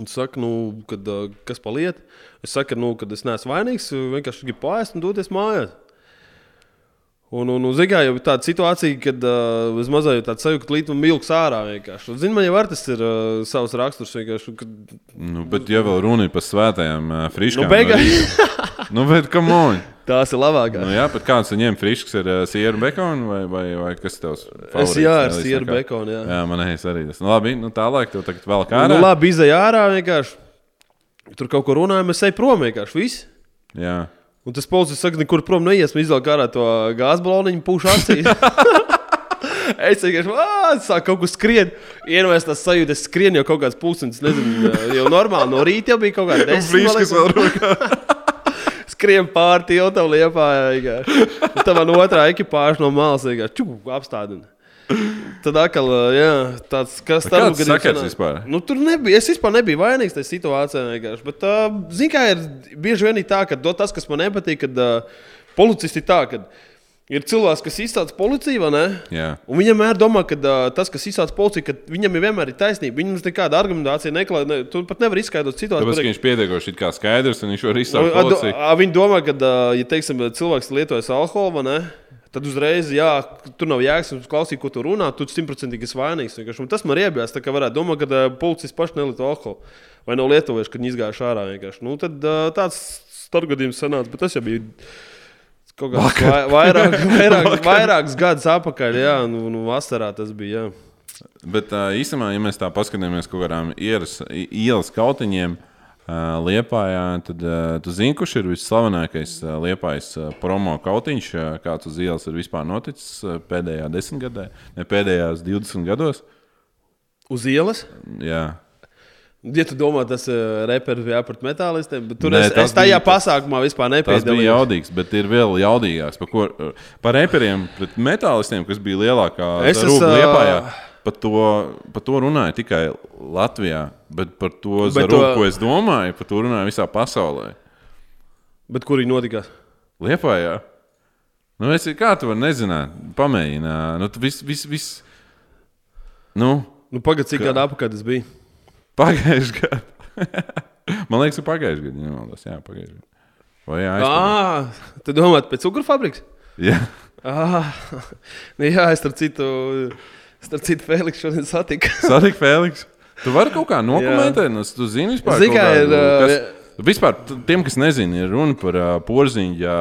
[SPEAKER 2] Un saka, nu, kad, kas paliek? Es saku, nu, ka es neesmu vainīgs, vienkārši gribu pāriest un doties mājās. Un, un, un mērā, jau ir tāda situācija, kad uh, es mazliet tādu sajūtu, ka līdzi man milks ārā vienkārši. Zinu, man jau tas ir uh, savs raksturs. Kad,
[SPEAKER 1] Nu, bet, ja vēl runa ir par svētajām uh, friškām,
[SPEAKER 2] Nu, beigās-
[SPEAKER 1] rīta- nu, bet, come on!
[SPEAKER 2] tās ir labākās.
[SPEAKER 1] Nu, jā, bet kāds viņiem frišks ir uh, sieru bekona vai, vai, vai kas tavs?
[SPEAKER 2] Es
[SPEAKER 1] favorīts?
[SPEAKER 2] jā, ar sieru bekonu. Jā.
[SPEAKER 1] Jā, man liekas arī tas. Nu, labi, nu tālāk, tev tagad vēl kā
[SPEAKER 2] Nu, labi, izēja ārā vienkārši. Tur kaut ko runājam, es eju prom vienkārši. Viss.
[SPEAKER 1] Jā.
[SPEAKER 2] Un tas policists saka, nekur prom neiesim, izvelk ārā to gāzes baloniņu, pušu acīs. Es vienkārši sāku kaut kur skriet. Iedomājieties, tas sajūta, es skrienu jau kaut kāds pusdienas, nezinu, jau normāli. No rīta jau bija kaut kāda desmit. man. Skrien pāri tiltam, liepā. Tā man otrā ekipāža no malas vienkārši apstādina. Tad atkal, jā, tāds kas
[SPEAKER 1] kāds
[SPEAKER 2] gadījums
[SPEAKER 1] sakars
[SPEAKER 2] sanāk?
[SPEAKER 1] vispār?
[SPEAKER 2] Nu, tur nebija. Es vispār nebiju vainīgs tajā situācijā. vienkārši. Bet, uh, zini, kā ir bieži vien ir tā, ka tas, kas man nepatīk, kad uh, policisti ir tā, ka ir cilvēks, kas izstāsta policiju, vai ne?
[SPEAKER 1] Jā.
[SPEAKER 2] Un viņam vienmēr domā, ka uh, tas, kas izsāca policiju, ka viņam ir vienmēr ir taisnība. Viņam nekāda argumentācija neklāja. Ne, tu pat nevari izskaidrot situāciju.
[SPEAKER 1] Tāpēc, viņš pietiekoši kā skaidrs, un viņš var izsākt
[SPEAKER 2] Viņi domā, ka, ā, ja teiksim, cilvēks lietojas alkoholu, vai ne, tad uzreiz, jā, tur nav jēgas klausīt, ko tu runā. Tu simtprocentīgi esi vainīgs. vienkārši. Un Tas man iebijās. Tā kā varētu domāt, ka ā, policists pašs nelieto alkoholu vai nav lietojuši, kad viņi izgājuši ārā. vienkārši. Nu, tad ā, tāds starpgadījums sanāca, bet tas jau bija. Kaut kāds vai- vairāk, vairāk, vairākus gadus atpakaļ, jā, nu, nu vasarā tas bija. Jā.
[SPEAKER 1] Bet uh, īstenībā, ja mēs tā paskatāmies kaut kādām ieras, ielas kautiņiem, uh, Liepājā, tad uh, tu zini, kurš ir visslavenākais uh, Liepājas uh, promo kautiņš, uh, kāds uz ielas ir vispār noticis uh, pēdējā desmitgadē, ne pēdējās 20 gados.
[SPEAKER 2] Uz ielas?
[SPEAKER 1] Jā,
[SPEAKER 2] Ja tu domā, tas ir reperis jāpret metālistiem, bet tur
[SPEAKER 1] Nē,
[SPEAKER 2] es, es tajā
[SPEAKER 1] bija-
[SPEAKER 2] pasākumā vispār
[SPEAKER 1] Tas bija
[SPEAKER 2] nepiedalījos.
[SPEAKER 1] jaudīgs, bet ir vēl jaudīgāks. Par, ko, par reperiem pret metālistiem, kas bija lielākā
[SPEAKER 2] Es esmu,
[SPEAKER 1] zarūpa liepājā.
[SPEAKER 2] ā,
[SPEAKER 1] Par to, par to runāja tikai Latvijā, bet par to zarūpu,
[SPEAKER 2] to-
[SPEAKER 1] ko es domāju, par to runāja visā pasaulē.
[SPEAKER 2] Bet kur viņi notikās?
[SPEAKER 1] Liepājā. Nu, es, kā tu vari nezināt? Pamēģini. Nu, vis, vis, vis. Nu,
[SPEAKER 2] Nu, Pagaidā, cik
[SPEAKER 1] Kā?
[SPEAKER 2] gadu atpakaļ tas bija?
[SPEAKER 1] pagājušajā gadā. Man liekas, ka pagājušajā gadā. Nemaldos. jā, pagājušajā gadā. Vai jā.
[SPEAKER 2] Ah, tu domā, pēc cukuru fabrikas?
[SPEAKER 1] Jā.
[SPEAKER 2] Ah, nu jā, es starp citu, starp citu Feliks šodien satiku.
[SPEAKER 1] Satik, Feliks. Tu vari kaut kā nokomentēt, nu, tu zini, vispār,
[SPEAKER 2] Zini, kā ir,
[SPEAKER 1] kas, vispār t- tiem, kas nezina, ir runa par uh, porziņa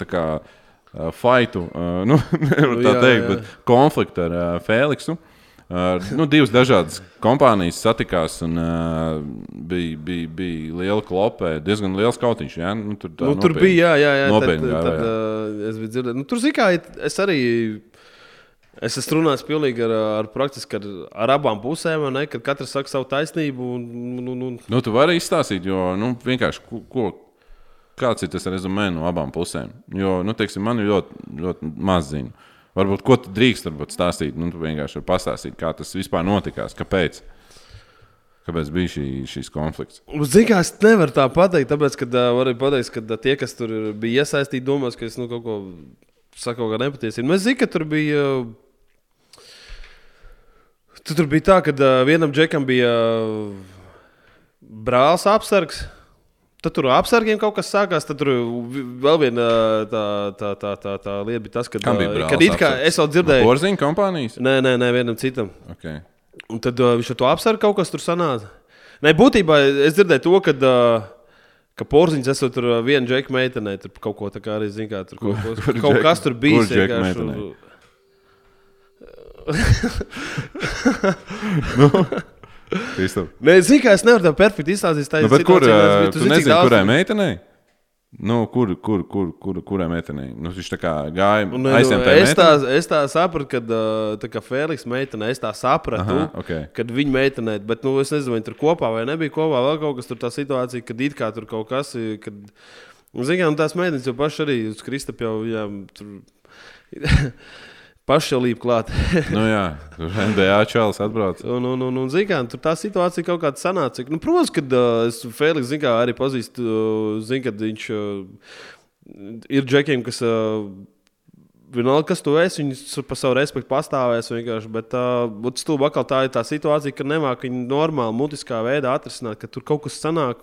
[SPEAKER 1] tā kā uh, faitu, uh, nu, nevar tā
[SPEAKER 2] jā,
[SPEAKER 1] teikt,
[SPEAKER 2] jā.
[SPEAKER 1] bet konfliktu ar uh, Feliksu. Uh, nu, divas dažādas kompānijas satikās, un uh, bija, bija, bija liela klopē, diezgan liels kautiņš. Ja? Nu, tur
[SPEAKER 2] Nu, tur
[SPEAKER 1] nopietni-
[SPEAKER 2] bija, jā, jā, jā. Tad,
[SPEAKER 1] nopietni
[SPEAKER 2] tad,
[SPEAKER 1] gāja, jā.
[SPEAKER 2] uh, es biju dzirdējis. Nu, tur zinu, kā es arī. Es esmu runājis pilnīgi ar, ar, praktiski ar, ar abām pusēm, ne, kad katrs saka savu taisnību. Un, un, un, un,
[SPEAKER 1] Nu, tu vari izstāstīt, jo nu, vienkārši ko, ko, kāds ir tas rezumē no abām pusēm. Jo, nu, teiksim, man ir ļoti, ļoti maz ziņu. Varbūt ko tu drīkst varbūt, stāstīt. Nu, tu vienkārši vari pastāstīt, kā tas vispār notikās, kāpēc. Kāpēc bija šī, šis konflikts?
[SPEAKER 2] Zinu, kā es nevaru tā pateikt, tāpēc, ka uh, varu pateikt, ka uh, tie, kas tur bija iesaistīti, domās, ka es nu, kaut ko saku, kaut kā nepatiesību. Nu, es zinu, ka tur bija. Uh, tu tur bija tā, ka uh, vienam džekam bija uh, brālis apsargs. Tad tur apsargiem kaut kas sākās. Tad tur vēl viena tā, tā, tā, tā, tā lieta bija tas, ka,
[SPEAKER 1] Kam bija brālis
[SPEAKER 2] kad it kā
[SPEAKER 1] apsargs?
[SPEAKER 2] es jau dzirdēju.
[SPEAKER 1] Porziņa kompānijas?
[SPEAKER 2] Nē, nē, nē, vienam citam.
[SPEAKER 1] Okay.
[SPEAKER 2] Un tad uh, viņš ar to apsver kaut kas tur sanāca. Nē, būtībā es dzirdēju to, ka, uh, ka porziņš esot tur uh, viena džeka meitenē, tur kaut ko tā kā arī zina, tur kaut, ko,
[SPEAKER 1] kur
[SPEAKER 2] kaut
[SPEAKER 1] džeka-
[SPEAKER 2] kas tur bija.
[SPEAKER 1] kur džeka Kristop.
[SPEAKER 2] Nē, zinu, kā es nevaru tā perfekti izstāstīt. Tā
[SPEAKER 1] Nu, bet kur,
[SPEAKER 2] situācija,
[SPEAKER 1] uh,
[SPEAKER 2] bet
[SPEAKER 1] tu
[SPEAKER 2] cik
[SPEAKER 1] nezini,
[SPEAKER 2] daudz-
[SPEAKER 1] kurai meitenei? Nu, kur, kur, kur, kur, kurai meitenei? Nu, viņš tā kā gāja
[SPEAKER 2] Un, nu,
[SPEAKER 1] aizņemtai
[SPEAKER 2] es, tā, es tā sapratu, kad tā kā Feliks meitene, es tā sapratu,
[SPEAKER 1] Aha, okay.
[SPEAKER 2] kad viņa meitenē, bet nu, es nezinu, vai viņi tur kopā vai nebija kopā. Vēl kaut kas tur tā situācija, kad it kā tur kaut kas ir. Kad... Zinām, tās meitenes jau pašai arī uz Kristapā jau viņām tur līp klāt.
[SPEAKER 1] Nu, jā, tur NBA čalis atbrauc.
[SPEAKER 2] Un, un, un, un zinām, tur tā situācija kaut kāda sanāca. Nu, protams, ka uh, es Feliks zinu, kā arī pazīstu, uh, zinu, ka viņš uh, ir džekiem, kas. Uh, Vienalga, kas tu esi, viņi par savu respektu pastāvēs. Bet uh, stūra atkal tā ir tā situācija, ka nemāk viņu normāli, mutiskā veidā atrisināt, ka tur kaut kas sanāk.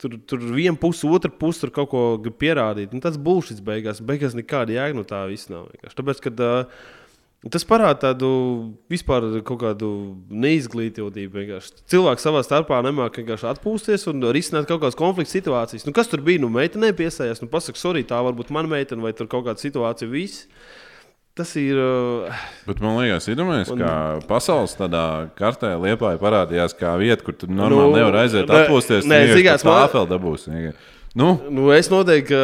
[SPEAKER 2] Tur, tur viena puse, otra puse tur kaut ko grib pierādīt. Nu, tas būs šis beigās. Beigās nekāda jēga no tā viss nav. vienkārši. Tāpēc, kad, uh, Tas parāda tādu vispār kaut kādu neizglītotību. vienkārši. Cilvēki savā starpā nemāķi vienkārši atpūsties un risināt kaut kādas konflikta situācijas. Nu, kas tur bija? Nu, meitenei piesējās, nu, pasakot, sorry, tā varbūt mana meitene vai tur kaut kāda situācija. Viss. Tas ir. Uh,
[SPEAKER 1] Bet man liekas, iedomājieties,
[SPEAKER 2] Un-
[SPEAKER 1] ka pasaules tādā kartē Liepā parādījās kā vieta, kur normāli
[SPEAKER 2] Nu,
[SPEAKER 1] nevar aiziet, atpūsties.
[SPEAKER 2] nē,
[SPEAKER 1] tā
[SPEAKER 2] man-
[SPEAKER 1] vēl dabūs. Nu,
[SPEAKER 2] nu, es noteikti, ka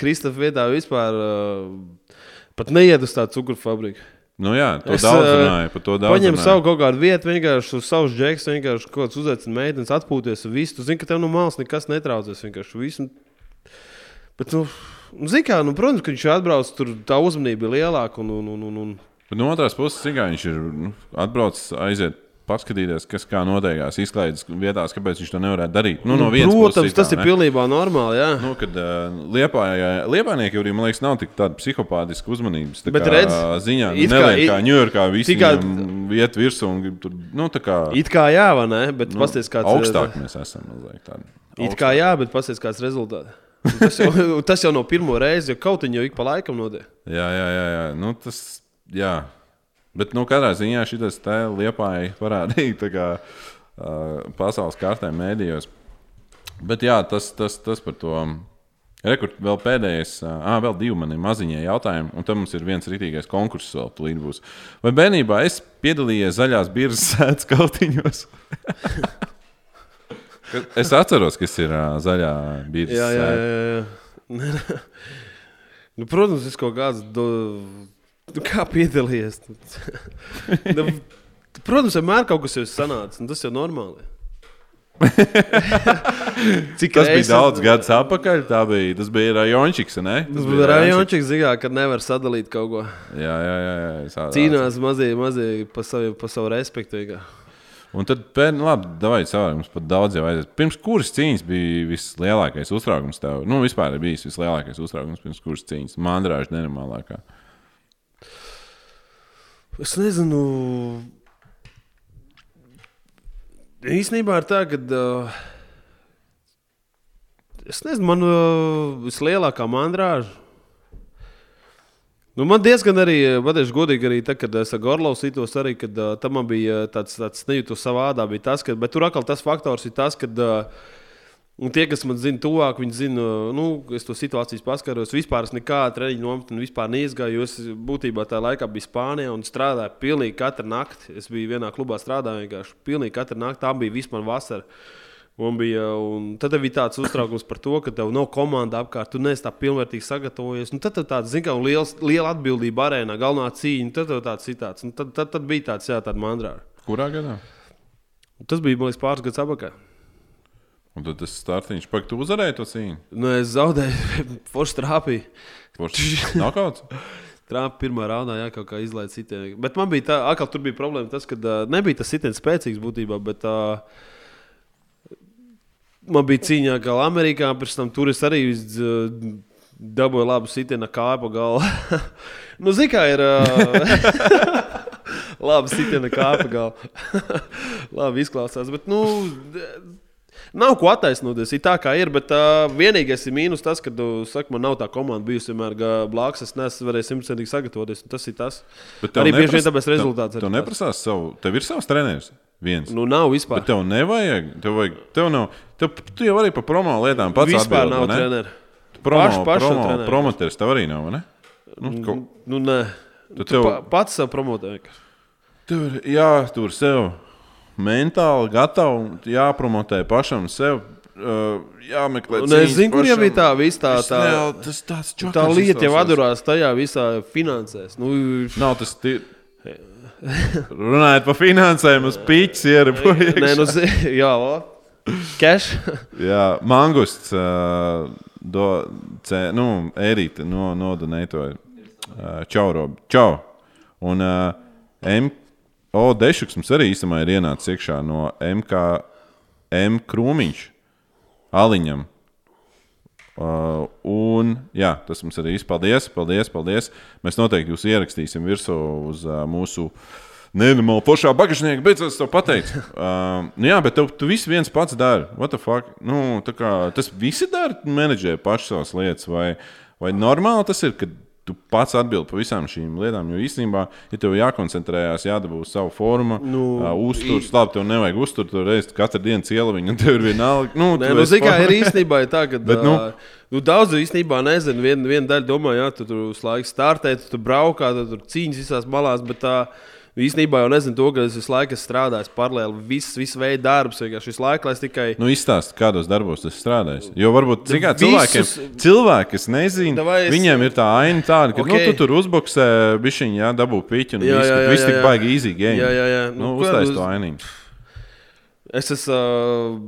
[SPEAKER 2] Kristofers vietā vispār uh, pat neiet uz tādu cukuru fabriku.
[SPEAKER 1] nu jā, to
[SPEAKER 2] Es,
[SPEAKER 1] daudz
[SPEAKER 2] ā,
[SPEAKER 1] runāju. Par to daudz
[SPEAKER 2] Paņem savu kaut kādu vietu, vienkārši uz savus džekus, vienkārši kaut kāds uzaicina meitenes, atpūties. un Visu. Tu zini, ka tev no malas nekas netraucēs. Vienkārši visu. Bet, nu, nu, zini, kā, nu, protams, ka viņš atbrauc, tur tā uzmanība ir lielāka. Un, un, un, un.
[SPEAKER 1] Bet no otras puses, cik viņš ir nu, atbraucis, aiziet. Paskatīties, kas kā notiekās izklaides vietās, kāpēc viņš to nevarētu darīt. Nu, no vienas
[SPEAKER 2] Protams,
[SPEAKER 1] puses,
[SPEAKER 2] tas
[SPEAKER 1] tā,
[SPEAKER 2] ir
[SPEAKER 1] ne?
[SPEAKER 2] pilnībā normāli. Jā.
[SPEAKER 1] Nu, kad uh, liepājnieki arī, man liekas, nav tik tāda psihopātiska uzmanības. Tā
[SPEAKER 2] Bet
[SPEAKER 1] kā
[SPEAKER 2] redz,
[SPEAKER 1] ziņā,
[SPEAKER 2] it kā-
[SPEAKER 1] nelien, kā Ņujorkā, visi
[SPEAKER 2] tikai
[SPEAKER 1] iet virsū un tur, nu, tā kā.
[SPEAKER 2] It kā jā, vai ne? Bet nu, pasties, kāds
[SPEAKER 1] augstāk mēs esam. Mazliet, tādi.
[SPEAKER 2] It kā jā, bet pasties, kāds rezultāts. Tas jau, tas jau no pirmo reizi, jo kaut viņa jau ik pa laikam notiek.
[SPEAKER 1] Jā, jā, jā. jā. Nu, tas, jā. Bet, nu, katrā ziņā šis te liepāja parādīja kā uh, pasaules kārtē mēdījos. Bet, jā, tas, tas, tas par to. Rekord vēl pēdējais, ah, vēl divi mani maziņie jautājumi, un tam mums ir viens rītīgais konkurss vēl tūlīt būs. Vai bērnībā es piedalījos zaļās biržas sēdes kautiņos? Kad- es atceros, kas ir ā, zaļā biržas
[SPEAKER 2] Jā, jā, jā. jā. Nu, protams, es kaut kāds. Do... Nu, kā piedalījies? nu, protams, vienmēr kaut kas jau ir sanācis, un tas jau normāli. Cik
[SPEAKER 1] Tas bija daudz gadus atpakaļ. Tā bija, tas bija Rajončiks, ne?
[SPEAKER 2] Tas bija rajončiks, zināmā, ka nevar sadalīt kaut ko.
[SPEAKER 1] Jā, jā, jā. jā.
[SPEAKER 2] Cīnās mazie, mazie par savu, par savu respektu. vienkārši.
[SPEAKER 1] Un tad, pēd, nu, labi, davai savā mums pat daudz jau aiziet. Pirms kuras cīņas bija vislielākais uztraukums tev? Nu, vispār bijis vislielākais uztraukums pirms kuras cīņas. Mandrāža nenormālākā.
[SPEAKER 2] Es nezinu. Īsnībā ir tā, ka. Uh, es nezinu, man uh, vislielākā mandrāža. Nu, man diezgan arī, pateikšu, godīgi, arī tad, kad es ar Gorlovu sitos, arī kad, uh, tam man bija tāds, tāds nejūtu savā ādā. bija Tas, ka, bet tur atkal tas faktors ir tas, ka uh, Un tie, kas man zina, tuvāk, viņi zina, nu, es to situāciju paskaros. Vispār es nekādu treniņu nometni vispār neizgāju. jo Es būtībā tajā laikā biju Spānijā un strādāju pilnīgi katru nakti. Es biju vienā klubā strādāju vienkārši pilnīgi katru nakti. Tā bija vispār vasara. Un bija, un tad bija tāds uztraukums par to, ka tev nav komanda apkārt, tu neesi tā pilnvērtīgi sagatavojies. Un tad tev tāds, zin, kā, liels, liela atbildība arēnā, galvenā cīņa. Tad tev tāds citāts. Un tad, tad, tad bija tāds, jā, tāda mandrāra.
[SPEAKER 1] Kurā gadā?
[SPEAKER 2] Un Tas bija, man liekas, pāris gadus atpakaļ.
[SPEAKER 1] Un tad tas startiņš, pagaidi, tu uzvarēji to cīņu.
[SPEAKER 2] Nu, es zaudēju, forši trāpīju.
[SPEAKER 1] Kurš nokauts?
[SPEAKER 2] Trumpa pirmā raundā jā, kaut kā izlaiž sitienu. Bet man bija tā, atkal tur bija problēma, tas, ka uh, nebija tas sitiens spēcīgs būtībā. Bet, uh, man bija cīņā kā Amerikā, pēc tam tur es arī uh, dabūju labu sitienu kāpu galvu. nu, zini, kā ir. Uh, Labi, sitiena kāpa galva. Labi, izklausās. Bet, nu, nav ko attaisnoties. Ir tā, kā ir. Bet uh, vienīgais ir mīnus tas, ka, tu saki, man nav tā komanda bijusi vienmēr blāks. Es neesmu varējis simtprocentīgi sagatavoties. un Tas ir tas.
[SPEAKER 1] Bet tev
[SPEAKER 2] Arī bieži vien tāpēc rezultāts
[SPEAKER 1] tev-
[SPEAKER 2] arī
[SPEAKER 1] Tev
[SPEAKER 2] tāds.
[SPEAKER 1] neprasās savu, tev ir savs treneris. Viens.
[SPEAKER 2] Nu, nav vispār.
[SPEAKER 1] Bet tev nevajag. Tev, vajag, tev nav. Tev, tu jau arī par promo lietām pats
[SPEAKER 2] vispār
[SPEAKER 1] atbildi,
[SPEAKER 2] nav treneru.
[SPEAKER 1] Promo,
[SPEAKER 2] Pašu- pašu
[SPEAKER 1] promo,
[SPEAKER 2] treneru.
[SPEAKER 1] promoters tev arī nav, ne? Nu, kaut,
[SPEAKER 2] Nu, nē.
[SPEAKER 1] Tu
[SPEAKER 2] Tu
[SPEAKER 1] tev-
[SPEAKER 2] pa, pats sev promotē. vienkārši.
[SPEAKER 1] tur jātur sev mentāli gatavi, jāpromotē pašam sev. Uh, jāmeklē.
[SPEAKER 2] Un es
[SPEAKER 1] cīņas
[SPEAKER 2] zinu, kur jau bija tā viss tā,
[SPEAKER 1] Es
[SPEAKER 2] tā,
[SPEAKER 1] ne- tas tāds
[SPEAKER 2] tā
[SPEAKER 1] čakars
[SPEAKER 2] lieta, jau atdurās tajā visā finansēs. Nu,
[SPEAKER 1] Nav tas tie... Runājot par finansēm, uz pīķis ierabojas.
[SPEAKER 2] nē, nu, jā. Cash.
[SPEAKER 1] Jā, mangusts, uh, do, ce, nu, ērīte no, nodonēja to uh, čaurobu. Čau. Un uh, M. O, Dešuks mums arī īstenībā ir ienācis iekšā no MK, M. Krūmiņš, Aliņam. Uh, un jā, tas mums arī izpaldies. Paldies, paldies. Mēs noteikti jūs ierakstīsim virsū uz uh, mūsu nenormāli foršā bagāžnieka, bet es to pateicu. Uh, nu jā, bet tu, tu viss viens pats dari. What the fuck? Nu, kā, tas visi dara, menedžē paši savas lietas. Vai, vai normāli tas ir, ka tu pats atbild par visām šīm lietām? Jo īstenībā, ja tev jākoncentrējās, jādabū savu formu, nu, uh, uzturs, labi, tev nevajag uzturt, tur reizes katru dienu cieliņu, un tev ir vienalga. Nu,
[SPEAKER 2] Nē,
[SPEAKER 1] tu
[SPEAKER 2] nu,
[SPEAKER 1] esi
[SPEAKER 2] zini, kā
[SPEAKER 1] formā.
[SPEAKER 2] ir īstenībā ir tā, ka
[SPEAKER 1] Bet, nu-
[SPEAKER 2] nu, nu, daudz īstenībā nezinu. Viena vien daļa domā, jā, tu tur uz laiku startē, tu tur braukā, tu tur cīņas visās malās. Bet tā īstenībā jau nezinu to, ka es visu laiku esmu strādājis paralēli. Viss, viss veids darbs, vienkārši visu laiku, lai es tikai.
[SPEAKER 1] Nu, izstāsti, kādos darbos tas strādājas. Jo varbūt zin kā,
[SPEAKER 2] Visus-
[SPEAKER 1] cilvēkiem, cilvēki, kas nezina,
[SPEAKER 2] es-
[SPEAKER 1] viņiem ir tā aina tāda, ka okay.
[SPEAKER 2] Ok.
[SPEAKER 1] nu, tu tur uzbuksē, bišķiņā, jā, dabū piķi un
[SPEAKER 2] Jā,
[SPEAKER 1] viss,
[SPEAKER 2] jā, jā,
[SPEAKER 1] viss tik baigi easy game.
[SPEAKER 2] Jā, jā, jā.
[SPEAKER 1] Nu,
[SPEAKER 2] Nu,
[SPEAKER 1] uztais
[SPEAKER 2] ko-
[SPEAKER 1] to ainību.
[SPEAKER 2] Es esmu uh,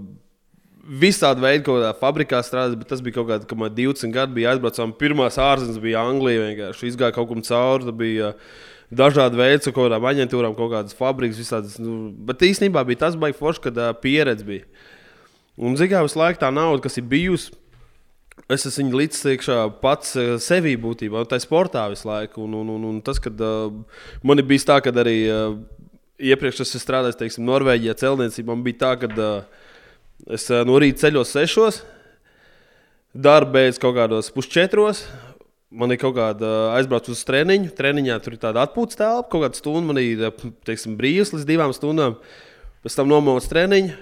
[SPEAKER 2] visādi veidi, kaut kādā fabrikā strādājis, bet tas bija kaut kāds, kad man 20 gadi bija aizbraucām. Pirmās ārzemes bija Anglija, vienkārši izgāja kaut kam cauri. tad Bija, uh, Dažādi veidi, kaut kādām aģentūrām, kaut kādas fabrikas, visādas. Nu, bet īstenībā bija tas baigi forši, kad uh, pieredze bija. Un zigā visu laiku tā nauda, kas ir bijusi, es esmu viņu līdz iekšā pats sevī būtībā, un tā ir sportā visu laiku. Un, un, un, un tas, kad uh, man bijis tā, ka arī uh, iepriekš es esmu strādājis, teiksim, Norvēģijā, celtniecībā, man bija tā, ka uh, es uh, no rīta ceļos sešos, darba beidz kaut kādos pusčetros. Man ir kaut kāda uh, aizbrauc uz treniņu. Treniņā tur ir tāda atpūtas telpa, kaut kāda stunda. Man ir uh, teiksim, brīvs līdz divām stundām. Pēc tam nomaus treniņu.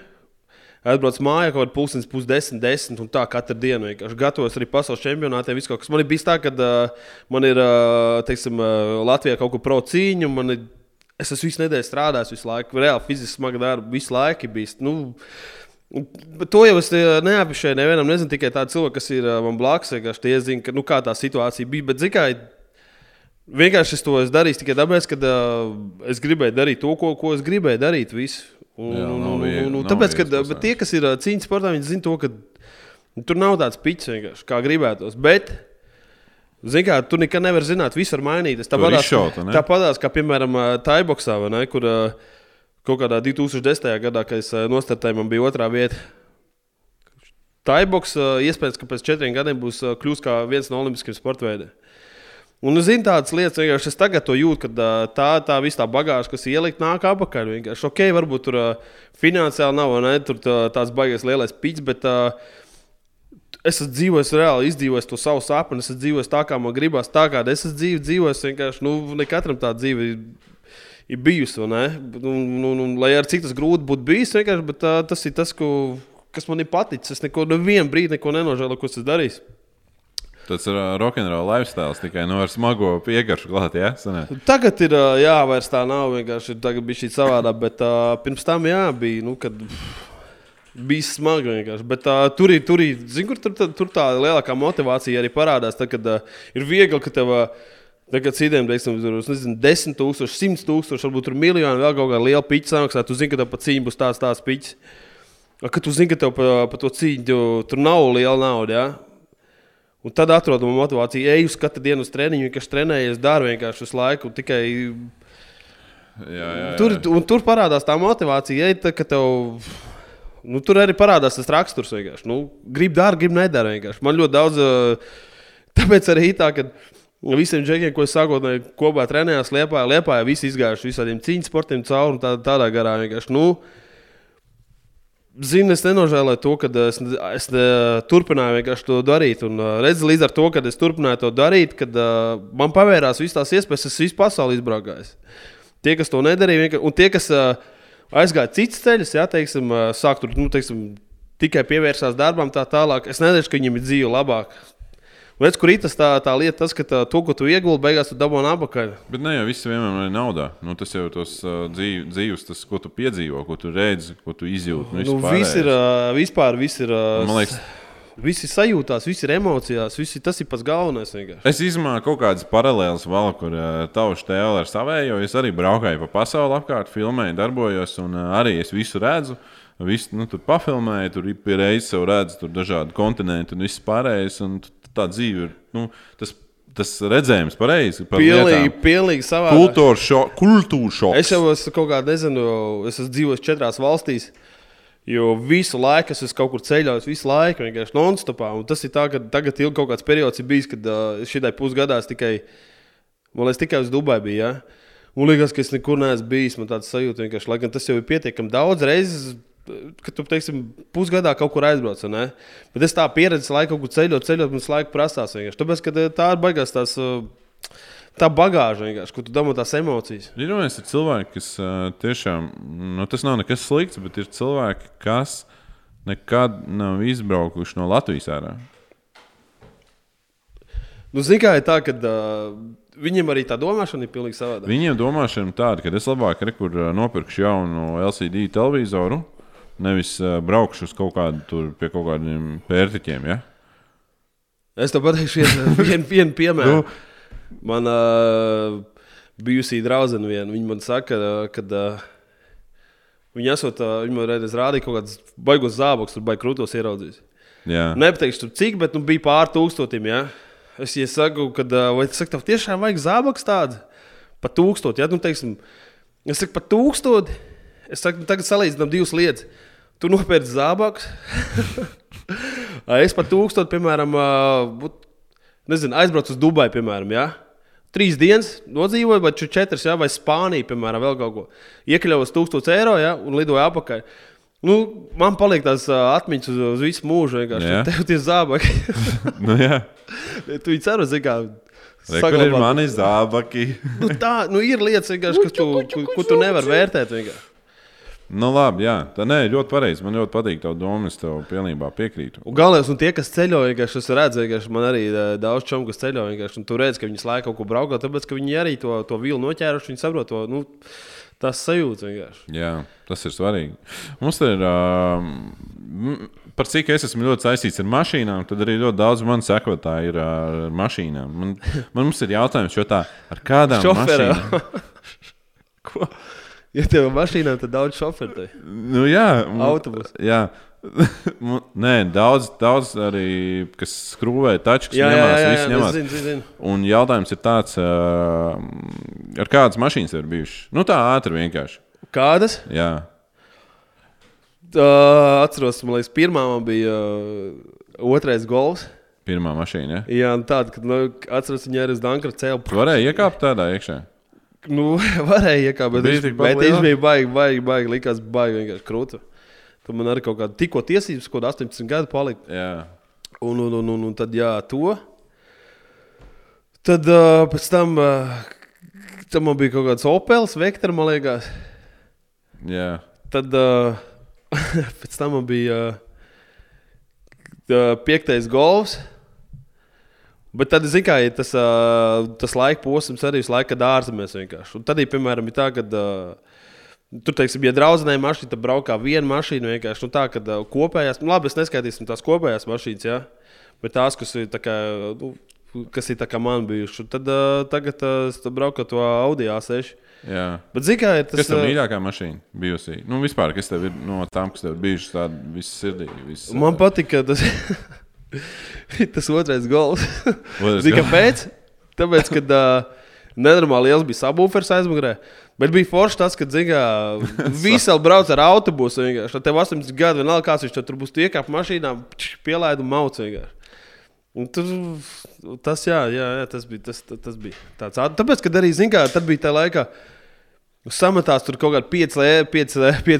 [SPEAKER 2] Aizbrauc mājā, kaut kāda pusdienas, pusdesmit, desmit, un tā katru dienu vienkārši gatavos arī pasaules čempionātiem. Man ir bijis tā, ka uh, man ir uh, teiksim, uh, Latvijā kaut kur pro cīņu. ir, es esmu visu nedēļu strādājis, visu laiku, reāli fiziski smagu darbu, visu laiku bijis. Nu, Bet to jau es eh, neapšēju nevienam. Nezinu tikai tādu cilvēku, kas ir eh, man blakus. vienkārši Tie zina, ka, nu, kā tā situācija bija. Bet, zināmā Vienkārši es to esmu darījis tikai tāpēc, ka uh, es gribēju darīt to, ko, ko es gribēju darīt. Visu. Un,
[SPEAKER 1] Jā,
[SPEAKER 2] un, un, un, un, tāpēc, ka,
[SPEAKER 1] viegls
[SPEAKER 2] bet tie, kas ir cīņas sportā, viņi zina to, ka tur nav tāds pits vienkārši, kā gribētos. Bet, zini, kā tu nekad nevari zināt, viss var mainīties.
[SPEAKER 1] ne?
[SPEAKER 2] tāpatās, kā piemēram Taiboksā, kur ā, kaut kādā 2010. gadā, kad es ā, nostartēju, man bija otrā vieta. Taiboks ā, iespējams, ka pēc četriem gadiem būs ā, kļūs kā viens no olimpiskiem sporta veidiem. Un es zinu tādas lietas, vienkārši es tagad jūtu, ka tā, tā visa tā bagāža, kas ielikt, nāk apakaļ. Vienkārši ok, varbūt tur finansiāli nav, ne, tur tā, tāds baigais lielais pits, bet ā, es esmu dzīvojis reāli, izdzīvojis to savu sapni, es esmu dzīvojis tā, kā man gribās, tā kā es esmu dzīvo, dzīvojis. Vienkārši, nu, ne katram tā dzīve ir, ir bijusi, ne? Un, un, un, lai arī cik tas grūti būtu bijis, vienkārši, bet ā, tas ir tas, ko, kas man ir paticis. Es neko, nevienu brīdi neko nenožēloju, ko esmu darījis.
[SPEAKER 1] Tas ir uh, rokenrola lifestyle, tikai no ar smago piegaršu klāt, jā, sanē.
[SPEAKER 2] Tagad ir, ā, jā, vairs tā nav. Vienkārši tagad bija šī savādāk, bet uh, pirms tam, jā, bija. Nu, kad, Bija smagi vienkārši. Bet uh, tur ir, tur, ir, zin, kur, tur, tur, tur tā lielākā motivācija arī parādās. Tad, kad uh, ir viegli, ka tev uh, tagad citiem, teiksim, tur ir 10 tūkstoši, 100 tūkstoši, varbūt tur miljoni vēl kaut kāda liela piča samaksā. Tu zini, ka tev pa cīņu būs tāds, tāds pičs. Kad tu zini, ka tev pa, pa to cīņu tu, tur nav liela nauda. Ja? Un tad atrodam motivāciju, eju uz katru dienu uz treniņu, kas trenējies, dara vienkārši visu laiku. Tikai
[SPEAKER 1] Jā, jā, jā.
[SPEAKER 2] tur, tur parādās tā motivācija, ej, tā, ka tev. Nu, tur arī parādās tas raksturs. vienkārši. Nu, grib dara, grib nedara. vienkārši. Man ļoti daudz. ā, Tāpēc arī tā, ka visiem džekiem, ko sākotnēji kopā trenējos, liepā, liepā, visi izgājuši visādiem cīņas sportiem cauri tā, tādā garā. Nu, Zinu, es nenožēloju to, ka es, es ne, turpināju vienkārši to darīt. Un uh, redzu, līdz ar to, ka es turpināju to darīt, kad uh, man pavērās visas tās iespējas, es visu pasauli izbraukāju. Tie, kas to nedarīja, vienkār- un tie, kas uh, aizgāja citas ceļus, jā, teiksim, uh, sāk tur nu, teiksim, tikai pievērsās darbam, tā tālāk. Es nedomāju, ka viņiem ir dzīve labāk. Redz, kur ir tas tā, tā lieta, tas, ka tā, to, ko tu ieguldi, beigās tu dabūji atpakaļ.
[SPEAKER 1] Bet ne jau viss vienmēr ir naudā. Nu, tas jau ir tos uh, dzīv, dzīves, tas, ko tu piedzīvo, ko tu redzi, ko tu izjūti.
[SPEAKER 2] Nu, viss ir, uh, vispār, viss ir, uh,
[SPEAKER 1] Man liekas,
[SPEAKER 2] viss ir sajūtās, viss ir emocijās, viss ir, tas ir pats galvenais. vienkārši.
[SPEAKER 1] Es izmantoju kaut kādas paralēlas vēl, kur uh, tavs tēls ar savējo. Es arī braukāju pa pasauli apkārt, filmēju, darbojos, un uh, arī es visu redzu. Visu nu, tur pafilmēju, tur ir pie reizes jau redzu, tur dažādi kontinenti un viss pārējais. Un t- tā dzīve ir nu, tas, tas redzējums pareizi. par
[SPEAKER 2] Pilnīgi, pilnīgi savā
[SPEAKER 1] Kultūra šoks. Kultūra šoks.
[SPEAKER 2] Es jau esmu kaut kādā, nezinu, es esmu dzīvojis četrās valstīs. Jo visu laiku es esmu kaut kur ceļojis, visu laiku vienkārši non-stopā. Un tas ir tā, ka tagad ir kaut kāds periods, bijis, kad uh, šī pusgadā es tikai, man liekas, tikai uz Dubai biju. Ja? Un liekas, ka es nekur neesmu bijis. Man tāds sajūta vienkārši, lai gan tas jau ir pietiekami daudz reizes. Kad tu, teiksim, pusgadā kaut kur aizbrauc, ne? bet es tā pieredzi, laiku kur ceļot, ceļot, man laiku prasās. Vienkārši. Tāpēc, ka tā ir baigās tās, uh, tā bagāža, vienkārši, kur tu dabū tās emocijas.
[SPEAKER 1] Ir viens ir cilvēki, kas uh, tiešām, nu, tas nav nekas slikts, bet ir cilvēki, kas nekad nav izbraukuši no Latvijas ārā.
[SPEAKER 2] Nu, Ziniet, kā ir tā, ka uh, viņiem arī tā domāšana ir pilnīgi savādāka.
[SPEAKER 1] Viņiem domāšana ir tāda, ka es labāk re, kur, uh, nopirkšu jaunu LCD televizoru, nevis uh, braukšu uz kaut kādu tur pie kaut kādiem pērtiķiem. Ja?
[SPEAKER 2] Es tev pateikšu, vienu, vienu, vienu piemēru. Man uh, bijusī draudzene viena, viņa man saka, ka uh, viņa esot, uh, viņa man reiz rādīja kaut kādas baigos zābakus, tur baigos krūtos ieraudzījis. Nepateikšu, tur cik, bet nu, bija pār tūkstotim. Ja? Es ja saku, ka, uh, vai tas tev tiešām vajag zābakus tādu? Pa tūkstoti, ja? nu, teiksim, es saku, pa tūkstoti. Es saku, nu, tagad salīdzinām divas lietas. Tu nopērci zābakus. es par tūkstotu, piemēram, būt- nezinu, aizbraucu uz Dubaju, piemēram, ja? trīs dienas nodzīvoju, vai četras, ja? vai Spāniju, piemēram, vēl kaut ko. Iekļāvos 1000 eiro ja? un lidoju apakaļ. Nu, man paliek tās atmiņas uz, uz visu mūžu. vienkārši.
[SPEAKER 1] Jā.
[SPEAKER 2] Tev tie zābaki.
[SPEAKER 1] Nu, jā.
[SPEAKER 2] tu viņu ceru.
[SPEAKER 1] Re, kur ir mani zābaki?
[SPEAKER 2] Nu, tā nu, ir lietas, vienkārši, kas tu, ko, ko tu nevari vērtēt. Vienkārši.
[SPEAKER 1] Nu, labi, jā. Tā nē, ļoti pareizi. Man ļoti patīk tā doma. Es tev pilnībā piekrītu.
[SPEAKER 2] Un galvenais, un tie, kas ceļo, vienkārši es redzu, ka man arī daudz čomu, kas ceļo, vienkārši un tu redz, ka viņi laiku kaut ko brauko, tāpēc, ka viņi arī to, to vilu noķēruši, viņi saprot to, nu, tas sajūta vienkārši.
[SPEAKER 1] Jā, tas ir svarīgi. Mums ir. Uh, Par cik es esmu ļoti saistīts ar mašīnām, tad arī ļoti daudz man sekotāji ir ar mašīnām. Man, man mums ir jautājums, jo tā ar kādām
[SPEAKER 2] Šoferā.
[SPEAKER 1] mašīnām?
[SPEAKER 2] Ko? Ja tev ir mašīnā, tad daudz šoferu.
[SPEAKER 1] Nu, jā, mu-
[SPEAKER 2] Autobus.
[SPEAKER 1] Jā. Nē, daudz, daudz arī, kas skrūvē tačkas,
[SPEAKER 2] Jā,
[SPEAKER 1] ņemās,
[SPEAKER 2] jā, jā, jā,
[SPEAKER 1] ņemās.
[SPEAKER 2] zinu, zinu.
[SPEAKER 1] Un jautājums ir tāds, ar kādas mašīnas ir bijušas? Nu, tā ātri vienkārši.
[SPEAKER 2] Kādas?
[SPEAKER 1] Jā,
[SPEAKER 2] Uh, atceros, man liekas, pirmā man bija otrais gols.
[SPEAKER 1] pirmā mašīna. Ja?
[SPEAKER 2] Jā, tāda, kad, nu, atceros, viņa arī uz Dankara cēlā.
[SPEAKER 1] Tu varēji iekāpt tādā iekšā.
[SPEAKER 2] Nu, varēja iekāpt, bet, viņš, bet viņš bija baigi, baigi, baigi, likās baigi vienkārši krūta. Tur man arī kaut kāda tikko tiesības, kaut kāda 18 gadu palika.
[SPEAKER 1] Jā,
[SPEAKER 2] Un, un, un, un, un tad, jā, to. Tad uh, pēc tam, uh, tam man bija kaut kāds Opels, Vektor, man liekas.
[SPEAKER 1] jā.
[SPEAKER 2] Tad uh, pēc tam man bija uh, piektais golfs. Bet tad, zināmā mērā, ja tas, uh, tas laika posms arī visu laiku ārzemēs vienkārši. Un tad, ja, piemēram, ir tā, ka uh, tur, teiksim, ja draudzenei mašīna, tad braukā viena mašīna vienkārši. Nu, tā, ka uh, kopējās, nu, labi, es neskaitīsim tās kopējās mašīnas, jā, bet tās, kas ir tā kā. Nu, Kas ir tā kā man bijuši. Tad uh, tagad uh, es braucu ar to Audi A6.
[SPEAKER 1] jā.
[SPEAKER 2] Bet, zināmā mērā, tas
[SPEAKER 1] Kas tev
[SPEAKER 2] uh,
[SPEAKER 1] mīļākā mašīna bijusi? Nu, vispār, kas tev ir no tām, kas tev ir bijušas tādas visas sirdī? Visas,
[SPEAKER 2] Man patika tas, tas otrais gols. Zini, kāpēc? Tāpēc, kad uh, nenormāli liels bija sabūfers aizmugurē. Bet bija forši tas, ka visi brauc ar autobusu. Tad tev 18 gadi, vienalga kāds viņš tur būs, tu iekāp mašīnā, pielaidu un mauc. vienkārši. Un tur, tas, jā, jā, jā, tas bija, tas, tas, tas bija tāds. Tāpēc, kad arī, zināmā mērā, tad bija tā laikā. Sametās tur kaut kāda 5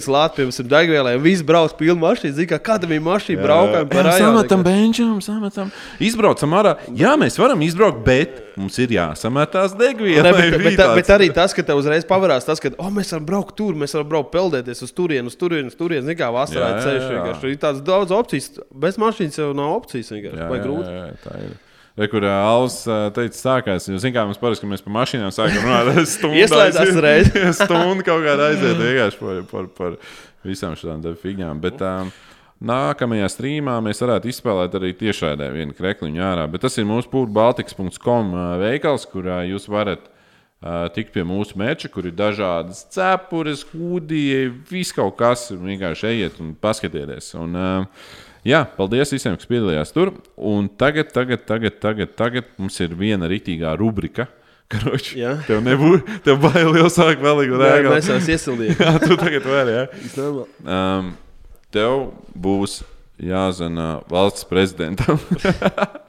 [SPEAKER 2] lāta, piemēram, degvielai. Visi brauc pilnu mašīnu. Zini, kā kāda bija mašīna braukājuma par rajonu.
[SPEAKER 1] Sametam benčam, sametam. Izbraucam ārā. Jā, mēs varam izbraukt, bet mums ir jāsametās degviela.
[SPEAKER 2] Ne, bet, bet, bet arī tas, ka tev uzreiz pavērās, tas, ka oh, mēs varam braukt tur, mēs varam braukt peldēties uz turieni, uz turieni, uz turieni. Zini, kā vasarā
[SPEAKER 1] Jā,
[SPEAKER 2] ceļš.
[SPEAKER 1] jā, jā.
[SPEAKER 2] vienkārši. Tur Ir tāds daudz opcijas. Bez mašīnas jau nav opcijas. vienkārši.
[SPEAKER 1] Jā,
[SPEAKER 2] Vai
[SPEAKER 1] jā,
[SPEAKER 2] grūti?
[SPEAKER 1] jā, jā, tā ir. Re, kur Alans teica, sākās. Jūs zināt, kā mums parasti, kad mēs par mašīnām sākam runāt, stundu
[SPEAKER 2] Ieslēdzās
[SPEAKER 1] aiziet-
[SPEAKER 2] reiz.
[SPEAKER 1] stundu kaut kādā aiziet vienkārši par, par, par visām šādām figņām. Bet um, nākamajā streamā mēs varētu izspēlēt arī tiešraidē vienu krekliņu ārā. Bet tas ir mūsu pūrbaltiks.com uh, veikals, kurā jūs varat uh, tikt pie mūsu meča, kur ir dažādas cepures, hūdija, viss kaut kas. Vienkārši ejiet un paskatieties. Un, uh, Jā, paldies visiem, kas piedalījās tur. Un tagad, tagad, tagad, tagad, tagad mums ir viena rītīgā rubrika. Karoči, tev nebūs, tev bail jau sāk
[SPEAKER 2] Nē,
[SPEAKER 1] kādā
[SPEAKER 2] Mēs esam iesildījuši.
[SPEAKER 1] Jā, tu tagad vari, jā. Um, tev būs jāzina valsts prezidentam.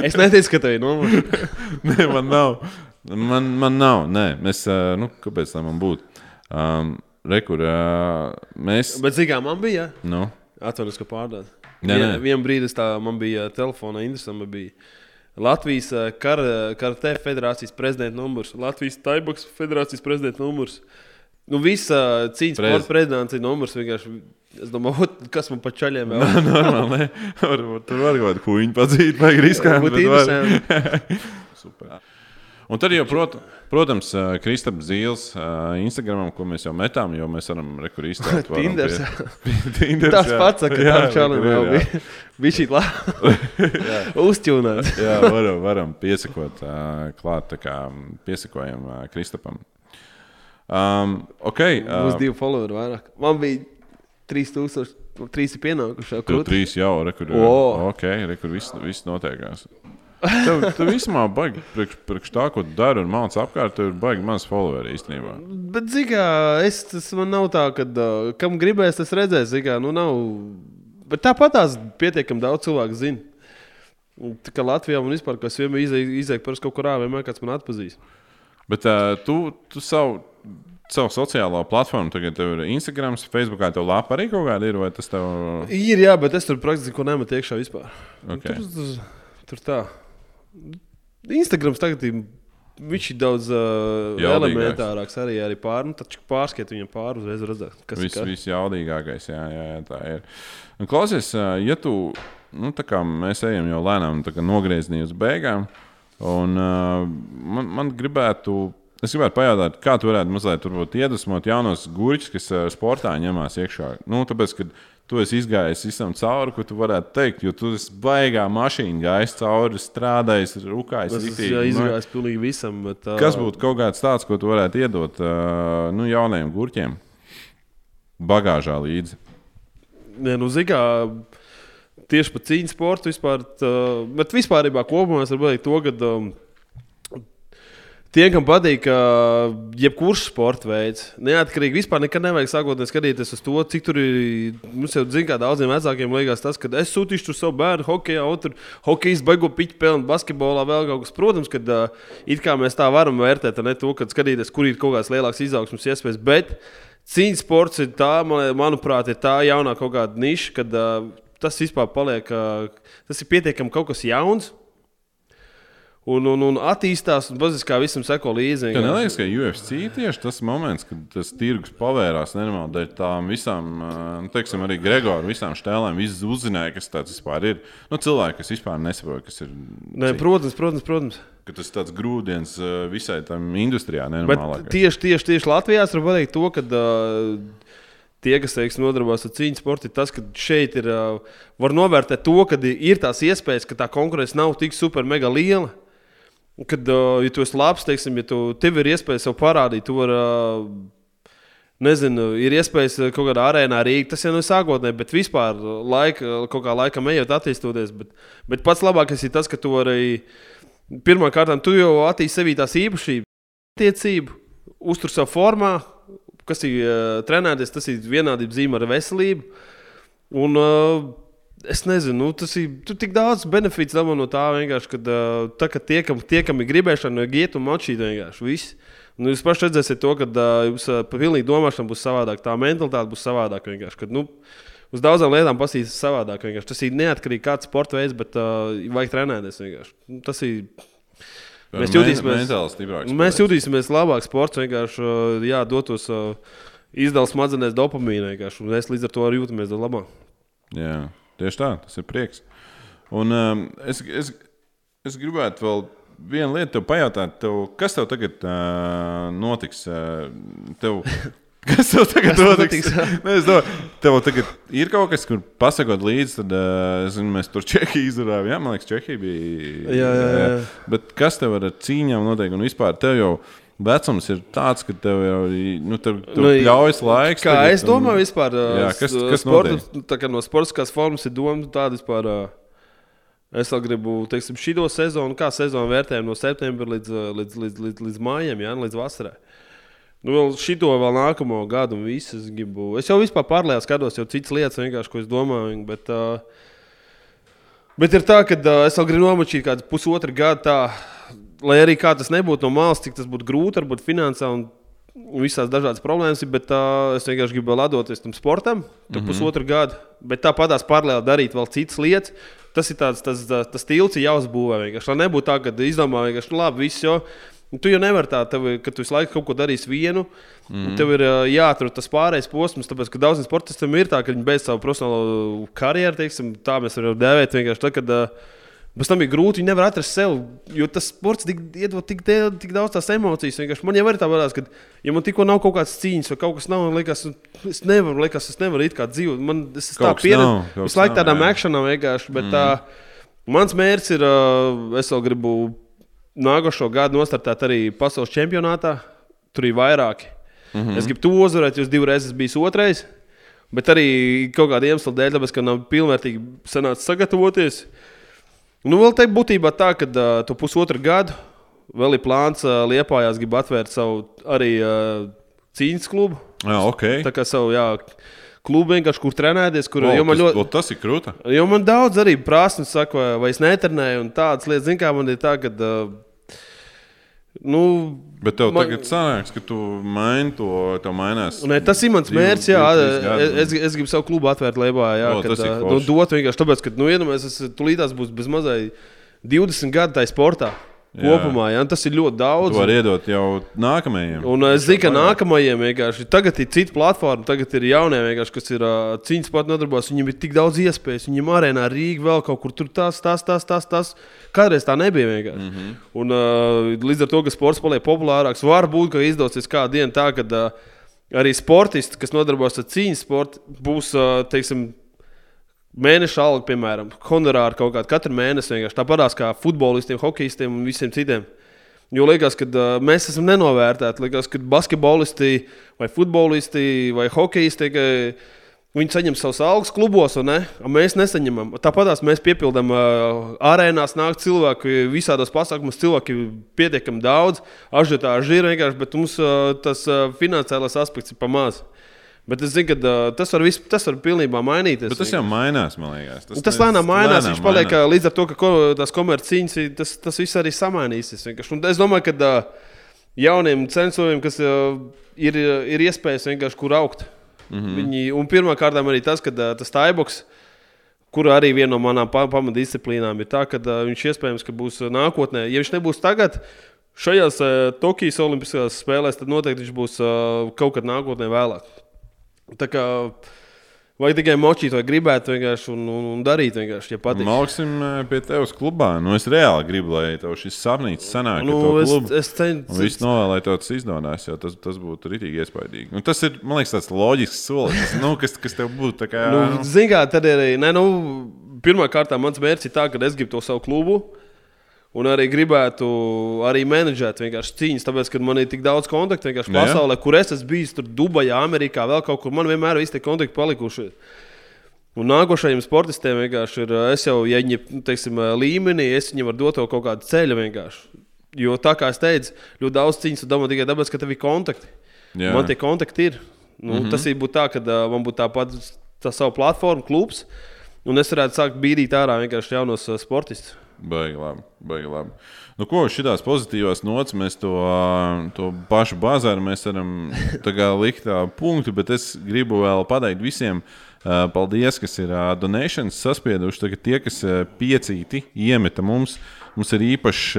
[SPEAKER 2] Es neteicu, ka tev ir numurs.
[SPEAKER 1] Nē, man nav. Man, man nav. Nē, mēs, uh, nu, kāpēc tā man būtu? Um, Rekur, uh, mēs.
[SPEAKER 2] Bet zini, kā man bija?
[SPEAKER 1] Nu,
[SPEAKER 2] Atvainojos, ka pārdod.
[SPEAKER 1] Nē, nē.
[SPEAKER 2] vien brīdī es tā man bija telefona interesanta. Bija Latvijas eh, kara, karate federācijas prezidenta numurs, Latvijas Taiboks federācijas prezidenta numurs. Nu, visa cīņas
[SPEAKER 1] Prez.
[SPEAKER 2] Prez. prezidents ir numurs. vienkārši. Es domāju, kas man pa čaļiem vēl
[SPEAKER 1] normāli. tur var kaut kādu kuģi padzīt, vai.
[SPEAKER 2] Būtu interesanti.
[SPEAKER 1] Super. Un tad, jau, prot, protams, Kristaps Zīles uh, Instagram, ko mēs jau metām, jo mēs varam rekurīt.
[SPEAKER 2] Tinders.
[SPEAKER 1] Tinders.
[SPEAKER 2] Tas pats, ka
[SPEAKER 1] Jā,
[SPEAKER 2] tam
[SPEAKER 1] ir,
[SPEAKER 2] vēl
[SPEAKER 1] jā.
[SPEAKER 2] bija. Bija šī laba. Uzķūnāts.
[SPEAKER 1] Jā, varam, varam piesakot klāt, tā kā piesakojam Kristapam. Um, okay,
[SPEAKER 2] Būs
[SPEAKER 1] uh,
[SPEAKER 2] divi followeri vairāk. Man bija 3000, nu, trīs ir pienākuši. jau
[SPEAKER 1] Tur trīs jau, re, kur,
[SPEAKER 2] O!
[SPEAKER 1] ok, re, kur viss, viss notiekās. Tev, tev vismā baigi priekš, priekš tā, ko dari un māc apkārt, tev ir baigi maz followeri īstenībā.
[SPEAKER 2] Bet, zigā, es tas man nav tā, ka uh, kam gribēs, tas redzēs. Zigā, nu nav. Bet tāpat tās pietiekami daudz cilvēku zina. Tā kā Latvijā man vispār, kas vienmēr izdeja par kaut kur ārā, vienmēr kāds man atpazīst.
[SPEAKER 1] Bet uh, tu, tu savu, savu sociālo platformu, tagad tev ir Instagram, Facebook, tev lapa arī kaut kāda ir, vai tas tev.
[SPEAKER 2] Ir, jā, bet es tur praktiski neko nemetu iekšā vispār.
[SPEAKER 1] Okay.
[SPEAKER 2] Tur, tur, tur tā. Instagrams tagad ir viņš ir daudz uh,
[SPEAKER 1] Jaudīgāks.
[SPEAKER 2] elementārāks arī, arī pār, nu, pārskiet viņam pāri uzreiz redzēt, kas
[SPEAKER 1] Viss
[SPEAKER 2] ir. kas.
[SPEAKER 1] visjaudīgākais, jā, jā, jā, tā ir. Un, klausies, ja tu, nu, tā kā mēs ejam jau lēnām nogriezni uz beigām, un ā, man, man gribētu. Es gribētu pajautāt, kā tu varētu mazliet iedvesmot jaunos gurķus, kas sportā ņemās iekšā. Nu, tāpēc, kad tu esi izgājis visam cauri, ko tu varētu teikt, jo tu esi baigā mašīna gājis cauri, strādājis, rūkājis.
[SPEAKER 2] Es
[SPEAKER 1] ritīgi.
[SPEAKER 2] esmu
[SPEAKER 1] Nu,
[SPEAKER 2] izgājis pilnīgi visam. Bet, uh,
[SPEAKER 1] Kas būtu kaut kāds tāds, ko tu varētu iedot ā, nu, jaunajiem gurķiem? Bagāžā līdzi.
[SPEAKER 2] Nē, nu, zigā, tieši par cīņu sportu vispār. Tā, bet vispār kopumā es varu teikt to, ka um, tiem, kam patīk, uh, jebkurš sporta veids, neatkarīgi vispār nekad nevajag sākotnēji skatīties uz to, cik tur ir. Mums jau zina, kā daudziem vecākiem liekas, tas, ka es sūtīšu savu bērnu hokeja, un tur hokejs beigu piķi pelnu, basketbolā vēl kaut kas. Protams, ka uh, it kā mēs tā varam vērtēt, ne to, ka skatīties, kur ir kaut kādas lielākas izaugsmas iespējas. Bet cīņas sports ir tā, man- manuprāt, ir tā jaunā kaut kāda niša, kad uh, tas vispār paliek, uh, tas ir pietiekami kaut kas jauns. Un, un, un attīstās, un bazis kā visam seko līdzi.
[SPEAKER 1] Tev neliekas, ka UFC tieši tas moments, kad tas tirgus pavērās nenormāli dēļ tām visām, ā, nu, teiksim, arī Gregoram, visām štēlēm, visi uzzināja, kas tas vispār ir. Nu, cilvēki, kas vispār nesaprot, kas ir.
[SPEAKER 2] Nē, protams, protams, protams.
[SPEAKER 1] ka tas ir tāds grūdienis ā, visai tam industrijā,
[SPEAKER 2] tieši, tieši, tieši Latvijā es varu pateikt to, ka uh, tie, kas teiksim, nodarbojas ar cīņu sportu, ir tas, ka šeit ir, var novērtēt to, ka ir tās iespējas, ka tā konkurence nav tik super mega liela. Kad, ja tu esi labs, teiksim, ja tu, tev ir iespēja sev parādīt, tu vari, nezinu, ir iespējas kaut kādā arēnā rīkt. Tas jau nav sākotnēji, bet vispār laika, kaut kā laikam ejot, attīstoties. Bet, bet pats labākais ir tas, ka tu arī pirmkārt, tu jau attīstīsi sevī tās īpašības, attiecību, uztur savu formā, kas ir trenēties, tas ir vienādības zīme ar veselību. Un, uh, es nezinu, nu, tas ir tu tik daudz benefits dabū no tā, vienkārši, kad, uh, tā, ka tie, kam, tie, kam ir gribēšana, iet un mačīt vienkārši viss. Nu, jūs paši redzēsiet to, ka uh, jums uh, pilnīgi domāšana būs savādāka, tā mentalitāte būs savādāka. vienkārši, Kad, nu, uz daudzām lietām pasīs savādāk. vienkārši. Tas ir neatkarīgi kāds sporta veids, bet uh, vajag trenēties. vienkārši. Nu, Tas ir. Mēs jutīsimies, mēs jutīsimies labāk. Sports vienkārši uh, jā, dotos uh, izdevums smadzenēs dopamīnu. Mēs līdz ar to arī jūtamies labāk.
[SPEAKER 1] Jā, tieši tā, tas ir prieks. Un um, es, es, es gribētu vēl vienu lietu tev pajautāt, tev, kas tev tagad uh, notiks? Uh, tev, kas tev tagad notiks? Nē, es domāju, tev tagad ir kaut kas, kur pasakot līdzi, tad uh, zinu, mēs tur Čehiju izdarījām. Jā, man liekas, Čehija bija.
[SPEAKER 2] Jā, jā, jā.
[SPEAKER 1] Bet kas tev ar cīņām notiek? Un vispār tev jau. Vecums ir tāds, ka tev jau nu, tev, tev
[SPEAKER 2] Nu,
[SPEAKER 1] nu, ļaujas laiks.
[SPEAKER 2] Kā
[SPEAKER 1] tagad,
[SPEAKER 2] es domāju, vispār
[SPEAKER 1] Jā, kas- kas
[SPEAKER 2] sporta, kā no sportiskās formas ir doma tāda vispār. Es vēl gribu, teiksim, šī sezonu, kā sezonu vērtējumu no septembra līdz, līdz, līdz, līdz, līdz mājām, jā, līdz vasarai. Nu, vēl šito vēl nākamo gadu, un visu es gribu. Es jau vispār pārlējā skatos, jau citas lietas, vienkārši, ko es domāju. Bet, uh, bet ir tā, ka uh, es vēl gribu nomačīt kādu pusotru gadu, tā, lai arī kā tas nebūtu no malas, cik tas būtu grūti, varbūt finansēji. Un visās dažādas problēmas bet uh, es vienkārši gribu vēl atdoties tam sportam, tam mm -hmm. pusotru gadu. Bet tāpat paralēli darīt vēl citas lietas. Tas ir tāds, tas, tas, tilts jāuzbūvē. Vienkārši. Lai nebūtu tā, ka izdomā vienkārši, nu, labi, viss. Nu, Tu jau nevari tā, tev, ka tu visu laiku kaut ko darīsi vienu. Mm -hmm. Tev ir uh, jāatrod tas pārējais posms, tāpēc, ka daudziem sportistiem ir tā, ka viņi beidz savu profesionālo karjeru, teiksim, tā mēs varam dēvēt vienkārši. Tā, kad, uh, Pēc tam ir grūti, viņi nevar atrast sevi. Jo tas sports tik, iedod tik, tik daudz tās emocijas. Vienkārši. Man jau ir tā varās, ka, ja man tikko nav kaut kāds cīņas vai kaut kas nav, man liekas, es nevaru, liekas, es nevaru it kā dzīvot. Man esmu
[SPEAKER 1] Kaut
[SPEAKER 2] tā
[SPEAKER 1] kaut
[SPEAKER 2] Visu laiku tādām akšanām vienkārši. Bet, mm. tā, mans mērķis ir, uh, es vēl gribu nākošo gadu nostartēt arī pasaules čempionātā. Tur ir vairāki. Mm -hmm. Es gribu to uzvarēt, jo es divreiz esmu bijis otrais. Bet arī kaut kāda iemesla dēļ, tāpēc, ka nav pilnvērtīgi sanācis sagatavoties. Nu, vēl te būtībā tā, ka uh, tu pusotru gadu vēl ir plāns uh, Liepājās, grib atvērt savu arī uh, cīņas klubu.
[SPEAKER 1] Jā, ok.
[SPEAKER 2] Tā kā savu jā, klubu vienkārši, kur trenēties, kur
[SPEAKER 1] O,
[SPEAKER 2] jo man
[SPEAKER 1] tas,
[SPEAKER 2] ļoti.
[SPEAKER 1] o, tas ir krūti.
[SPEAKER 2] Jo man daudz arī prasības saka, vai, vai es netrenēju, un tādas lietas, zināmā mērā, man ir tā, ka. Uh, nu,
[SPEAKER 1] Bet tev
[SPEAKER 2] Man-
[SPEAKER 1] tagad sanāks, ka tu maini to, tev mainās.
[SPEAKER 2] Nē, tas ir mans mērķis. Jā,
[SPEAKER 1] divu, trīs gadi.
[SPEAKER 2] es, es, es gribu savu klubu atvērt Lietuvā. Jā,
[SPEAKER 1] O,
[SPEAKER 2] kad,
[SPEAKER 1] tas ir
[SPEAKER 2] uh, nu, dot vienkārši tāpēc, ka, nu, iedomājieties, es tulītās būs bez mazai 20 gadu tajā sportā. Kopumā. Ja? Tas ir ļoti daudz.
[SPEAKER 1] To var iedot jau nākamajam.
[SPEAKER 2] Un es zinu, ka nākamajiem vienkārši tagad ir cita platforma, tagad ir jaunie, vienkārši, kas ir uh, cīņas pat nodarbojas. Viņiem ir tik daudz iespēju. Viņiem arēnā Rīgā vēl kaut kur tur tas, tas, tas, tas. tas. Kādreiz tā nebija vienkārši. Mm -hmm. Un, uh, līdz ar to, ka sports paliek populārāks, var būt, ka izdosies kādu dienu tā, ka uh, arī sportisti, kas nodarbojas ar cīņas sportu, būs uh, teiksim, mēneša alga, piemēram, honorāri kaut kādā katru mēnesi. vienkārši Tāpat kā futbolistiem, hokeistiem un visiem citiem. Jo liekas, ka uh, mēs esam nenovērtēti. Liekas, ka basketbolisti, vai futbolisti, vai hokeisti, ka viņi saņem savus algas klubos, un ne? Mēs nesaņemam. Tāpat mēs piepildām uh, arēnās, nāk cilvēki, visādos pasākumos cilvēki pietiekami daudz, ažiotāži ir vienkārši, bet mums uh, tas uh, finansiālais aspekts ir pamazs. Bet es zinu, ka uh, tas var, vis, tas var pilnībā mainīties.
[SPEAKER 1] Bet tas jau mainās, man liekas.
[SPEAKER 2] Tas, tas lēnām mainās. Lēnām viņš paliek mainās. līdz ar to, ka ko, tās komercīņas, tas, tas viss arī samainīsies. Un es domāju, ka uh, jauniem censoriem, kas uh, ir, ir iespējas vienkārši kur augt. Mm -hmm. Viņi, un pirmkārt, arī tas, ka uh, tas taiboks, kur arī viena no manām pamatdisciplīnām ir tā, ka uh, viņš iespējams ka būs nākotnē. Ja viņš nebūs tagad, šajās uh, Tokijas Olimpiskajās spēlēs, tad noteikti viņš būs uh, kaut kad nākotnē vēlāk. Tā kā Vai tikai močīt, vai gribētu vienkārši un, un, un darīt, vienkārši, ja patīk.
[SPEAKER 1] Māksim pie tevis klubā. Nu, es reāli gribu, lai tev šis sapnis sanāk.
[SPEAKER 2] Nu, es, klubu, es cenšos.
[SPEAKER 1] Viss novēlu, lai tev tas izdodas, jo tas, tas būtu rītīgi iespaidīgi. Un tas ir, man liekas, tāds loģisks solis, nu, kas, kas tev būtu. Kā,
[SPEAKER 2] nu, nu. Zinām, tad ir arī, ne, nu, pirmkārt, mans mērķis ir tā, ka es gribu to savu klubu. Un arī gribētu arī menedžēt vienkārši cīņas, tāpēc, ka man ir tik daudz kontaktu vienkārši Jā. pasaulē, kur es esmu bijis, tur Dubajā, Amerikā, vēl kaut kur. Man vienmēr ir tie kontakti palikuši. Un nākošajiem sportistiem vienkārši ir, es jau, ja viņi nu, teiksim, līmenī, es viņiem varu dot kaut kādu ceļu vienkārši. Jo tā kā es teicu, ļoti daudz cīņas domā tikai tāpēc, ka tev ir kontakti. Jā. Man tie kontakti ir. Nu, mm -hmm. Tas ir būt tā, ka uh, man būtu tāpat tā savu platformu, klubs, un es varētu sākt bīdīt ārā vienkārši jaunos uh, sportistus.
[SPEAKER 1] Baigi labi. Baigi labi. Nu, ko šīs pozitīvās nots, mēs to, to pašu bazāru varam likt punktu, bet es gribu vēl pateikt visiem. Paldies, kas ir donēšanas saspieduši. Tagad tie, kas piecīti iemeta mums, mums ir īpašs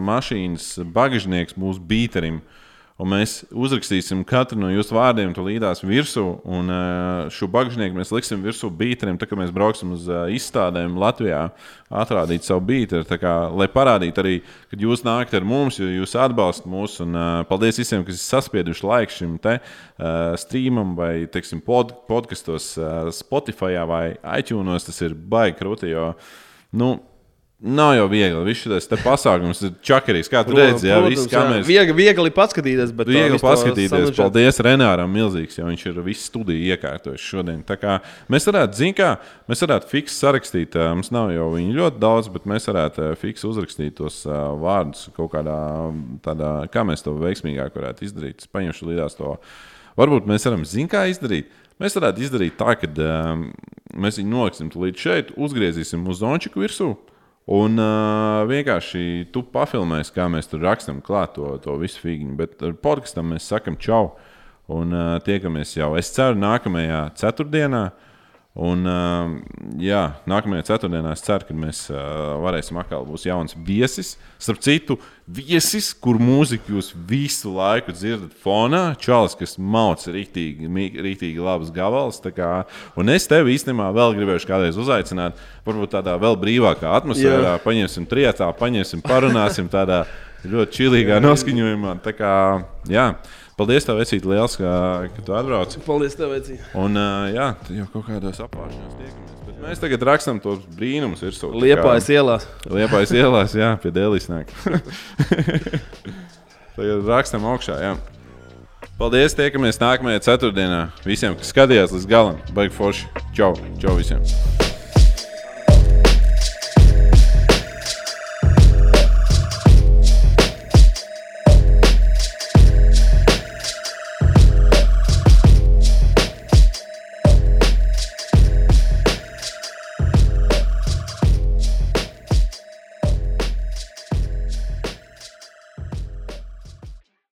[SPEAKER 1] mašīnas bagāžnieks mūsu bīterim. Uh, Un mēs uzrakstīsim katru no jūsu vārdiem, to līdās virsū. Un šo bagāžnieku mēs liksim virsū tā kā mēs brauksim uz izstādēm Latvijā, atrādīt savu. Kā, lai parādītu arī, ka jūs nākat ar mums, jo jūs atbalstat mūs. Un, paldies visiem, kas ir saspieduši laiku šim te, uh, streamam vai teiksim, pod, podkastos, uh, Spotify vai iTunes. Tas ir baigi krūti. Jo, nu, Nav jau viegli. Viss šis pasākums ir čakarīgs. Kā tu redzi, jā, viss kameras.
[SPEAKER 2] Viegli, viegli paskatīties, bet
[SPEAKER 1] viegli paskatīties. Paldies Renāram Milzīgs, jo viņš ir visu studiju iekārtojis šodien. Tā kā mēs varētu, zin kā, mēs varētu fiks sarakstīt, mums nav jau viņu ļoti daudz, bet mēs varētu fiks uzrakstīt tos vārdus kaut kādā tādā, kā mēs to veiksmīgāk varētu izdarīt. Es paņemšu līdās to. Varbūt mēs varam, zin kā izdarīt. Mēs varētu izdarīt tā, ka um, mēs viņu noliksim līdz šeit, uzgriezīsim uz zončiku virsmu. Un uh, vienkārši tu pafilmēsi, kā mēs tur rakstām klāt to, to visu figūru. Bet ar podkāstam mēs sakam čau. Un uh, tiekamies jau, es ceru, nākamajā ceturtdienā. Un, uh, jā, nākamajā ceturtdienā es ceru, ka mēs uh, varēsim atkal būt jauns viesis. Starp citu, viesis, kur mūziku jūs visu laiku dzirdat fonā, čalis, kas mauc rītīgi, rītīgi labs gabals. Un es tevi īstenībā vēl gribēju kādreiz uzaicināt, varbūt tādā vēl brīvākā atmosfērā. Jā. Paņemsim trijotā, paņemsim, parunāsim tādā ļoti čilīgā noskaņojumā. Tā kā, jā. Paldies, tev, Vecīt, liels, ka, ka tu atbrauci.
[SPEAKER 2] Paldies, tev, Vecīt.
[SPEAKER 1] Un, uh, jā, jau kaut kādos apgājumos tiekamies. Bet mēs tagad rakstām tos brīnumus.
[SPEAKER 2] Liepājas ielās.
[SPEAKER 1] Liepājas ielās, jā, pie dēlīs nāk. tagad rakstām augšā, jā. Paldies, tiekamies nākamajā ceturtdienā. Visiem, kas skatījās līdz galam, baigi forši. Čau, čau visiem!